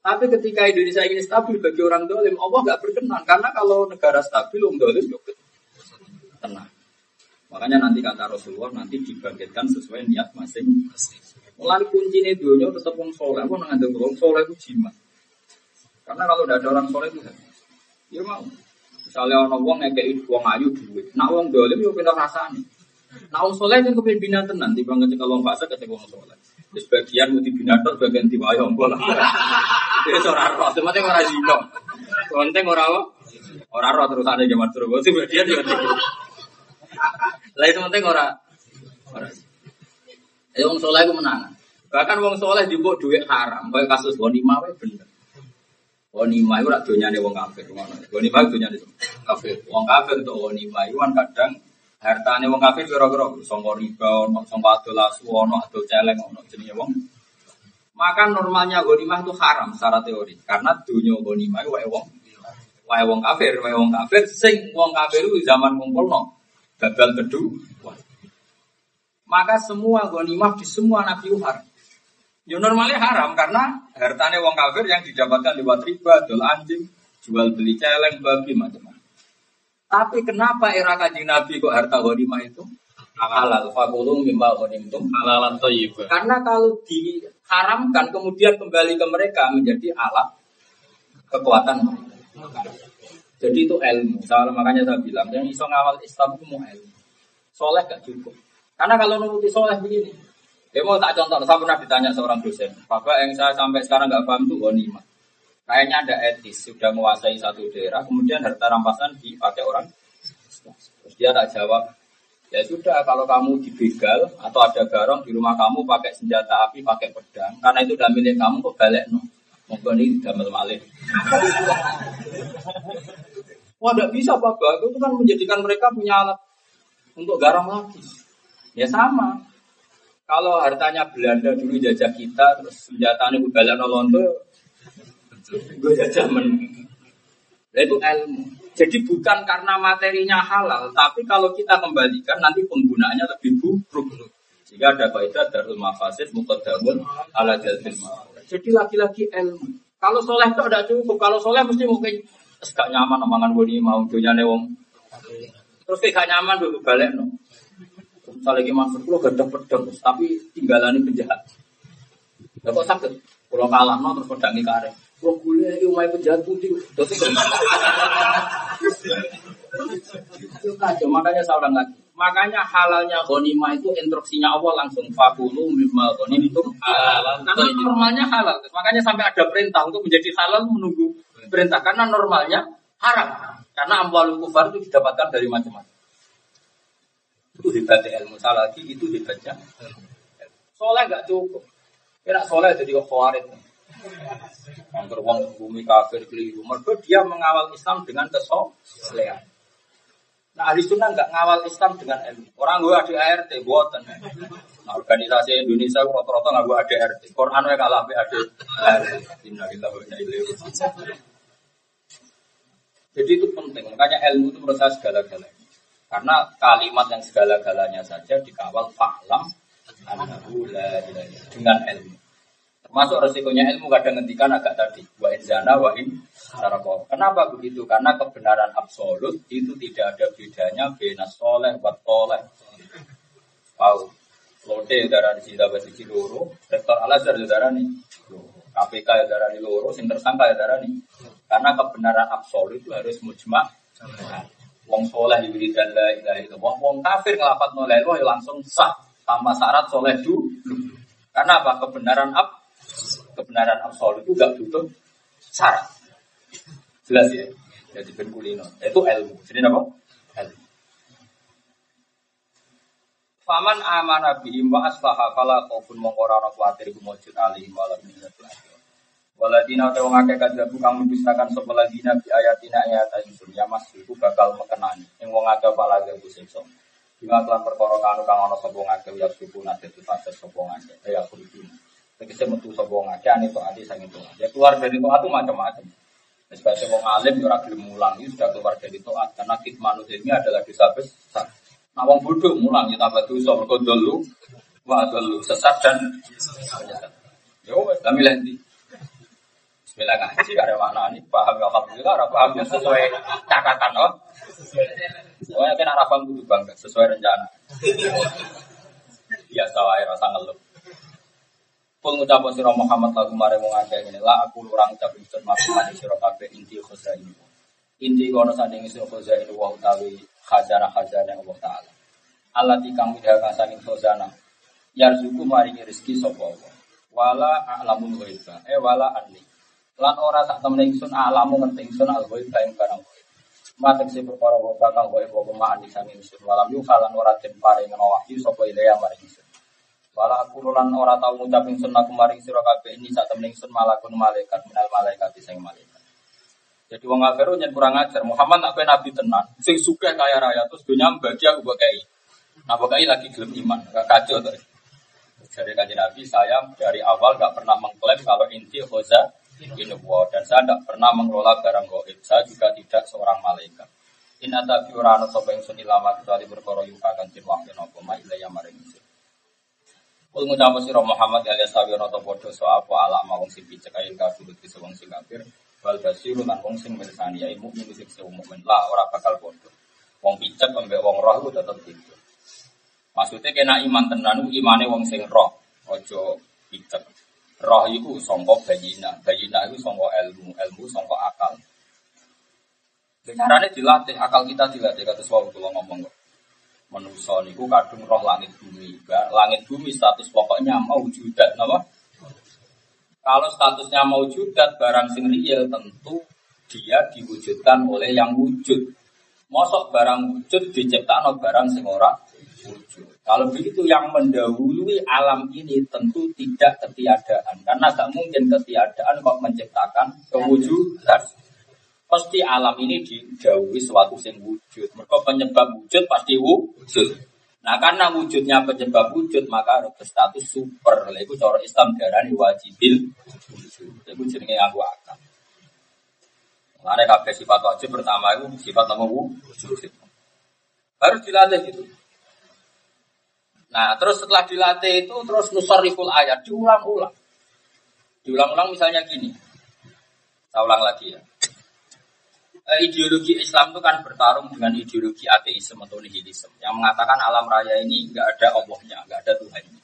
Tapi ketika Indonesia ini stabil bagi orang dolim, Allah nggak berkenan. Karena kalau negara stabil, orang dolim juga tenang. Makanya nanti kata Rasulullah nanti dibangkitkan sesuai niat masing-masing. Mulai kunci ini dunia tetap orang soleh. Aku nggak orang soleh itu jimat. Karena kalau tidak ada orang soleh itu ya mau. Misalnya orang uang ngekei uang ayu duit, nak uang dolim yo pindah rasanya. Nah uang soleh kan kepemimpinan tenan, tiba ngecek kalau fase kecek uang soleh. Sebagian mau dibinator, sebagian diwayong bola. [laughs] Itu seorang roh, cuma tengok orang zino. Konteng orang apa? Orang roh terus ada zaman terus. Sebagian juga tidak. Lain penting orang. Orang. Ya wong soleh itu menang. Bahkan wong soleh dibuat duit haram. Kayak kasus Bonima bener. Bonima itu rak nih wong kafir. Bonima itu nih kafir. Wong kafir untuk Bonima itu kan kadang hartane wong kafir kira-kira sangka riba ono sangka adol asu ono celeng ono jenenge wong. Maka normalnya ghanimah itu haram secara teori. Karena dunia ghanimah wae wong. Wae wong kafir wae wong kafir. Sing wong kafir itu zaman ngumpulno gagal kedua maka semua ghanimah di semua nabi haram Ya normalnya haram karena hartanya wong kafir yang didapatkan lewat riba, dol anjing, jual beli celeng, babi macam-macam. Tapi kenapa era kaji Nabi kok harta ghanimah itu halal? Fakulung mimba ghanimtum halalan thayyib. Karena kalau diharamkan kemudian kembali ke mereka menjadi alat kekuatan Jadi itu ilmu. Soal makanya saya bilang yang iso ngawal Islam itu mau ilmu. Soleh gak cukup. Karena kalau nuruti soleh begini, ya mau tak contoh, saya pernah ditanya seorang dosen, Bapak yang saya sampai sekarang nggak paham itu ghanimah. Kayaknya ada etis, sudah menguasai satu daerah, kemudian harta rampasan dipakai orang. Terus dia tak jawab, ya sudah kalau kamu dibegal atau ada garong di rumah kamu pakai senjata api, pakai pedang, karena itu udah milik kamu kok balik no. Mungkin ini damel malih. [laughs] Wah, tidak bisa Pak Itu kan menjadikan mereka punya alat untuk garam lagi. Ya sama. Kalau hartanya Belanda dulu jajah kita, terus senjatanya balik no Londo, Gue jajaman. Nah, itu ilmu. Jadi bukan karena materinya halal, tapi kalau kita kembalikan nanti penggunaannya lebih buruk. Jika ada kaidah darul mafasid mukadamun ala jalbil Jadi lagi-lagi ilmu. Kalau soleh itu ada cukup. Kalau soleh mesti mungkin gak nyaman omongan gue mau dunia wong. Terus gak nyaman dulu balik no. misalnya lagi masuk pulau gak ada pedang, tapi tinggalan penjahat. Gak kok sakit. Kalau kalah no terus pedangi kare. Kalau gue ini umai penjahat putih, Itu kacau, makanya ulang lagi. Makanya halalnya ghanimah itu instruksinya Allah langsung fakulu mimma ghanim itu halal. Karena normalnya halal. Makanya sampai ada perintah untuk menjadi halal menunggu perintah. Karena normalnya haram. Karena amwal kufar itu didapatkan dari macam-macam. Itu hebatnya ilmu. Salah lagi itu hebatnya. Soleh nggak cukup. Kira soleh jadi khawarid. Angker wong bumi kafir keliru. Mereka dia mengawal Islam dengan kesolehan. Nah, ahli sunnah nggak ngawal Islam dengan ilmu. Orang gue ada ART, buatan. Nah, organisasi Indonesia rata-rata nggak gue ada ART. Quran gue kalah ada ART. Jadi itu penting. Makanya ilmu itu proses segala-galanya. Karena kalimat yang segala-galanya saja dikawal fa'lam dengan ilmu. Termasuk resikonya ilmu kadang ngendikan agak tadi. Wa in zana wa in sarako. Kenapa begitu? Karena kebenaran absolut itu tidak ada bedanya bena soleh wa toleh. Tahu. Lode darah di sini dapat sisi loro. Rektor Al Azhar darah nih. KPK ya darah di loro. Sing tersangka ya darah nih. Karena kebenaran absolut itu harus mujma. Wong soleh di dan la ilaha. Wong kafir ngelafat nolai langsung sah tanpa syarat soleh dulu. Karena apa? Kebenaran ab kebenaran absolut itu gak butuh syarat. Jelas ya? Jadi ben kulino. Itu ilmu. Jadi apa? Ilmu. Faman amana bihim wa aslaha fala khaufun mongkora ana kuwatir kumujud alihim wa lam Waladina te wong akeh kadhabu kang mendustakan sapa ladina bi ayatina ayat ingsun ya mas bakal mekenani ing wong akeh pala gawe siksa. Bima kelan perkara kang ana sapa wong akeh ya suku nate fase sapa wong akeh ya. Tegese metu sapa wong akeh ane to ati sang itu. Ya keluar dari toat itu macam-macam. Sebagai wong alim ya ora gelem mulang itu sudah keluar dari toat karena manusia ini adalah dosa besar. Nah wong bodoh mulang ya tambah dosa mergo dulu wa dulu sesat dan Yo wis kami lendi. Bismillah ngaji ada makna ini paham ya alhamdulillah ora paham ya sesuai catatan oh. Pokoknya kan arah paham kudu bangga sesuai rencana. Biasa wae rasa ngeluh. Kul ngucap sira Muhammad lagu mare wong akeh ngene la aku orang ucap ingsun masuk mani sira kabeh inti ini. Inti kono sanding sira ini wa utawi khazanah khazanah Allah taala. Allah tikang midha saking khazanah. Yarzuku maringi rezeki sapa Allah. Wala a'lamul ghaiba. Eh wala anni. Lan ora tak temen ingsun alamu ngerti ingsun al ghaiba ing barang Matek si perkara wa bakal wa ibu ma'an di sami ingsun. Walam yukalan ora den paring wahyu sapa ilaya maring ingsun. Wala aku lan ora tau ngucap ingsun aku maring sira kabeh ini sak temen ingsun malakun malaikat minal malaikat sing malaikat. Jadi wong kafir nyen kurang ajar. Muhammad nak nabi tenan, sing sugih kaya raya terus dunya bagi aku bakai. Nah bakai lagi gelem iman, gak kacau tuh. Dari kaji Nabi, saya dari awal gak pernah mengklaim kalau inti khoza ini dan saya tidak pernah mengelola barang goib. Saya juga tidak seorang malaikat. In ada piurana sopa yang suni lama kecuali berkoro yuka kan tin wahyu nopo ma ilaya maring Kul ngucap sira Muhammad alias sawi rata padha so apa alama wong sing picek ayo kafir iki wong sing kafir wal basiru lan wong sing mirsani ya mukmin sing sing mukmin lah ora bakal padha. Wong picek ambek wong roh iku tetep gitu. Maksudnya kena iman tenan imane wong sing roh, ojo picek. Roh itu songko bayina, bayina itu songko ilmu, ilmu songko akal. Caranya dilatih, akal kita dilatih, kata suami kalau ngomong kok manusia niku kadung roh langit bumi. Langit bumi status pokoknya mau judat nama. Kalau statusnya mau judat barang sing real tentu dia diwujudkan oleh yang wujud. Mosok barang wujud diciptakan barang sing ora wujud. Kalau begitu yang mendahului alam ini tentu tidak ketiadaan. Karena gak mungkin ketiadaan kok menciptakan kewujudan. Pasti alam ini dijauhi suatu sing wujud. Mereka penyebab wujud pasti wujud. Nah karena wujudnya penyebab wujud maka harus berstatus super. Itu cara Islam darani wajibil wujud. Itu jenenge aku akan. Mana kabeh sifat wajib pertama itu sifat nama wujud. Harus dilatih gitu. Nah terus setelah dilatih itu terus nusariful ayat diulang-ulang. Diulang-ulang misalnya gini. Saya ulang lagi ya. Eh, ideologi Islam itu kan bertarung dengan ideologi ateisme atau nihilisme yang mengatakan alam raya ini nggak ada Allahnya, nggak ada Tuhannya.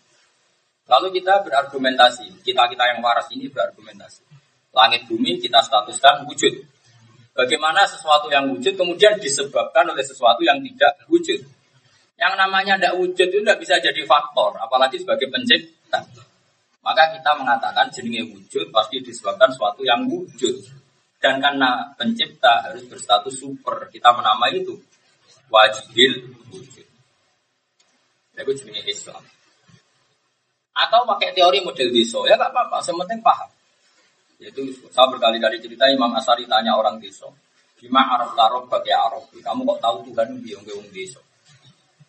Lalu kita berargumentasi, kita kita yang waras ini berargumentasi. Langit bumi kita statuskan wujud. Bagaimana sesuatu yang wujud kemudian disebabkan oleh sesuatu yang tidak wujud. Yang namanya tidak wujud itu tidak bisa jadi faktor, apalagi sebagai pencipta. Maka kita mengatakan jenenge wujud pasti disebabkan sesuatu yang wujud. Dan karena pencipta harus berstatus super, kita menamai itu wajibil wujud. Itu jenis Islam. Atau pakai teori model deso, ya nggak apa-apa, sementing paham. Yaitu saya berkali-kali cerita Imam Asari tanya orang deso, gimana Arab taruh bagi Arab? Kamu kok tahu Tuhan biung biung deso?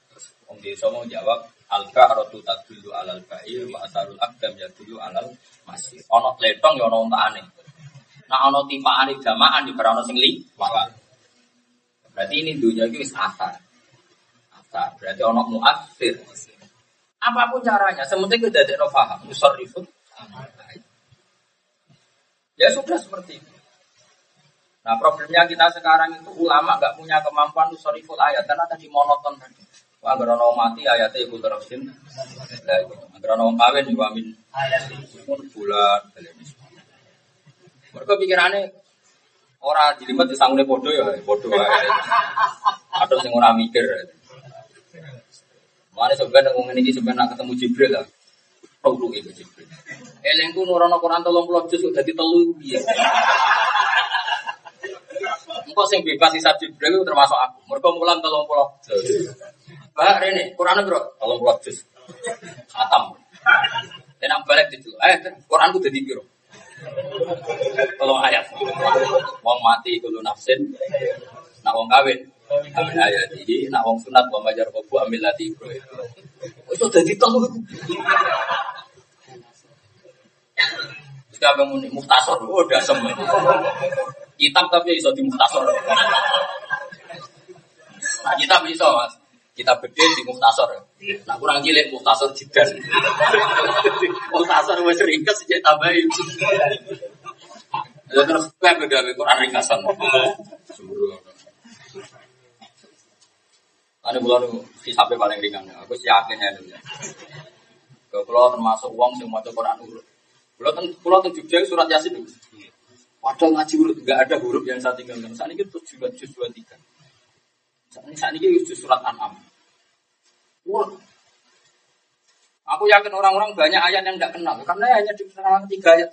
Terus Om deso mau jawab, al bahratu tadullu alal ba'ir wa asarul akdam yadullu alal masir. Ono letong ya ono aneh. Nah ono tipaan jamaan di berano sing liwat. Berarti ini dunia itu asar. Asar. Berarti ono muasir. Apa pun caranya, sementing kita tidak paham. Musarrifun. Ya sudah seperti itu. Nah problemnya kita sekarang itu ulama nggak punya kemampuan musarriful ayat karena tadi monoton tadi. Wah, agar ono mati ayatnya ibu terusin. Agar ono kawin juga min bulan. Mereka pikirannya orang jelimet di sanggulnya bodoh ya, bodoh ya. Atau sing ora mikir. Mana sebenarnya ngomong ini sebenarnya ketemu Jibril lah. Tahu itu Jibril. Elengku nurono Quran tolong pulau juz udah ditelu dia. Engkau sing bebas sisa Jibril termasuk aku. Mereka mulan tolong pulau. Bah Rene, Quran bro, tolong pulau juz. Atam. Dan balik itu. Eh, Quran itu jadi biro. Kalau ayat. Wong mati kulo nafsin. Nak wong kawin. Amin ayat ini. Nak wong sunat wong majar kobu ambil lati bro. Itu jadi tahu. Jika nih muhtasor, oh udah semua. Kitab tapi iso di muhtasor. Nah, kitab iso mas. Kita beda di muhtasor. Nah kurang cilik muhtasor jidan. [laughs] muhtasor wes ringkas sejak tambahin. Ya terus kayak beda Quran ringkasan. Ada bulan sampai paling ringan. Aku yakin ya dulu. Kalau termasuk uang semua Quran urut. Kalau kalau tuh Jogja surat Yasin itu. Padahal ngaji urut nggak ada huruf yang saya tinggalkan. Saat ini tujuh juz dua tiga. Saat ini saat ini surat An'am. Aku yakin orang-orang banyak ayat yang tidak kenal karena hanya di tiga ayat.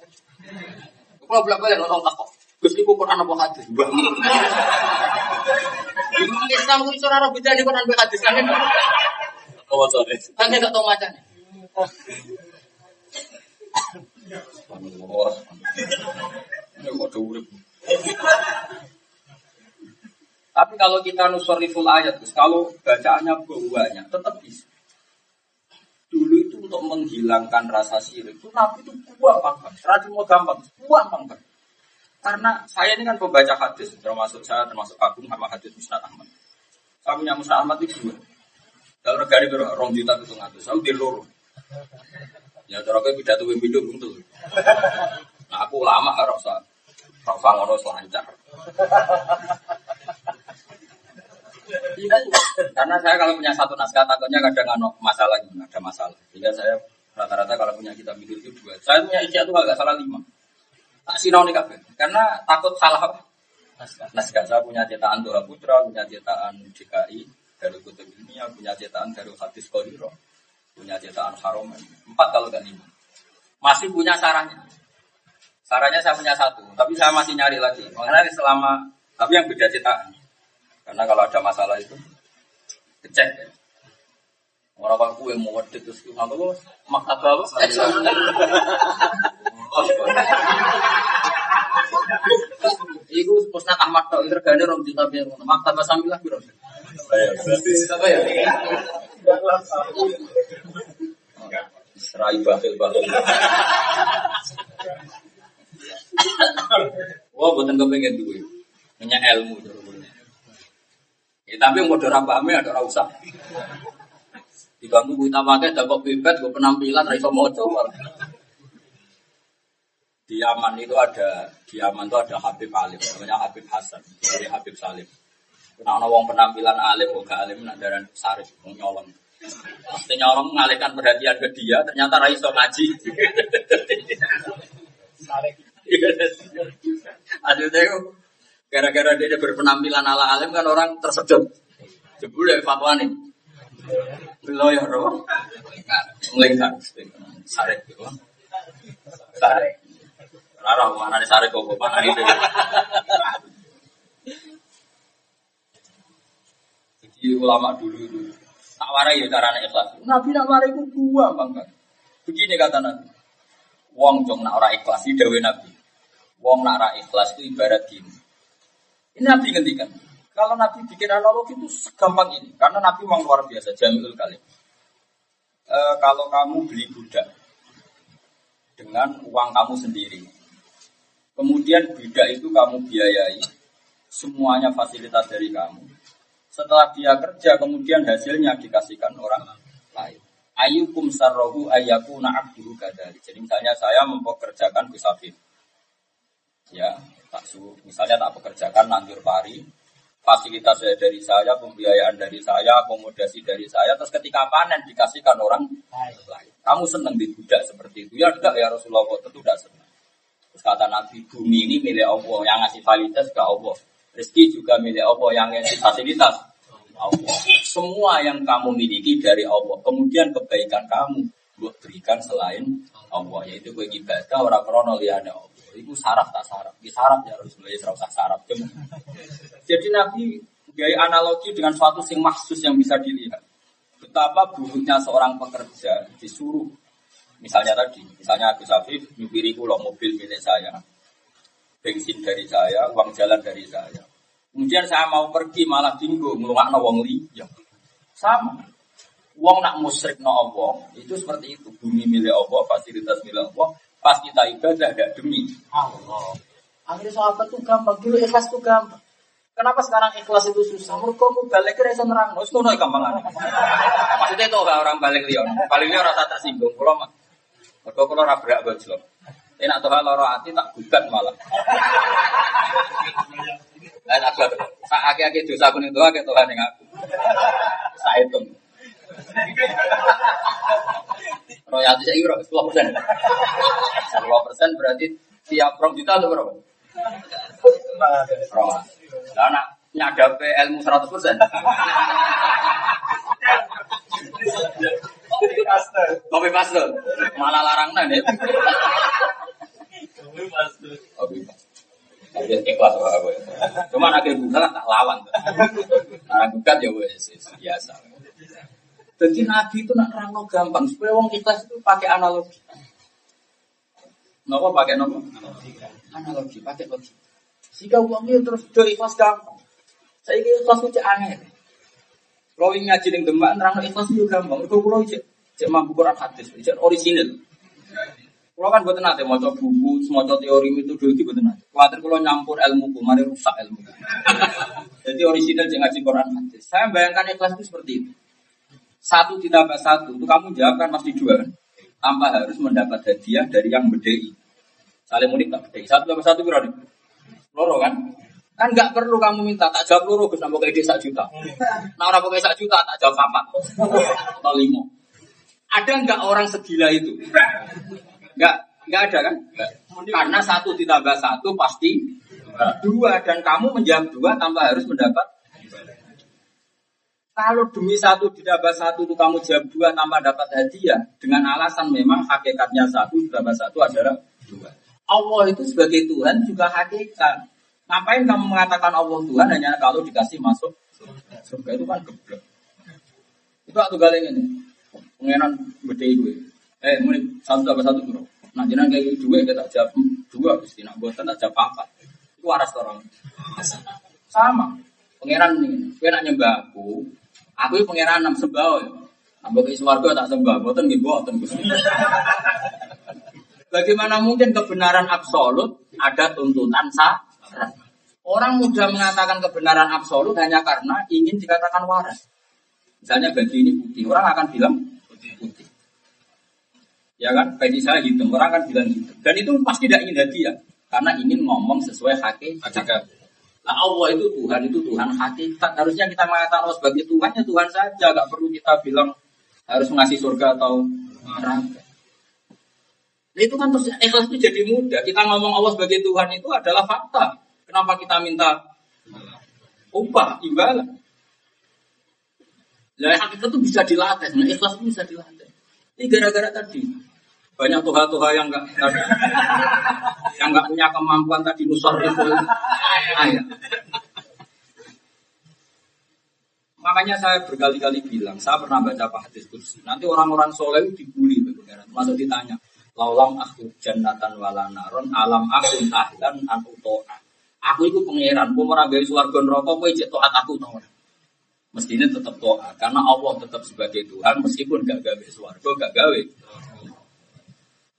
Kalau belak balik orang takut. Gus iku Quran apa hadis? Islam kuwi ora ora beda di Quran hadis kan. Oh, sorry. Kan gak tau macane. Tapi kalau kita nusoriful ayat, kalau bacaannya banyak, tetap bisa. Dulu itu untuk menghilangkan rasa sirik itu Nabi itu buah pangkat. Serati mau gampang, buah pangkat. Karena saya ini kan pembaca hadis, termasuk saya, termasuk Agung sama hadis Musnad Ahmad. Saya punya Musnad Ahmad itu dua. Kalau negara itu rong juta itu ngatus, saya di loro. Ya cara kayak pidato yang hidup untuk. Nah aku lama harus rasa, rasa ngono selancar. Karena saya kalau punya satu naskah takutnya kadang ada masalah, ada masalah. Sehingga saya rata-rata kalau punya kitab hidup itu dua. Saya punya isi itu agak salah lima. Tak sinau nih kabeh. Karena takut salah apa? Naskah saya punya cetakan Dora Putra, punya cetakan DKI dari Kutub Ilmiah, punya cetakan dari Hadis Kodiro, punya cetakan Haromen. Empat kalau gak lima. Masih punya sarahnya. Sarahnya saya punya satu, tapi saya masih nyari lagi. Mengenai selama, tapi yang beda cetakan. Karena kalau ada masalah itu, kecek. Orang apa kue mau wedit terus [laughs] apa bos? Maktab apa? Iku pusat Ahmad tok regane rom juta biar maktab samilah piro? Apa ya? Serai batil batil. [laughs] Wah, buatan kepengen duit. Punya ilmu. Ya, tapi mau dorang pahamnya ada usah. Dibangun kita pakai dapat bibet, gue penampilan, raiso moco malah. Di Yaman itu ada di Yaman itu ada Habib Alim, namanya Habib Hasan, dari Habib Salim. Nah, ana wong penampilan alim, gak alim, nak daran sarif, wong nyolong. Pasti nyolong mengalihkan perhatian ke dia, ternyata raiso ngaji. [laughs] Aduh, itu gara-gara dia berpenampilan ala alim kan orang tersedot. Jebul ya fatwa nih. Belum ya, bro. Melengkar. Sarif gitu. Sarif. Rara mana nih sarif kok mana itu. Jadi ulama dulu itu tak warai ya caranya ikhlas. Nabi nak warai ku dua bangga. Begini kata Nabi. Wong jong nak ora ikhlas di dewe Nabi. Wong nak ora ikhlas itu ibarat gini. Ini Nabi ngendikan. Kalau Nabi bikin analogi itu segampang ini, karena Nabi memang luar biasa, jamil kali. E, kalau kamu beli budak dengan uang kamu sendiri, kemudian budak itu kamu biayai, semuanya fasilitas dari kamu. Setelah dia kerja, kemudian hasilnya dikasihkan orang lain. Ayukum sarrohu ayaku na'abduhu kadari. Jadi misalnya saya mempekerjakan Gusafin. Ya, tak su, misalnya tak pekerjakan nandur pari, fasilitas dari saya, pembiayaan dari saya, akomodasi dari saya, terus ketika panen dikasihkan orang lain. Kamu senang di budak seperti itu? Ya enggak ya Rasulullah, tentu tidak senang. Terus kata Nabi, bumi ini milik Allah, yang ngasih fasilitas ke Allah. Rezeki juga milik Allah, yang ngasih fasilitas Allah. Semua yang kamu miliki dari Allah. Kemudian kebaikan kamu buat berikan selain Allah, yaitu gue ibadah orang krono liane Allah. Itu saraf tak saraf, di saraf ya Rasulullah, ya usah saraf. Jadi Nabi gaya analogi dengan suatu sing maksus yang bisa dilihat. Betapa buruknya seorang pekerja disuruh, misalnya tadi, misalnya Agus Afif nyupiri pulau mobil milik saya, bensin dari saya, uang jalan dari saya. Kemudian saya mau pergi malah tinggu ngelumakno wong liya. Sama. Wong nak musrik no Allah, itu seperti itu. Bumi milik Allah, fasilitas milik Allah. Pas kita ibadah tidak demi Allah. Akhirnya sahabat tuh gampang, dulu ikhlas tuh gampang. Kenapa sekarang ikhlas itu susah? Mereka mau balik ke rasa nerang, harus kuno gampang Maksudnya itu orang balik lion, balik lion rasa tersinggung. Kalau mah, mereka kalau rabrak gojlok. Enak tuh loro hati tak gugat malah. Dan aku saat akhir dosa nih doa ke Tuhan yang aku. Saya hitung. Royalti saya berapa? Sepuluh persen. Sepuluh persen berarti tiap rom juta atau berapa? Rom. Nah, anak nyadape ilmu seratus persen. Kopi paste. Malah larang nih. Kopi paste. Kopi paste. Tapi ikhlas lah gue. Cuma akhir buka tak lawan. Nah, bukan ya wes biasa. Jadi Nabi itu nak rangno gampang supaya wong ikhlas itu pakai analogi. Nopo pakai nopo? Analogi, pakai logika. Jika uang itu terus do ikhlas gampang. Saya kira ikhlas itu aneh. Kalau ingin ngaji dengan demak, nerang ikhlas itu gampang. Kalau kalau cek cek mampu Quran hadis, cek orisinil. Kalau kan buat nanti mau buku, mau teori itu dulu buat nanti. Khawatir kalau nyampur ilmu mari rusak ilmu. [laughs] Jadi orisinal jangan ngaji Quran hadis. Saya bayangkan ikhlas itu seperti itu. Satu ditambah satu, itu kamu jawab kan pasti dua kan? Tanpa harus mendapat hadiah dari yang bedei. Saling unik tak bedei. Satu tambah satu berapa? Loro kan? Kan nggak perlu kamu minta tak jawab loro, Gus nambah kayak sak juta. Nah orang pakai sak juta tak jawab apa? Atau limo. Ada nggak orang segila itu? Nggak, nggak ada kan? Karena satu ditambah satu pasti dua dan kamu menjawab dua tanpa harus mendapat kalau demi satu ditambah satu itu kamu jawab dua tanpa dapat hadiah dengan alasan memang hakikatnya satu ditambah satu adalah dua. Allah itu sebagai Tuhan juga hakikat. Ngapain kamu mengatakan Allah Tuhan hanya kalau dikasih masuk surga itu kan geblek. Itu waktu galeng ini. Pengenan gede itu. Eh, mulai satu tambah satu bro. Nah, jangan kayak dua kita jawab dua, gusti nak buat tak jawab apa. Itu waras orang. Sama. Pengenan ini, gue nak nyembah aku, Aku ini pangeran enam sembah. Ambil ke suarga tak sembah, buatan gitu, buatan Bagaimana mungkin kebenaran absolut ada tuntutan sah? Orang mudah mengatakan kebenaran absolut hanya karena ingin dikatakan waras. Misalnya baju ini putih, orang akan bilang putih. putih. Ya kan? Bagi saya hitam, orang kan bilang hitam. Dan itu pasti tidak ingin hadiah. Karena ingin ngomong sesuai hakikat. Nah Allah itu Tuhan, itu Tuhan hakikat. Harusnya kita mengatakan Allah sebagai Tuhan, ya Tuhan saja. Gak perlu kita bilang harus ngasih surga atau neraka. Nah, itu kan terus ikhlas itu jadi mudah. Kita ngomong Allah sebagai Tuhan itu adalah fakta. Kenapa kita minta upah, imbalan? Nah, hakikat itu bisa dilatih. Nah, ikhlas itu bisa dilatih. Ini gara-gara tadi. Banyak tuha-tuha yang enggak [laughs] yang enggak punya kemampuan tadi nusor itu ayat. Makanya saya berkali-kali bilang, saya pernah baca Pak hadis kursi. Nanti orang-orang soleh dibully, masuk ditanya, laulam aku jannatan walanaron alam aku tahlan aku toa. Aku itu pangeran, mau meragawi gawe swarga neraka kowe cek taat aku to Mestinya tetap toa, karena Allah tetap sebagai Tuhan meskipun gak gawe swarga, gak gawe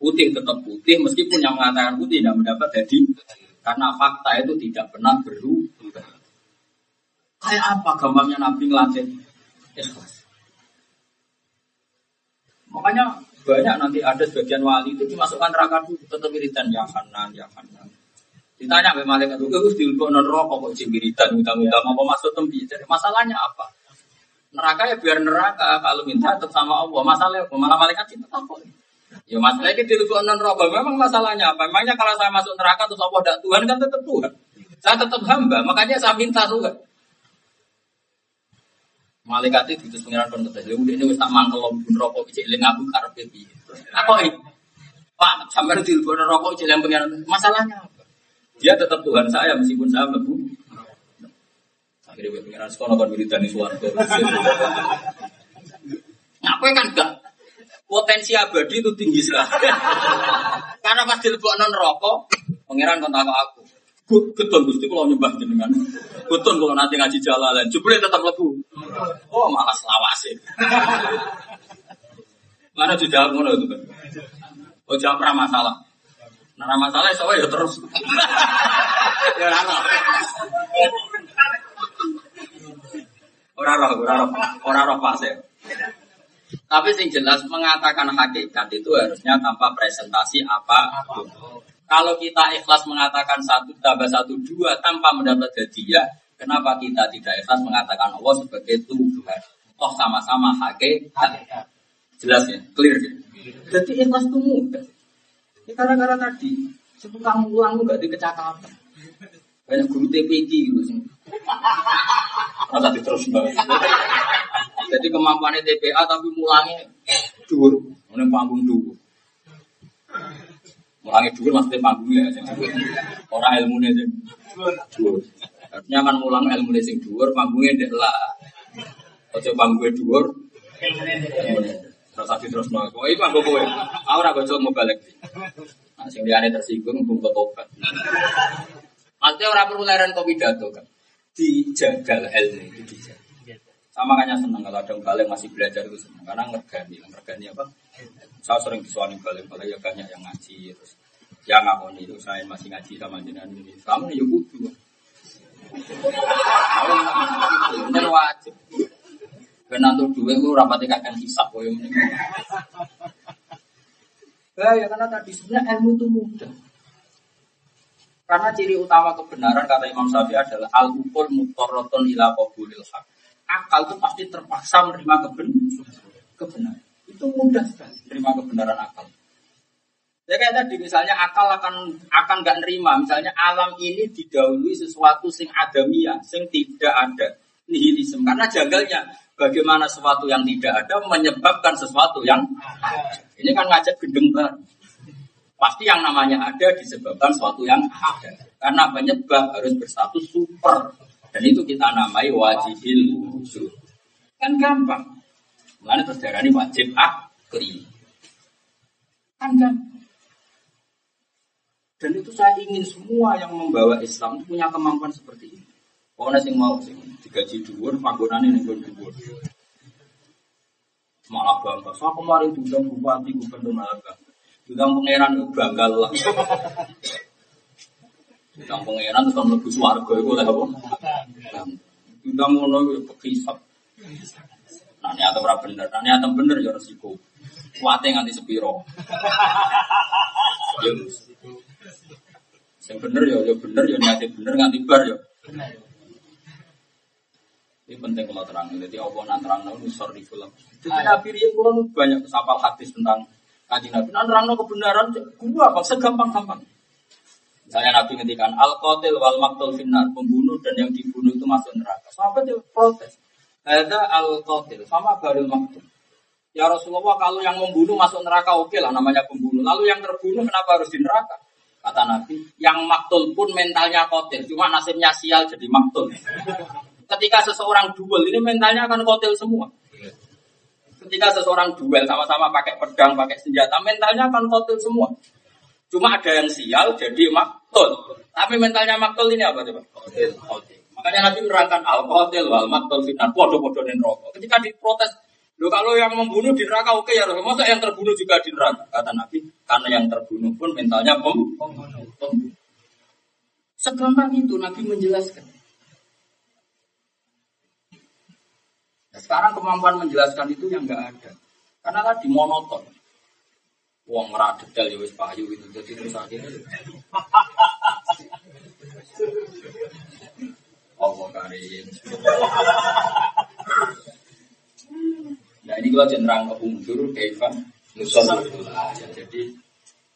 Putih tetap putih meskipun yang mengatakan putih tidak mendapat jadi karena fakta itu tidak pernah berubah. Kayak apa gampangnya Nabi ngelatih ikhlas. Makanya banyak nanti ada sebagian wali itu dimasukkan neraka dulu tetap wiridan ya kanan ya kanan. Ditanya sama malaikat itu, "Gus non rokok kok cimiritan utang-utang apa masuk tembi?" Jadi masalahnya apa? Neraka ya biar neraka kalau minta tetap sama Allah. Masalahnya apa? Malah malaikat itu apa? Ya masalahnya di non rokok. Memang masalahnya apa? Memangnya kalau saya masuk neraka terus Allah tidak Tuhan kan tetap Tuhan. Saya tetap hamba, makanya saya minta Tuhan. Malaikat itu terus pengiran kon tetes. Lalu ini tak mangkel pun rokok cek eling aku karep piye. Apa ini? Pak, sampai di telepon rokok cek eling pengiran. Masalahnya apa? Dia tetap Tuhan saya meskipun saya mlebu. Akhirnya pengiran sekolah kon wiridani suwarga. [laughs] Ngapain kan enggak potensi abadi itu tinggi sekali. [laughs] Karena pas dilebok non rokok, pangeran kontak aku. Keton gusti kalau nyembah jenengan. Keton kalau nanti ngaji jalalan, jebule tetap lebu. Oh malah selawase. [laughs] Mana tidak ngono itu kan? Oh jawab pernah masalah. Nah masalah soalnya ya terus. [laughs] ya ana. Orang roh, orang roh, orang roh pas ya. Tapi sing jelas mengatakan hakikat itu harusnya tanpa presentasi apa. Kalau kita ikhlas mengatakan satu tambah satu dua tanpa mendapat hadiah, kenapa kita tidak ikhlas mengatakan Allah sebagai Tuhan? Toh sama-sama hakikat. Jelas ya, clear ya. Jadi ikhlas itu mudah. Ini gara-gara tadi, setukang ulang nggak dikecakapan. Banyak guru TPG gitu sih. [laughs] Masa terus banget. Jadi kemampuannya TPA tapi mulangnya dur, ini panggung dur. Mulangnya dur maksudnya panggungnya sing Orang ilmunya sing dur. Artinya kan mulang ilmunya sing dur, panggungnya ndek lah. Ojo panggungnya dur. Terus tadi terus oh itu aku kowe. Aku ora mau balik. Nah, sing liyane tersinggung pun tobat. Artinya orang perlu leren kopi pidato kan. Dijagal ilmu itu dijaga. Sama makanya senang kalau ada balik masih belajar itu senang karena ngergani, ngergani apa? Saya sering disuani balik, balik ya banyak yang ngaji terus yang aku itu saya masih ngaji sama jenengan ini. Kamu ya kudu. Bener wajib. Karena untuk dua itu rapati kakek hisap koyo Ya, ya karena tadi sebenarnya ilmu itu mudah. Karena ciri utama kebenaran kata Imam Syafi'i adalah al-ukul mutorotun ila qabulil haq. Akal itu pasti terpaksa menerima kebenaran. Itu mudah sekali menerima kebenaran akal. Ya kayak tadi misalnya akal akan akan nggak nerima misalnya alam ini didahului sesuatu sing adamia, sing tidak ada nihilisme karena janggalnya bagaimana sesuatu yang tidak ada menyebabkan sesuatu yang ada. Ini kan ngajak gendeng baru. Pasti yang namanya ada disebabkan sesuatu yang ada. Karena penyebab harus berstatus super. Dan itu kita namai wajibin wujud. Kan gampang. Mulanya terus ini wajib akli. Kan gampang. Dan itu saya ingin semua yang membawa Islam punya kemampuan seperti ini. Pokoknya sing mau sing digaji dhuwur, panggonane ning dhuwur. Malah bangga. Saya kemarin diundang bupati gubernur malah. Bilang pangeran itu banggal lah. Bilang pangeran itu kan lebih suarga itu lah apa? Bilang ngono itu pekisap. Nah ini atau bener, nah ini atau bener ya resiko. kuate nganti sepiro. Yo. Sing bener yo yo bener yo niate bener nganti bar yo. Ini penting kalau terang. Jadi Allah nak terang nusor di film. Jadi Nabi kalau banyak sapal hadis tentang kaji Nabi. Nak terang kebenaran, gua apa segampang-gampang. Misalnya Nabi ngendikan al qatil wal maktul finnar, pembunuh dan yang dibunuh itu masuk neraka. Sahabat dia protes. Ada al qatil sama baru maktul. Ya Rasulullah kalau yang membunuh masuk neraka oke lah namanya pembunuh. Lalu yang terbunuh kenapa harus di neraka? Kata Nabi, yang maktul pun mentalnya kotil, cuma nasibnya sial jadi maktul [laughs] ketika seseorang duel ini mentalnya akan kotel semua. Ketika seseorang duel sama-sama pakai pedang, pakai senjata, mentalnya akan kotel semua. Cuma ada yang sial jadi maktul. Tapi mentalnya maktul ini apa coba? Kotel. Makanya Nabi menerangkan al kotel wal maktul fitnah. Podo-podo rokok. Ketika diprotes, Loh kalau yang membunuh di neraka oke ya Masa yang terbunuh juga di neraka? Kata Nabi, karena yang terbunuh pun mentalnya pem pembunuh. Segampang itu Nabi menjelaskan. Nah, sekarang kemampuan menjelaskan itu yang nggak ada. Karena tadi monoton. Wong ora detail ya wis payu itu. Jadi terus akhirnya Allah karim. Nah ini kalau cenderung ke umur kaifan nusol Jadi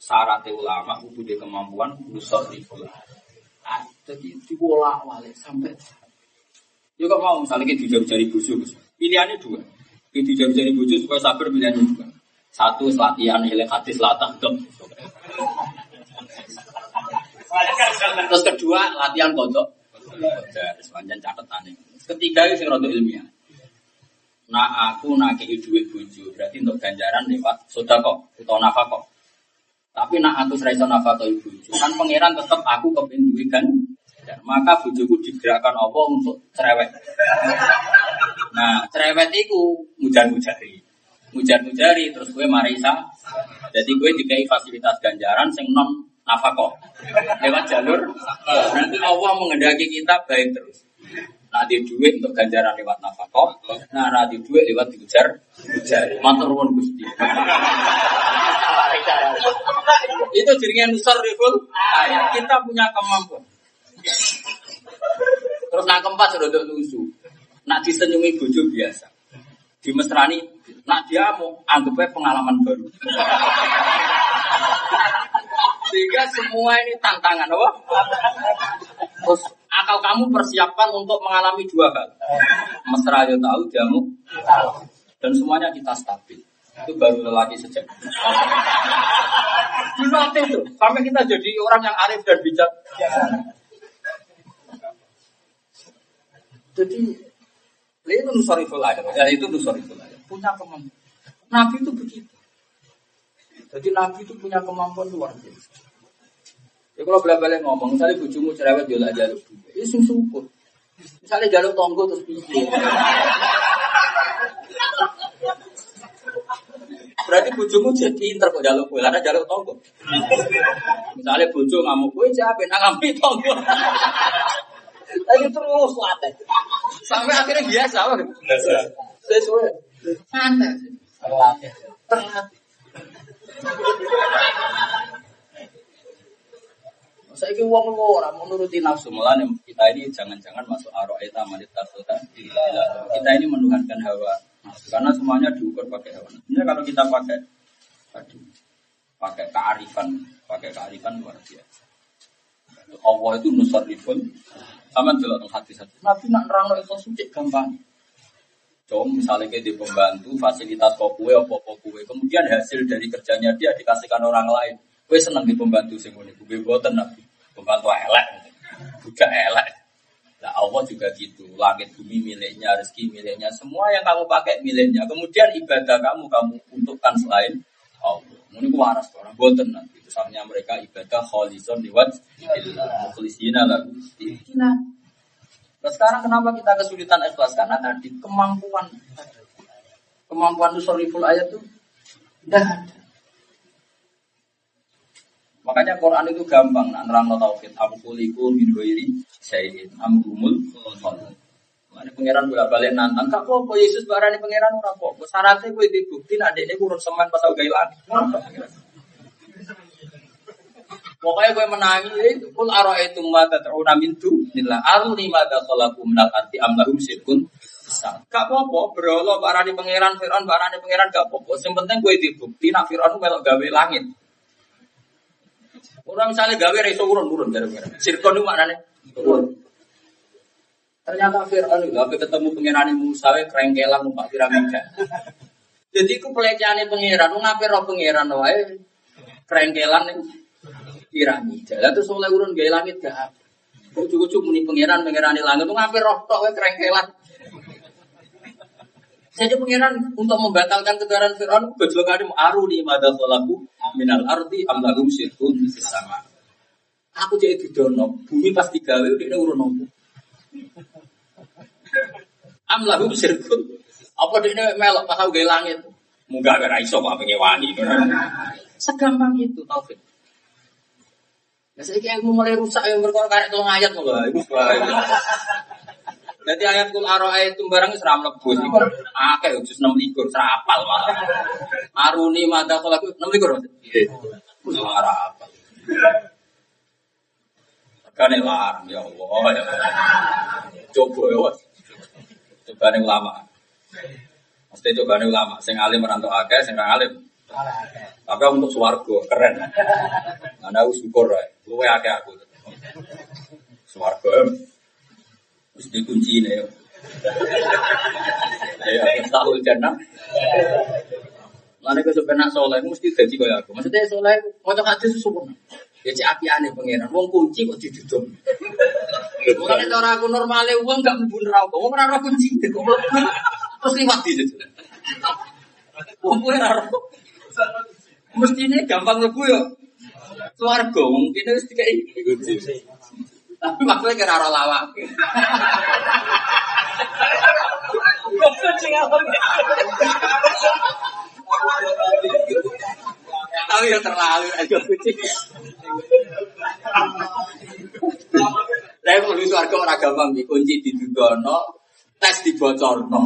syarat ulama kudu di kemampuan nusol di ah, Jadi dibolak balik sampai Ya kok mau misalnya kita jari-jari busu, pilihannya dua. Kita jari-jari busu supaya sabar pilihannya dua. Satu latihan hilang hati selatan. Terus kedua latihan kodok. Sepanjang catatan Ketiga itu yang ilmiah. Nah aku nak kei duit buju berarti untuk ganjaran lewat sudah kok atau nafkah kok. Tapi nak aku serai atau ibu kan pangeran tetap aku kepin duit kan maka bujuku digerakkan Allah untuk cerewet. Nah, cerewet itu mujar mujari. Mujar mujari terus gue marisa. Jadi gue dikai fasilitas ganjaran sing non nafkah lewat jalur. Nanti Allah mengendaki kita baik terus. Nah, duit untuk ganjaran lewat nafkah. Nah, nah duit lewat diujar. Ujar. Matur nuwun Gusti. Itu jaringan nusar riful. Kita punya kemampuan. Terus nak keempat sudah lusu. Nak disenyumi bojo biasa. Di mesrani, nak dia mau anggapnya pengalaman baru. [laughs] Sehingga semua ini tantangan, apa? Terus akal kamu persiapkan untuk mengalami dua hal. Mesra ya tahu, jamu dan semuanya kita stabil. Itu baru lelaki sejak. Dilatih itu sampai kita jadi orang yang arif dan bijak. Jadi itu nusariful ayat, ya itu nusariful ayat. Punya kemampuan. Nabi itu begitu. Jadi Nabi itu punya kemampuan luar biasa. Ya kalau balik ngomong, misalnya bujumu cerewet jual aja lu, itu sing syukur. Misalnya jalur tonggo terus piye. Berarti bujumu jadi pinter kok jalur kue, karena jalur tonggo. Misalnya bujuk ngamuk kue, siapa yang ngambil tonggo. Lagi terus latih. Sampai akhirnya biasa. Biasa. Sesuai. Santai. Terlatih. Terlatih. Saya ini uang orang menuruti nafsu malah kita ini jangan-jangan masuk aroeta manita sultan. Kita ini menuhankan hawa karena semuanya diukur pakai hawa. Ini kalau kita pakai tadi pakai kearifan, pakai kearifan luar biasa. Allah itu nusarifun sama jelas tentang hati-hati. Nabi nak nerang itu suci gampang. Coba misalnya kayak di pembantu, fasilitas kok kue, apa kue, kemudian hasil dari kerjanya dia dikasihkan orang lain. Kue senang di pembantu sing ini, kue buatan nabi, pembantu elek, budak elek. Nah Allah juga gitu, langit bumi miliknya, rezeki miliknya, semua yang kamu pakai miliknya. Kemudian ibadah kamu kamu untukkan selain Allah. Ini waras orang buatan nabi. Misalnya mereka ibadah kholison liwat mukhlisina lagu. Nah sekarang kenapa kita kesulitan ikhlas? Karena tadi kemampuan kemampuan nusoriful ayat itu tidak ada. Makanya Quran itu gampang, nah, nerang tauhid. Aku kuliku min ghairi syai'in amrumul Mana pangeran bolak balik nantang, kak kok Yesus barani pangeran ora kok. Syaratnya gue dibukti nanti ini kurun semen pas aku gailan. Pokoknya gue menangi itu kul aro itu mata teruna mintu nila aruni mata kolaku menal arti amlahum sirkun Gak apa-apa, berolo barani pangeran Fir'aun barani pangeran gak apa-apa. Yang penting gue dibukti nak Fir'aun melok gawe langit. Orang misalnya gawe reso urun urun dari pangeran. Sirkun itu maknanya urun. Ternyata Fir'aun itu apa ketemu pangeran Musa kerengkelan numpak piramida. Jadi ku pelecehan pangeran, lu ngapain roh pangeran wae kerengkelan ning piramida. Lah terus oleh urun gawe langit gak apa. Ujuk-ujuk muni pangeran pangeran langit lu ngapain roh tok wae kerengkelan. Jadi pangeran untuk membatalkan kedaran Fir'aun gojlokan aruni madakhlaku minal ardi amlahum syirkun sama. Aku jadi didono, bumi pasti gawe udah urun nopo. Amlahum sirkun. Apa dia melok aku gaya langit. Munggah gara iso kok pengen wani. Segampang itu taufik. Ya saya ilmu mulai rusak yang berkorban kayak tolong ayat. Ibu Jadi ayat kul aroa itu barang seram lebus. Akeh jus enam likur serapal malah. Aruni mata kalau enam likur. Iya. Serapal. Kane larang ya Allah ya. Coba ya. Wes. Coba nih ulama. Mesti coba nih ulama. Sing alim merantau akeh, sing alim. Tapi untuk swargo keren. Anda harus syukur ya. Luwe akeh aku. Swargo mesti dikunci ini ya. Ya, tahu jannah. Lalu ke sebenarnya soleh, mesti jadi kayak aku. Maksudnya soleh, mau hadis sempurna. Ya cek api aneh pengiran. Wong kunci kok ditutup. Bukan cara aku normalnya uang gak mlebu neraka. Wong ora kunci. Terus liwat di situ. Wong kuwi ora Mestine gampang mlebu yo. Swarga mungkin wis dikai kunci. Tapi maksudnya kira ora lawak. Kucing apa? Tapi ya terlalu aja kucing. Saya mau di suarga orang gampang dikunci di dudono, tes dibocorno.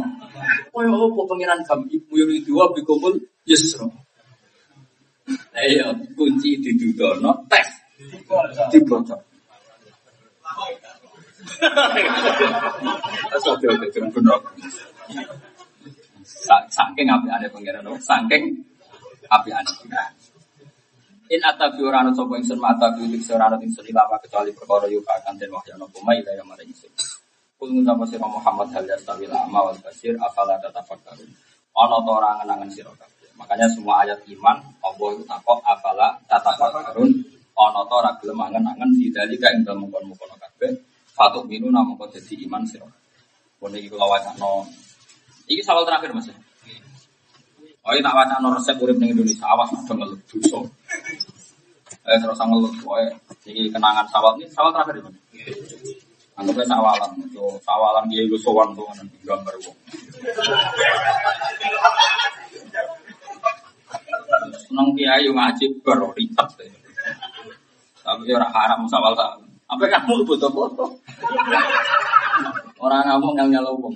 Oh ya apa pengiran kami ibu yang dua bikumpul yusro. Ayo kunci di dudono, tes dibocor. Benar. Saking api ada pengiran, saking api ada. In atabi ora ana sapa ingsun mata bi lik ora ana ingsun ilama kecuali perkara yuka akan den wahyana puma ila yang mare ingsun. Kul ngucap sira Muhammad hal yastawi lama wal basir afala tatafakkarun. Ana ta ora ngenangen sira kabeh. Makanya semua ayat iman Allah itu takok afala tatafakkarun ana ta ora gelem angen-angen didalika ing dalem mukon-mukon kabeh. Fatuk minu namung dadi iman sira. Pun iki kula wacana. Iki sawal terakhir Mas. Oh, ini tak wacana resep urip ning Indonesia awas ada ngeluh dosa. Eh terus ngeluh, oh, ini kenangan sawal ini sawal terakhir ini. Anggapnya sawalan, itu sawalan dia itu sowan tuh nanti gambar wong. Seneng kiai yang ngaji baru ribet deh. Tapi orang haram sawal sawal. Apa kamu butuh foto? Orang kamu yang nyala wong.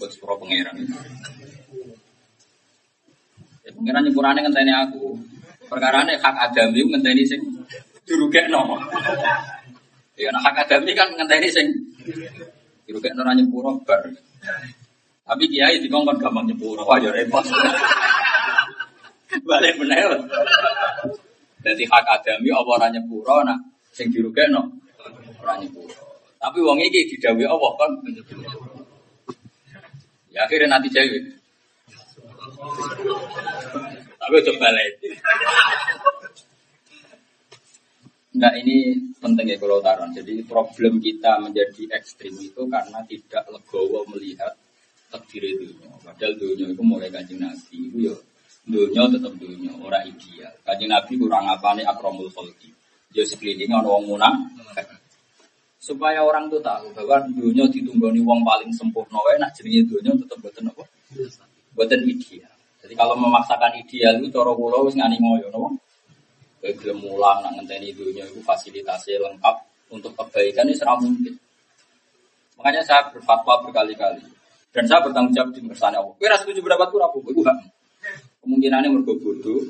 Kebut sepuro pangeran. Ya pangeran nyepurane ngenteni aku. Perkarane hak adami ngenteni sing dirugekno. Ya nah hak adami kan ngenteni sing dirugekno ora nyepuro bar. Tapi kiai dikongkon gampang nyepuro, wah ya repot. Balik menel. Jadi hak adami apa ora nyepuro nak sing dirugekno ora nyepuro. Tapi wong iki didhawuhi Allah kan Ya akhirnya nanti cewek. Tapi coba lagi. Enggak ini penting ya kalau taruhan. Jadi problem kita menjadi ekstrim itu karena tidak legowo melihat takdir dunia. Padahal dunia itu mulai kajian nabi itu ya dunia tetap dunia orang ideal. Kajian nabi kurang apa nih akromul kholki. Dia sekelilingnya orang munang supaya orang tuh tahu bahwa dunia ditunggoni wong paling sempurna wae nak jenenge dunia tetep boten apa boten ideal jadi kalau memaksakan ideal itu cara kula wis ngani ngoyo napa kowe gelem mulang nak ngenteni dunia itu fasilitasnya lengkap untuk kebaikan ini serah mungkin Makanya saya berfatwa berkali-kali. Dan saya bertanggung jawab di kersane Allah. Kowe ra setuju pendapatku ora apa-apa, iku. Kemungkinannya mergo bodoh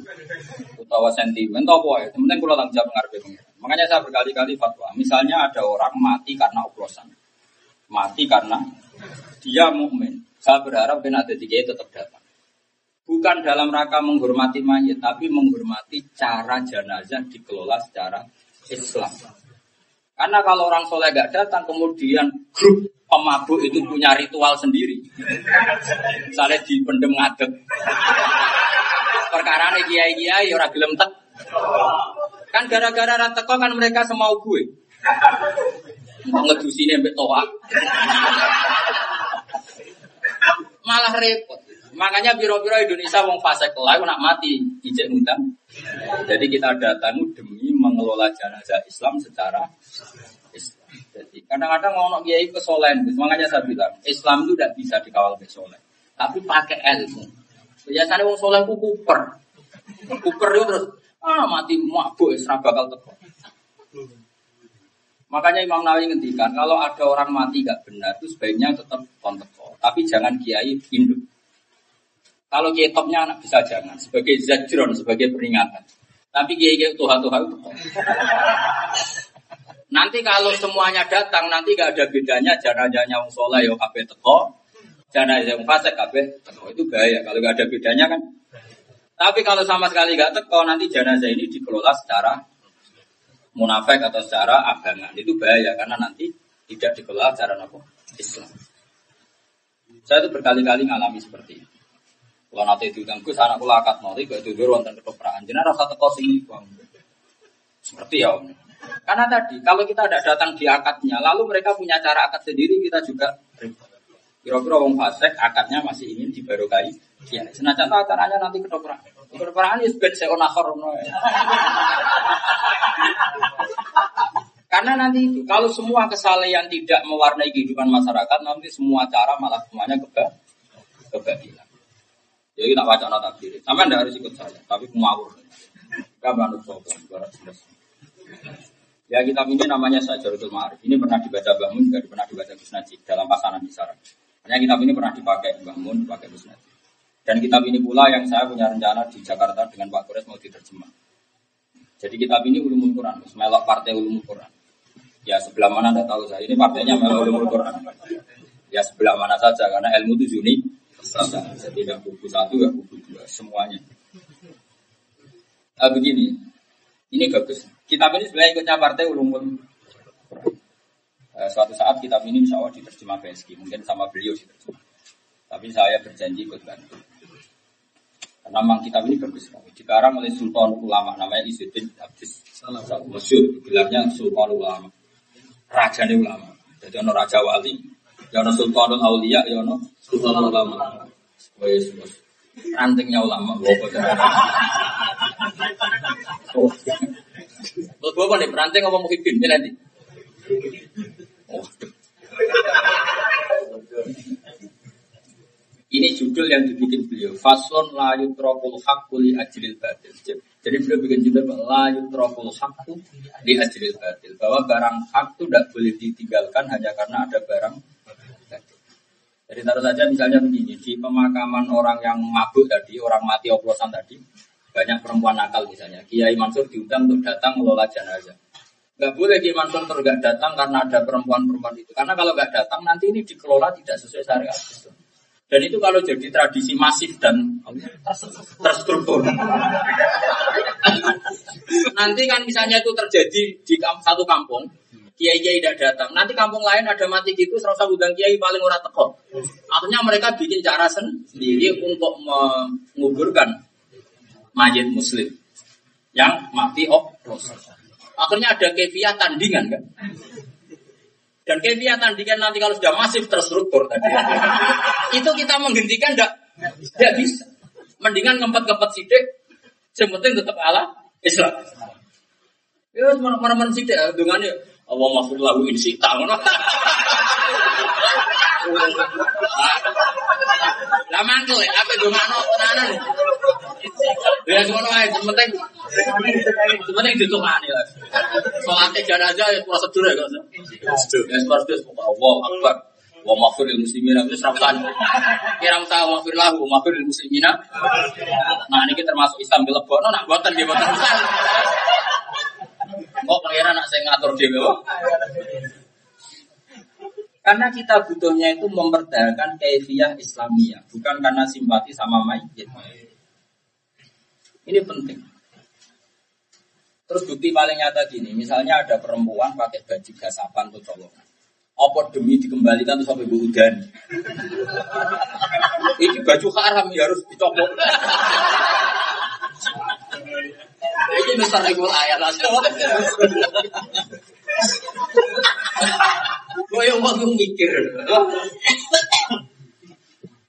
utawa sentimen apa ya. Penting kula tanggung jawab ngarepe pengiran. Makanya saya berkali-kali fatwa. Misalnya ada orang mati karena oplosan. Mati karena dia mukmin. Saya berharap ben ada tiga tetap datang. Bukan dalam rangka menghormati mayat, tapi menghormati cara jenazah dikelola secara Islam. Karena kalau orang soleh gak datang, kemudian grup pemabuk itu punya ritual sendiri. Misalnya di pendem ngadeg. Perkara ini kiai kiai orang gelem tek. Kan gara-gara rateko kan mereka semau gue. Ngedusine mbek toa. Malah repot. Makanya biro-biro Indonesia wong fase kelai nak mati ijek ngundang. Jadi kita datang demi mengelola jenazah Islam secara Islam. Jadi kadang-kadang ngomong kiai kesolen, makanya saya bilang Islam itu tidak bisa dikawal kesolen, tapi pakai ilmu. Biasanya wong soleh ku kuper, kuper itu terus ah mati mabuk serah bakal teko. Makanya Imam Nawawi ngendikan kalau ada orang mati gak benar itu sebaiknya tetap konteko, tapi jangan kiai induk. Kalau kiai topnya anak bisa jangan sebagai zajron, sebagai peringatan. Tapi kiai kiai Tuhan Tuhan Nanti kalau semuanya datang, nanti gak ada bedanya jenazahnya wong soleh yo kabeh teko, jenazah yang fasik kabeh teko. Itu bahaya kalau gak ada bedanya kan. Tapi kalau sama sekali gak teko, nanti jenazah ini dikelola secara munafik atau secara abangan. Itu bahaya karena nanti tidak dikelola secara apa? Islam. Saya itu berkali-kali ngalami seperti itu. Kalau nanti diundang Gus, anak kula akad mati, gak itu dulu wonten ketoprak. Jenazah rasa teko sini, bang. Seperti ya, Om. Karena tadi kalau kita tidak datang di akadnya, lalu mereka punya cara akad sendiri, kita juga Kira-kira fasik akadnya masih ingin dibarokai. Ya, senajan acaranya nanti ketoprak. Ketoprakan itu ben akhir Karena nanti itu, kalau semua kesalahan tidak mewarnai kehidupan masyarakat, nanti semua cara malah semuanya keba kebagian. Jadi kita baca nota diri. Sampai tidak harus ikut saya, tapi ngawur. Gak bantu sopan, Ya kitab ini namanya Sajarul Ma'arif. Ini pernah dibaca Bangun, juga pernah dibaca Gus dalam pasaran di Sarang. Hanya kitab ini pernah dipakai Bangun, dipakai Gus Najib. Dan kitab ini pula yang saya punya rencana di Jakarta dengan Pak Kores mau diterjemah. Jadi kitab ini ulumul Quran, melok partai ulumul Quran. Ya sebelah mana tidak tahu saya. Ini partainya melok ulumul Quran. Ya sebelah mana saja karena ilmu itu unik. Jadi tidak buku satu, ya buku dua, semuanya. Nah, begini, ini bagus. Kitab ini sebenarnya ikutnya partai ulumul eh, suatu saat kitab ini insya Allah diterjemah PSG, mungkin sama beliau diterjemah. Tapi saya berjanji ikut bantu. Karena memang kitab ini bagus sekali. Dikarang oleh Sultan Ulama, namanya Izzuddin Abdis. Masyur, gelarnya Sultan Ulama. Raja Ulama. Jadi ono Raja Wali, ya ono Sultanul Aulia, ya ono Sultan Ulama. Wes, wes. Rantingnya ulama, bawa Oh. Bapak nih peranting apa muhibin ini nanti? Oh. Ini judul yang dibikin beliau. Fason la yutrokul hakku li batil. Jadi beliau bikin judul la yutrokul hakku li ajril batil. Bahwa barang hak itu tidak boleh ditinggalkan hanya karena ada barang. Jadi taruh saja misalnya begini, di pemakaman orang yang mabuk tadi, orang mati oplosan tadi, banyak perempuan nakal misalnya. Kiai Mansur diundang untuk datang mengelola jenazah. Gak boleh Kiai Mansur terus gak datang karena ada perempuan-perempuan itu. Karena kalau gak datang nanti ini dikelola tidak sesuai syariat. Dan itu kalau jadi tradisi masif dan terstruktur. nanti kan misalnya itu terjadi di satu kampung, kiai kiai tidak datang. Nanti kampung lain ada mati gitu, serasa undang kiai paling ora teko. Akhirnya mereka bikin cara sendiri untuk menguburkan mayat muslim yang mati oplos. Akhirnya ada kefiah tandingan kan. Dan kefiah tandingan nanti kalau sudah masif terstruktur tadi. itu kita menghentikan enggak enggak bisa. Mendingan ngempet-ngempet sidik, yang tetap Allah Islam. Ya, mana-mana sidik, dengan Allah maafir lahu insita. [laughs] Lah mantul ya, apa dongano tenanan. Ya semono ae, penting penting ditungani lah. Salate jenazah ya prosedur ya kok. Ya seperti itu, Allah Akbar. Wa maghfir lil muslimina itu serapkan. Kira usah maghfir lahu, maghfir lil muslimina. Nah, ini termasuk Islam dilebokno nak boten nggih boten usah. Kok pangeran nak saya ngatur dhewe kok. Karena kita butuhnya itu memperdayakan kefiah Islamiyah, bukan karena simpati sama mayit. Ini penting. Terus bukti paling nyata gini, misalnya ada perempuan pakai baju gasapan atau colongan. Apa demi dikembalikan tuh sampai udan. Ini baju haram ya harus dicopot. Ini besar ibu ayat yang mau mikir.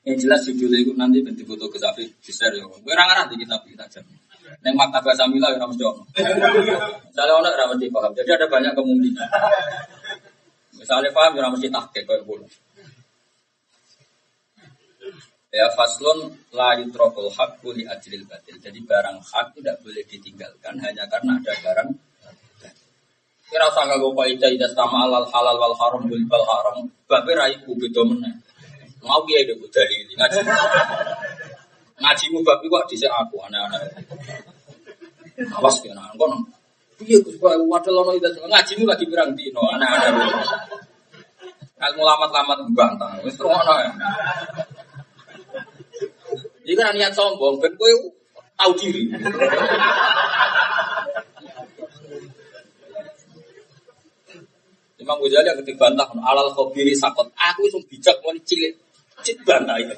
Yang jelas judulnya itu nanti bentuk foto ke Safi di share ya. Gue ngarang di kitab kita aja. Neng maktabah Samila ya ramai dong. Misalnya orang ramai paham. Jadi ada banyak kemungkinan. Misalnya paham ya ramai tahkek kayak bulu. Ya faslun la yutrokul hak li ajlil batil. Jadi barang hak tidak boleh ditinggalkan hanya karena ada barang Kira usah nganggo kaidah ida sama alal halal wal haram bil bal haram. Babe ra iku beda meneh. Mau kiye dek dalil ngaji. Ngajimu bab kok dhisik aku aneh-aneh. Awas ya nang kono. Piye Gus Pak wadal ono ida ngajimu lagi pirang dino aneh-aneh. Ilmu lamat-lamat bantah. Wis terngono ya. Iki kan niat sombong ben kowe tahu diri. Imam Ghazali yang ketika bantah alal khobiri sakot. Aku itu bijak mau cilik bantah itu.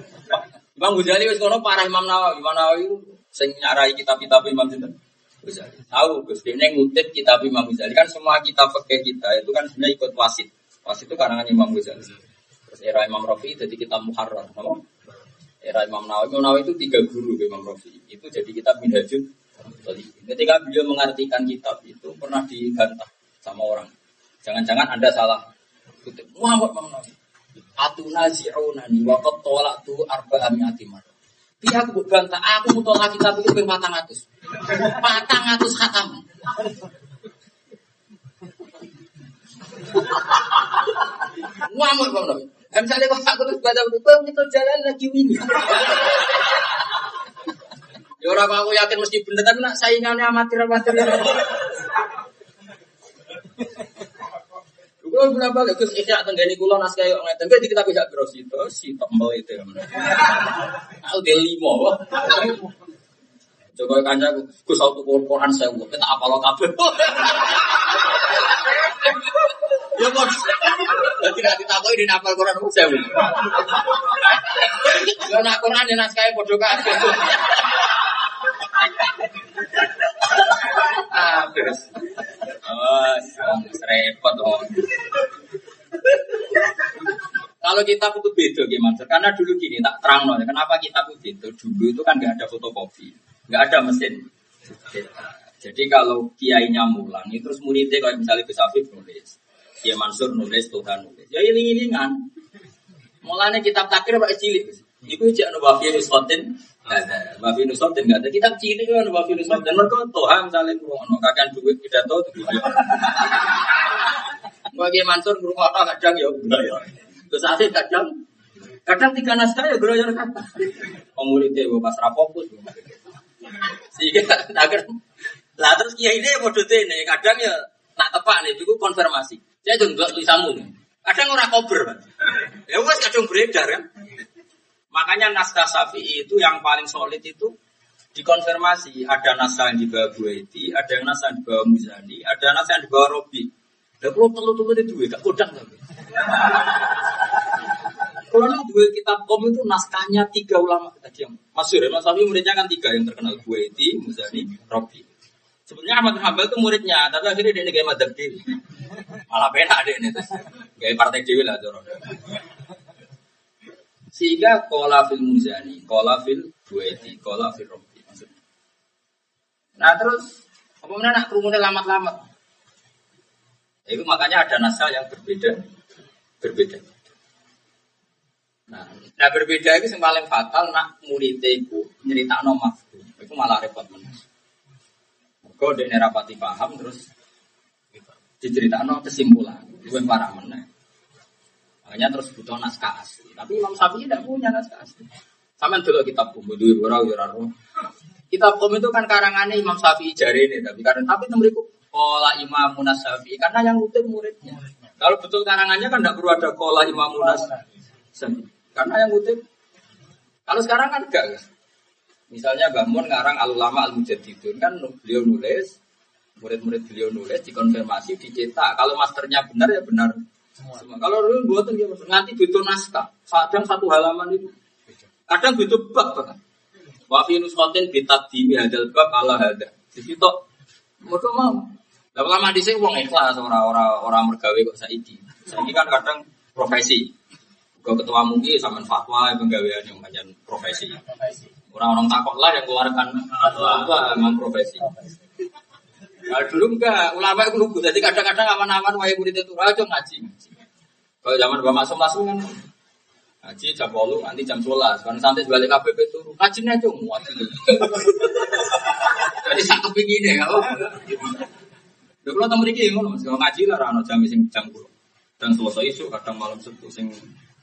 [laughs] Imam Ghazali wis ngono parah Imam Nawawi. Imam Nawawi sing nyarai kitab-kitab Imam Ghazali. Ghazali. Tahu Gus, dia ngutip kitab Imam Ghazali kan semua kitab fikih kita itu kan sebenarnya ikut wasit. Wasit itu karangan Imam Ghazali. Terus era Imam Rafi jadi kitab Muharrar? Era Imam Nawawi, Imam Nawawi itu tiga guru Imam Rafi. Itu jadi kitab Minhajul. Ketika beliau mengartikan kitab itu pernah dibantah sama orang. Jangan-jangan Anda salah. Kutip Muhammad Muhammad. Atuna zi'unani wa qad tu arba'a mi'ati marrah. Piye aku bantah, aku mutolak kitab itu ping 400. 400 khatam. Muhammad Muhammad. Misalnya kok aku terus baca itu, itu jalan lagi ini. Ya orang aku yakin mesti bener, tapi nak saingannya amatir-amatir. Kulo bilang balik Gus Ihya tenggani kulo naskah yo ngeten. Jadi kita bisa terus itu si tembel itu. Aku dia limo. Coba kanja Gus auto Quran saya buat kita apa lo kabeh. Ya kok. Jadi nanti takoi di nafal Quran saya buat. Ya nak Quran di naskah bodoh kabeh. Terus. Oh, repot. Kalau kita itu beda gimana? Karena dulu gini tak terang loh. Kenapa kita itu beda? Dulu itu kan nggak ada fotokopi, nggak ada mesin. Jadi kalau kiainya mulang, terus muridnya kalau misalnya bisa nulis, Kiai Mansur nulis, Tuhan nulis. Ya ini kan. Mulanya kitab takir pak cilik. Ibu jangan wafi nusotin, wafi nusotin nggak ada. Kitab cilik kan wafi nusotin. Mereka Tuhan misalnya kurang, kakek duit pidato tuh. [laughs] Bagi Mansur berumah kadang ya ya. Terus asih kadang kadang tiga naskah ya geroyor kata. Pemuridnya gue pas rapokus. Sehingga agar lah terus kiai ini bodoh ini kadang ya nak tepak nih itu konfirmasi. Saya nggak tulisanmu. Kadang orang kober. Ya wes kadang beredar kan. Makanya naskah Syafi'i itu yang paling solid itu dikonfirmasi. Ada naskah yang dibawa Buaiti, ada yang naskah yang dibawa Muzani, ada naskah yang dibawa Robi. Lah kalau telu-telu itu duwe gak kodang tapi. Kalau dua kitab kom itu naskahnya tiga ulama tadi yang masuk ya Mas Safi muridnya kan tiga yang terkenal Buaiti, Muzani, Robi. Sebenarnya Ahmad Hambal itu muridnya, tapi akhirnya dia gaya madhab dewi. Malah beda deh ini, gaya partai dewi lah jorok. Sehingga kola fil Muzani, kola fil Buaiti, kola fil. Maksudnya. Nah terus, apa nak kerumunnya lamat-lamat? Itu makanya ada naskah yang berbeda, berbeda. Nah, nah berbeda itu yang paling fatal nak murid itu cerita no itu malah repot menas. Kau udah nerapati paham terus Diceritakan kesimpulan, gue parah meneh. Makanya terus butuh naskah asli. Tapi Imam Syafi'i tidak punya naskah asli. Sama dulu kitab itu ora ora Kitab Kum itu kan karangannya Imam Syafi'i jari ini, tapi karena tapi temeriku Kola Imam Munas Syafi'i karena yang ngutip muridnya. Kalau betul karangannya kan tidak perlu ada kola Imam Munas. Karena yang ngutip. Kalau sekarang kan enggak. Misalnya Mbah ngarang Al-Ulama Al-Mujaddidun kan beliau nulis murid-murid beliau nulis dikonfirmasi dicetak kalau masternya benar ya benar semua, kalau dulu buatan dia nanti butuh naskah. Kadang satu halaman itu. Kadang butuh bab bahkan wa fi nuskotin bitadimi hadal bab ala hada di situ mau mau. Lah lama di sini uang ikhlas orang-orang orang mergawe kok saiki. Saiki kan kadang profesi. Kau ketua mungkin sama fatwa penggawean yang banyak profesi. Orang-orang takut lah yang keluarkan fatwa memang profesi. Nah, dulu enggak, ulama itu lugu. Jadi kadang-kadang aman-aman wae murid itu rajo ngaji. ngaji. Kalau zaman Bapak Masuk langsung kan ngaji jam 8 nanti jam 11. Kan santai balik KPP turu. Ngajinya aja muat itu. [laughs] Jadi sak kepingin ya, Lha kula temu mriki ngono Mas, ngaji lah ana jam sing jam kulo. Dan selesai isu kadang malam Sabtu sing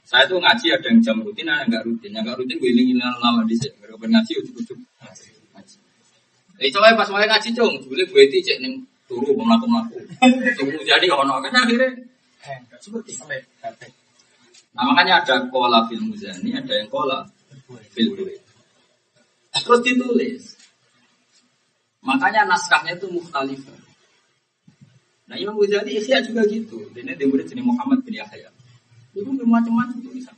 saya tuh ngaji ada yang jam rutin, ada yang enggak rutin. Yang enggak rutin gue iling-ilingan lama di sini. Mereka ngaji ujuk-ujuk. Eh coba pas mulai ngaji dong, boleh gue itu cek nih turu mau melakukan melaku. Tunggu jadi ono kan akhirnya seperti Nah makanya ada kola fil muzani, ada yang kola fil Terus ditulis. Makanya naskahnya itu mukhtalif. Nah Imam Ghazali Ihya juga gitu. Ini dia murid jenis Muhammad bin Yahya. Itu macam-macam tulisan.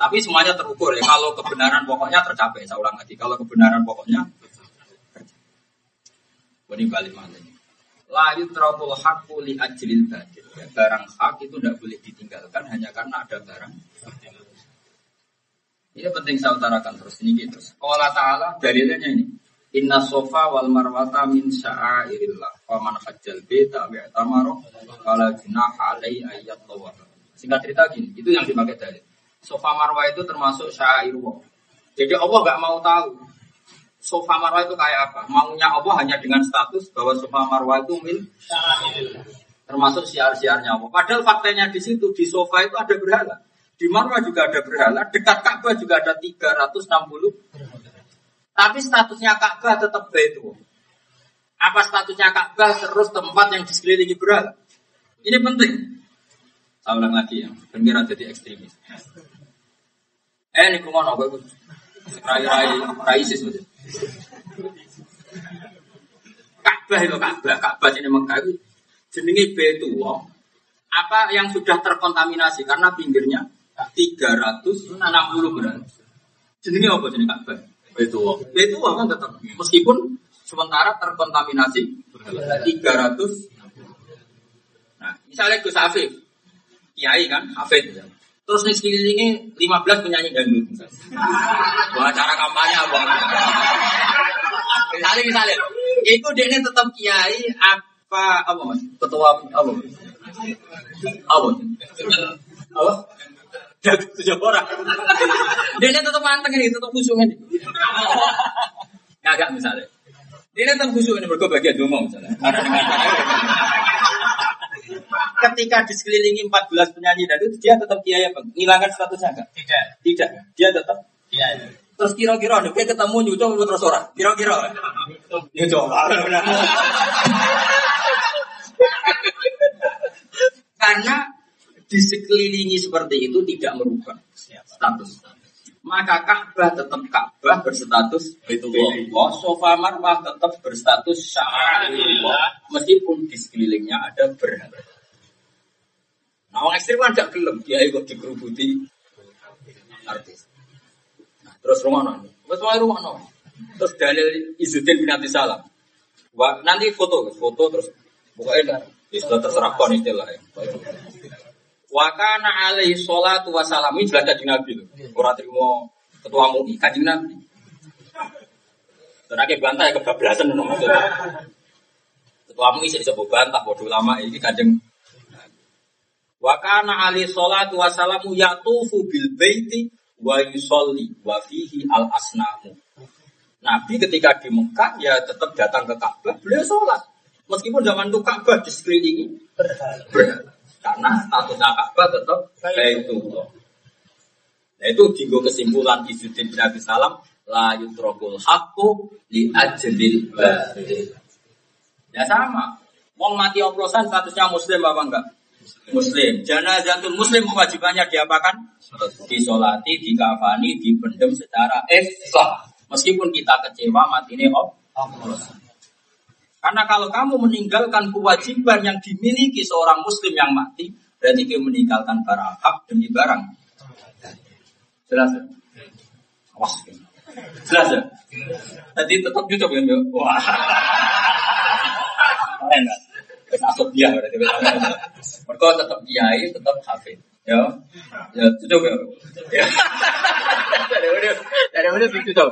Tapi semuanya terukur ya. Kalau kebenaran pokoknya tercapai. Saya ulang lagi. Kalau kebenaran pokoknya ini balik ini? Layu terakul hakku li ajlil badil. Ya, barang hak itu tidak boleh ditinggalkan hanya karena ada barang. Ini penting saya utarakan terus ini gitu. Allah Taala dalilnya ini. Inna sofa wal marwata min sya'airillah. Wa man hajjal beta wa fala junaha alai ayat tawaf. Singkat cerita gini, itu yang dipakai dalil. Sofa marwah itu termasuk sya'airullah. Jadi Allah gak mau tahu sofa marwah itu kayak apa? Maunya Allah hanya dengan status bahwa sofa marwah itu min termasuk siar-siarnya Allah. Padahal faktanya di situ di sofa itu ada berhala. Di marwah juga ada berhala. Dekat Ka'bah juga ada 360. Tapi statusnya Ka'bah tetap itu. Apa statusnya Ka'bah terus tempat yang disekelilingi berhala? Ini penting. Saya ulang lagi ya, benar jadi ekstremis. Eh, ini kumon, gue rai-rai, rai sis betul. Ka'bah itu Ka'bah, Ka'bah ini Mekah itu jenenge Betuwa. Apa yang sudah terkontaminasi karena pinggirnya 360 gram. Jenenge apa jenenge Ka'bah? Betuwa. Betuwa kan tetap meskipun sementara terkontaminasi 300 Nah, misalnya Gus Hafif, Kiai kan, Hafid Terus nih sekelilingnya 15 penyanyi dangdut. Wah, acara kampanye apa? Misalnya, misalnya, itu dia tetap kiai apa apa mas? Ketua apa? Apa? Apa? Tujuh orang. Dia tetap manteng ini, tetap khusyuk ini. Kagak misalnya. Dia tetap khusyuk ini, bagian dulu misalnya ketika di sekelilingi 14 penyanyi dan itu dia tetap kiai apa? Ngilangkan statusnya enggak? Tidak. Tidak. Dia tetap kiai. Terus kira-kira dia ketemu nyucuk terus orang. Kira-kira. Ya coba. Karena di sekelilingi seperti itu tidak merubah status. Maka Ka'bah tetap Ka'bah berstatus Baitullah. Sofa Marwah tetap berstatus Sya'arullah. Meskipun di sekelilingnya ada berhala. Nah, orang ekstrim kan gak gelem, dia ikut dikerubuti artis. Nah, terus rumah nong, terus rumah nong. Terus dalil Izzuddin bin Abdi Salam. Wah, nanti foto, foto terus pokoknya ya sudah terserah kon istilah ya. Wakana alaihi sholatu wassalam ini jelas kajian Nabi loh. Orang terima ketua MUI kajian Nabi. Terakhir bantah ya kebablasan. Ketua MUI bisa bantah bodoh lama ini kajian Wa kana ali salatu wa salamu yatufu bil baiti wa yusolli wa fihi al asnamu. Nabi ketika di Mekah ya tetap datang ke Ka'bah, beliau sholat. Meskipun zaman itu Ka'bah di sekelilingi berhala. Karena statusnya Ka'bah tetap Baitullah. Nah itu digo kesimpulan Izzuddin bin Abi Salam la yutrakul haqqu li ajlil batil. Ya sama. Wong mati oplosan statusnya muslim apa enggak? Muslim. Janazatul muslim kewajibannya diapakan? Disolati, dikafani, dipendem secara ikhlas. Meskipun kita kecewa mati ini oplosan. Karena kalau kamu meninggalkan kewajiban yang dimiliki seorang muslim yang mati, berarti kamu meninggalkan barang hak demi barang. Jelas ya? Awas. Jelas ya? Tadi tetap YouTube ya? Wah. [laughs] Keren asok dia berarti. Mereka tetap kiai, tetap hafid. Ya, ya tutup ya. Ya. Dari mana? Dari mana tutup?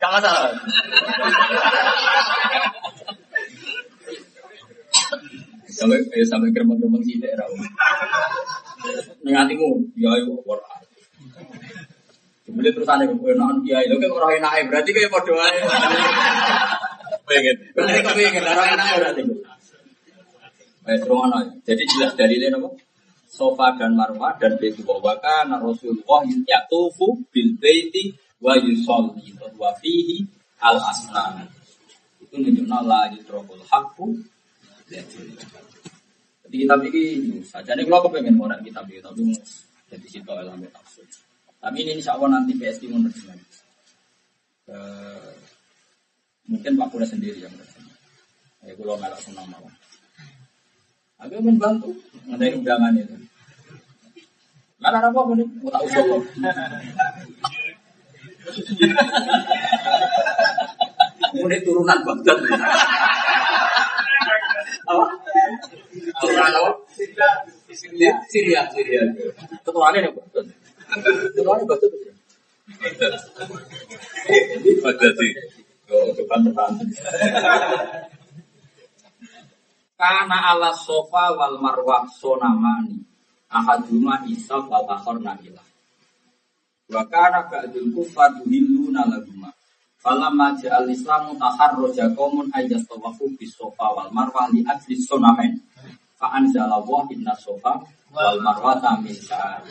Gak masalah. sampai eh, sampai geremeng-geremeng sih daerah. Nengatimu, ya ayo war. Kemudian terus gue nahan kiai, lo kan orang enak berarti kayak aja. Pengen, berarti kau pengen orang enak berarti. Eh? Jadi jelas dari ini apa? Sofa dan Marwah dan Baitu Bawaka Rasulullah yatufu bil baiti wa yusolli wa fihi al asnan. Itu menunjukkan la yutrokul hakku jadi kitab ini saja nih kalau kepengen orang kitab ini tapi jadi situ dalam tafsir. Tapi ini insya Allah nanti PST mau menerjemah. Uh, mungkin Pak Kuda sendiri yang menerjemah. Ya kalau melak senang mau. Aku ingin bantu ngadain undangan itu. Mana apa pun mau tak usul Ini turunan Baghdad. Apa? Turunan apa? Syria, Syria. Ketuanya nih, Baghdad. Ketuanya Baghdad. Baghdad sih. Oh, depan depan. Karena ala sofa wal marwah sonamani. Ahaduma isa wal akhor nabilah. Wa kana ba'dul kufar yuhilluna laguma. Falamma ja'al islamu taharroja qaumun ayas tawafu bis sofa wal marwah li ajli sonamen. Fa anzala wa inna sofa wal marwah min sya'ar.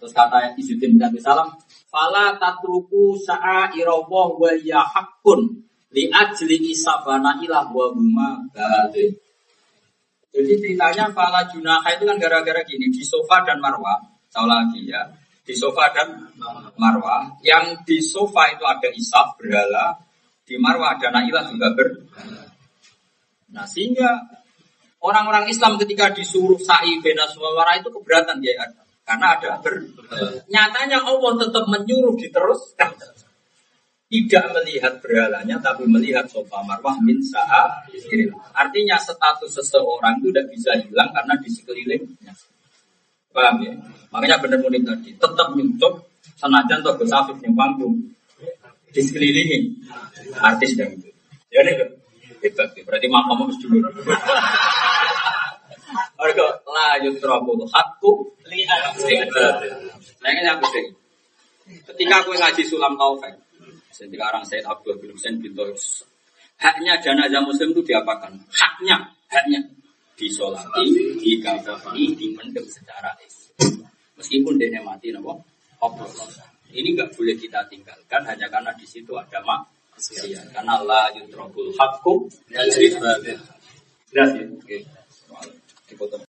Terus kata Izzuddin bin Abi Salam, Fala tatruku sa'airawah wa ya haqqun li ajli isabana ilah wa huma batin. Jadi ceritanya Fala Junaha itu kan gara-gara gini, di sofa dan marwah, tahu lagi ya, di sofa dan marwah, yang di sofa itu ada isaf berhala, di marwah ada nailah juga ber. Nah sehingga orang-orang Islam ketika disuruh sa'i bena suara itu keberatan dia ada. Karena ada ber. Nyatanya Allah tetap menyuruh diteruskan. Tidak melihat berhalanya, tapi melihat sofa marwah min sa'a. Artinya status seseorang itu tidak bisa hilang karena di sekelilingnya. Paham ya? Makanya benar murid tadi, tetap nyucuk senajan atau besafif yang panggung. Di sekelilingi artis yang itu. Ya nih, hebat. Berarti makamu harus dulu. [laughs] Mereka lanjut terobol hakku lihat. Saya aku sih. Ketika aku ngaji sulam taufik, sekarang Said Abdul bin Husain bin Toyus, haknya jenazah muslim itu diapakan? Haknya, haknya disolati, dikafani, dipendem secara Islam. Meskipun dia mati, nopo, Ini nggak boleh kita tinggalkan hanya karena di situ ada mak. Karena Allah yutrobul hakku. Jelas ya? Oke. Dipotong.